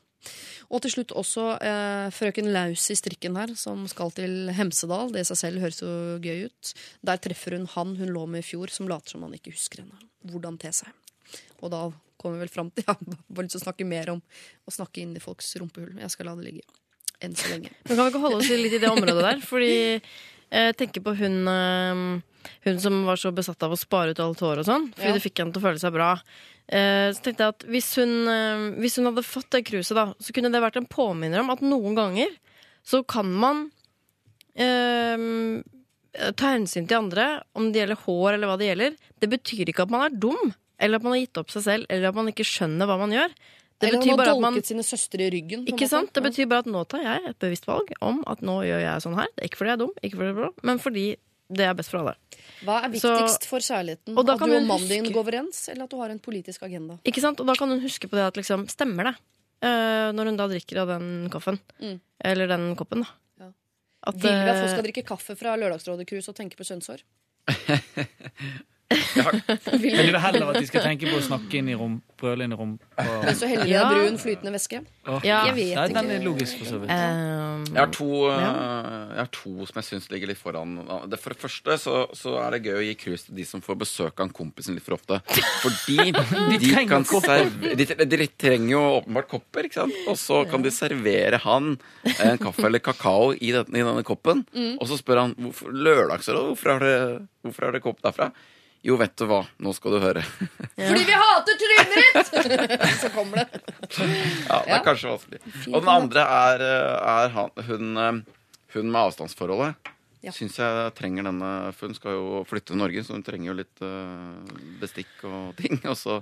Og til slutt også eh, frøken Laus i strikken her, som skal til Hemsedal. Det i seg selv høres jo gøy ut. Der treffer hun han hun lå med i fjor, som later som han ikke husker henne. Hvordan te seg. Og da kommer vi vel fram til har bare lyst til å snakke mer om å snakke inn i folks rumpehull. Jeg skal la det ligge. Enn så lenge. Men kan vi ikke holde oss litt i det området der? Fordi jeg tenker på hun, eh, hun som var så besatt av å spare ut alt hår og sånn. Fordi Ja. det fikk henne til å føle seg bra. Eh, Så tenkte jeg at hvis hun, eh, hvis hun hadde fått det kruset, da, så kunne det vært en påminner om at noen ganger så kan man eh, ta hensyn til andre, om det gjelder hår eller hva det gjelder. Det betyr ikke at man er dum, eller at man har gitt opp seg selv, eller at man ikke skjønner hva man gjør. Det Eller betyr han har bare at man dolket sine søstre i ryggen. ikke måte. sant? Det betyr bare at nå tar jeg et bevisst valg om at nå gjør jeg sånn her. Det er ikke fordi jeg er dum, ikke fordi jeg er bra, men fordi det er best for alle. Hva er Så- viktigst for kjærligheten? At du og mannen din går overens, eller at du har en politisk agenda? Ikke sant? Og da kan hun huske på det at liksom, stemmer det? Uh, når hun da drikker av den kaffen. Mm. Eller den koppen, da. Ja. At, Vil vi at folk eh, skal drikke kaffe fra Lørdagsrådet-cruise og tenke på kjønnshår? Men du vil heller at de skal tenke på å snakke inn i rom, brøle inn i rom. Og, Så heller det Ja. brun, flytende væske? Åh, Ja. Jeg vet Nei, ikke. Den er logisk, for så vidt. Um, Jeg har to, eh, jeg har to som jeg syns ligger litt foran. Det For det første så, så er det gøy å gi cruise til de som får besøk av en kompisen litt for ofte. Fordi de, trenger kan kopper. serve, de, de trenger jo åpenbart kopper, ikke sant? Og så kan de servere han en kaffe eller kakao i, denne, i denne koppen. Og så spør han hvorfor, lørdagsråd, hvorfor har det, hvorfor har det kopp derfra? Jo, vet du hva, nå skal du høre. Fordi vi hater trynet ditt! Så kommer det. Ja, det er kanskje vanskelig. Og den andre er, eh, er han, hun, eh, hun med avstandsforholdet. Ja. Syns jeg trenger denne For hun skal jo flytte til Norge, så hun trenger jo litt eh, bestikk og ting. Og så,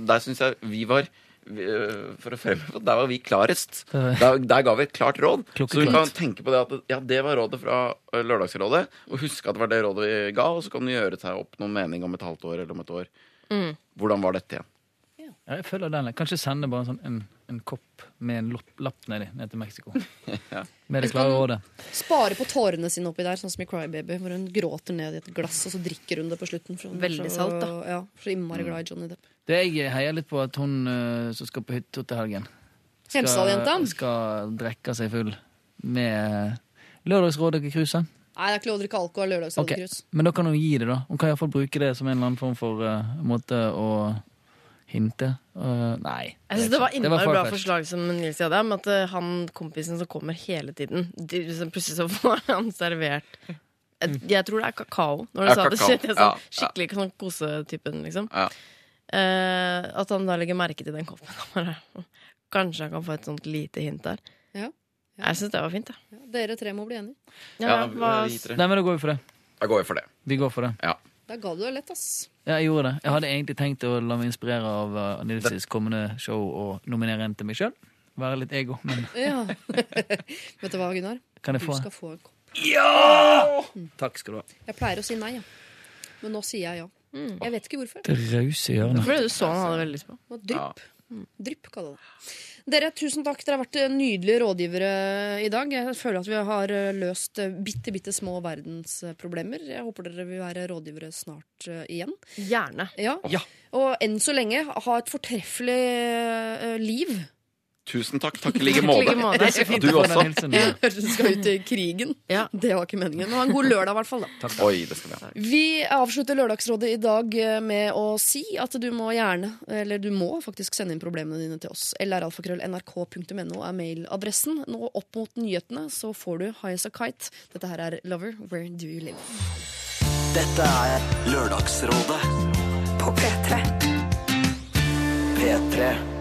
Der syns jeg vi var For å fremheve Der var vi klarest. Der, der ga vi et klart råd. Så hun kan tenke på det at ja, det var rådet fra eh, Lørdagsrådet. Og huske at det var det rådet vi ga, og så kan du gjøre seg opp noen mening om et halvt år eller om et år. Hvordan var dette igjen? Ja, jeg føler den. Kanskje sende bare en, sånn, en, en kopp med en lopp, lapp nedi ned til Mexico. Med det klare rådet. Spare på tårene sine oppi der, sånn som i Crybaby, hvor hun gråter ned i et glass, og så drikker hun det på slutten. For hun Veldig salt, da. Ja, så innmari glad i Johnny Depp. Det jeg heier litt på at hun uh, som skal på hytta til helgen, Hemsedal-jenta? skal drikke seg full med Lørdagsrådet-cruiset. Nei, det er ikke lov å drikke alkohol Okay. Men da kan hun gi det, da. Hun kan iallfall bruke det som en eller annen form for uh, måte å hinte. Uh, nei. Jeg synes Det var innmari bra forslag som Nils hadde, med at eh, han kompisen som kommer hele tiden de, liksom, Plutselig så får han servert jeg, jeg tror det er kakao. Når du Ja, sa det, kakao. det, jeg sånn, Ja, ja. skikkelig sånn kosetypen, liksom. Ja. Eh, at han da legger merke til den koppen. Bare, kanskje han kan få et sånt lite hint der. Ja. Jeg syns det var fint. Ja, dere tre må bli enige. Ja, Ja, hva. Nei, men da går vi for det. Da går vi for det. Vi går for det. Ja. Der ga du det lett, ass. Ja, jeg gjorde det. Jeg hadde egentlig tenkt å la meg inspirere av uh, Nils' kommende show og nominere en til meg sjøl. Være litt ego, men Vet du hva, Gunnar? kan jeg Du skal få en kopp. Takk skal du ha. Jeg pleier å si nei, ja. men nå sier jeg ja. Jeg vet ikke hvorfor. Det rause hjørnet. fordi du så han hadde veldig lyst på. Var Drypp. Ja. Drypp, kaller det. Dere, tusen takk. Dere har vært eh, nydelige rådgivere i dag. Jeg føler at vi har eh, løst eh, bitte, bitte små verdensproblemer. Jeg håper dere vil være rådgivere snart igjen. Gjerne. Ja. Ja. Og enn så lenge, ha et fortreffelig liv. Tusen takk. Takk i like Takk måte. Du også. Høres ut som du skal ut i krigen. Ja. Det var ikke meningen. Ha en god lørdag, i hvert fall. da. Oi, det skal vi ha. Vi avslutter Lørdagsrådet i dag eh, med å si at du må gjerne, eller du må faktisk sende inn problemene dine til oss. lralfakrøll.nrk.no er mailadressen. Nå opp mot nyhetene så får du High As A Kite. Dette her er Lover, Where Do You Live? Dette er Lørdagsrådet På P3. P3.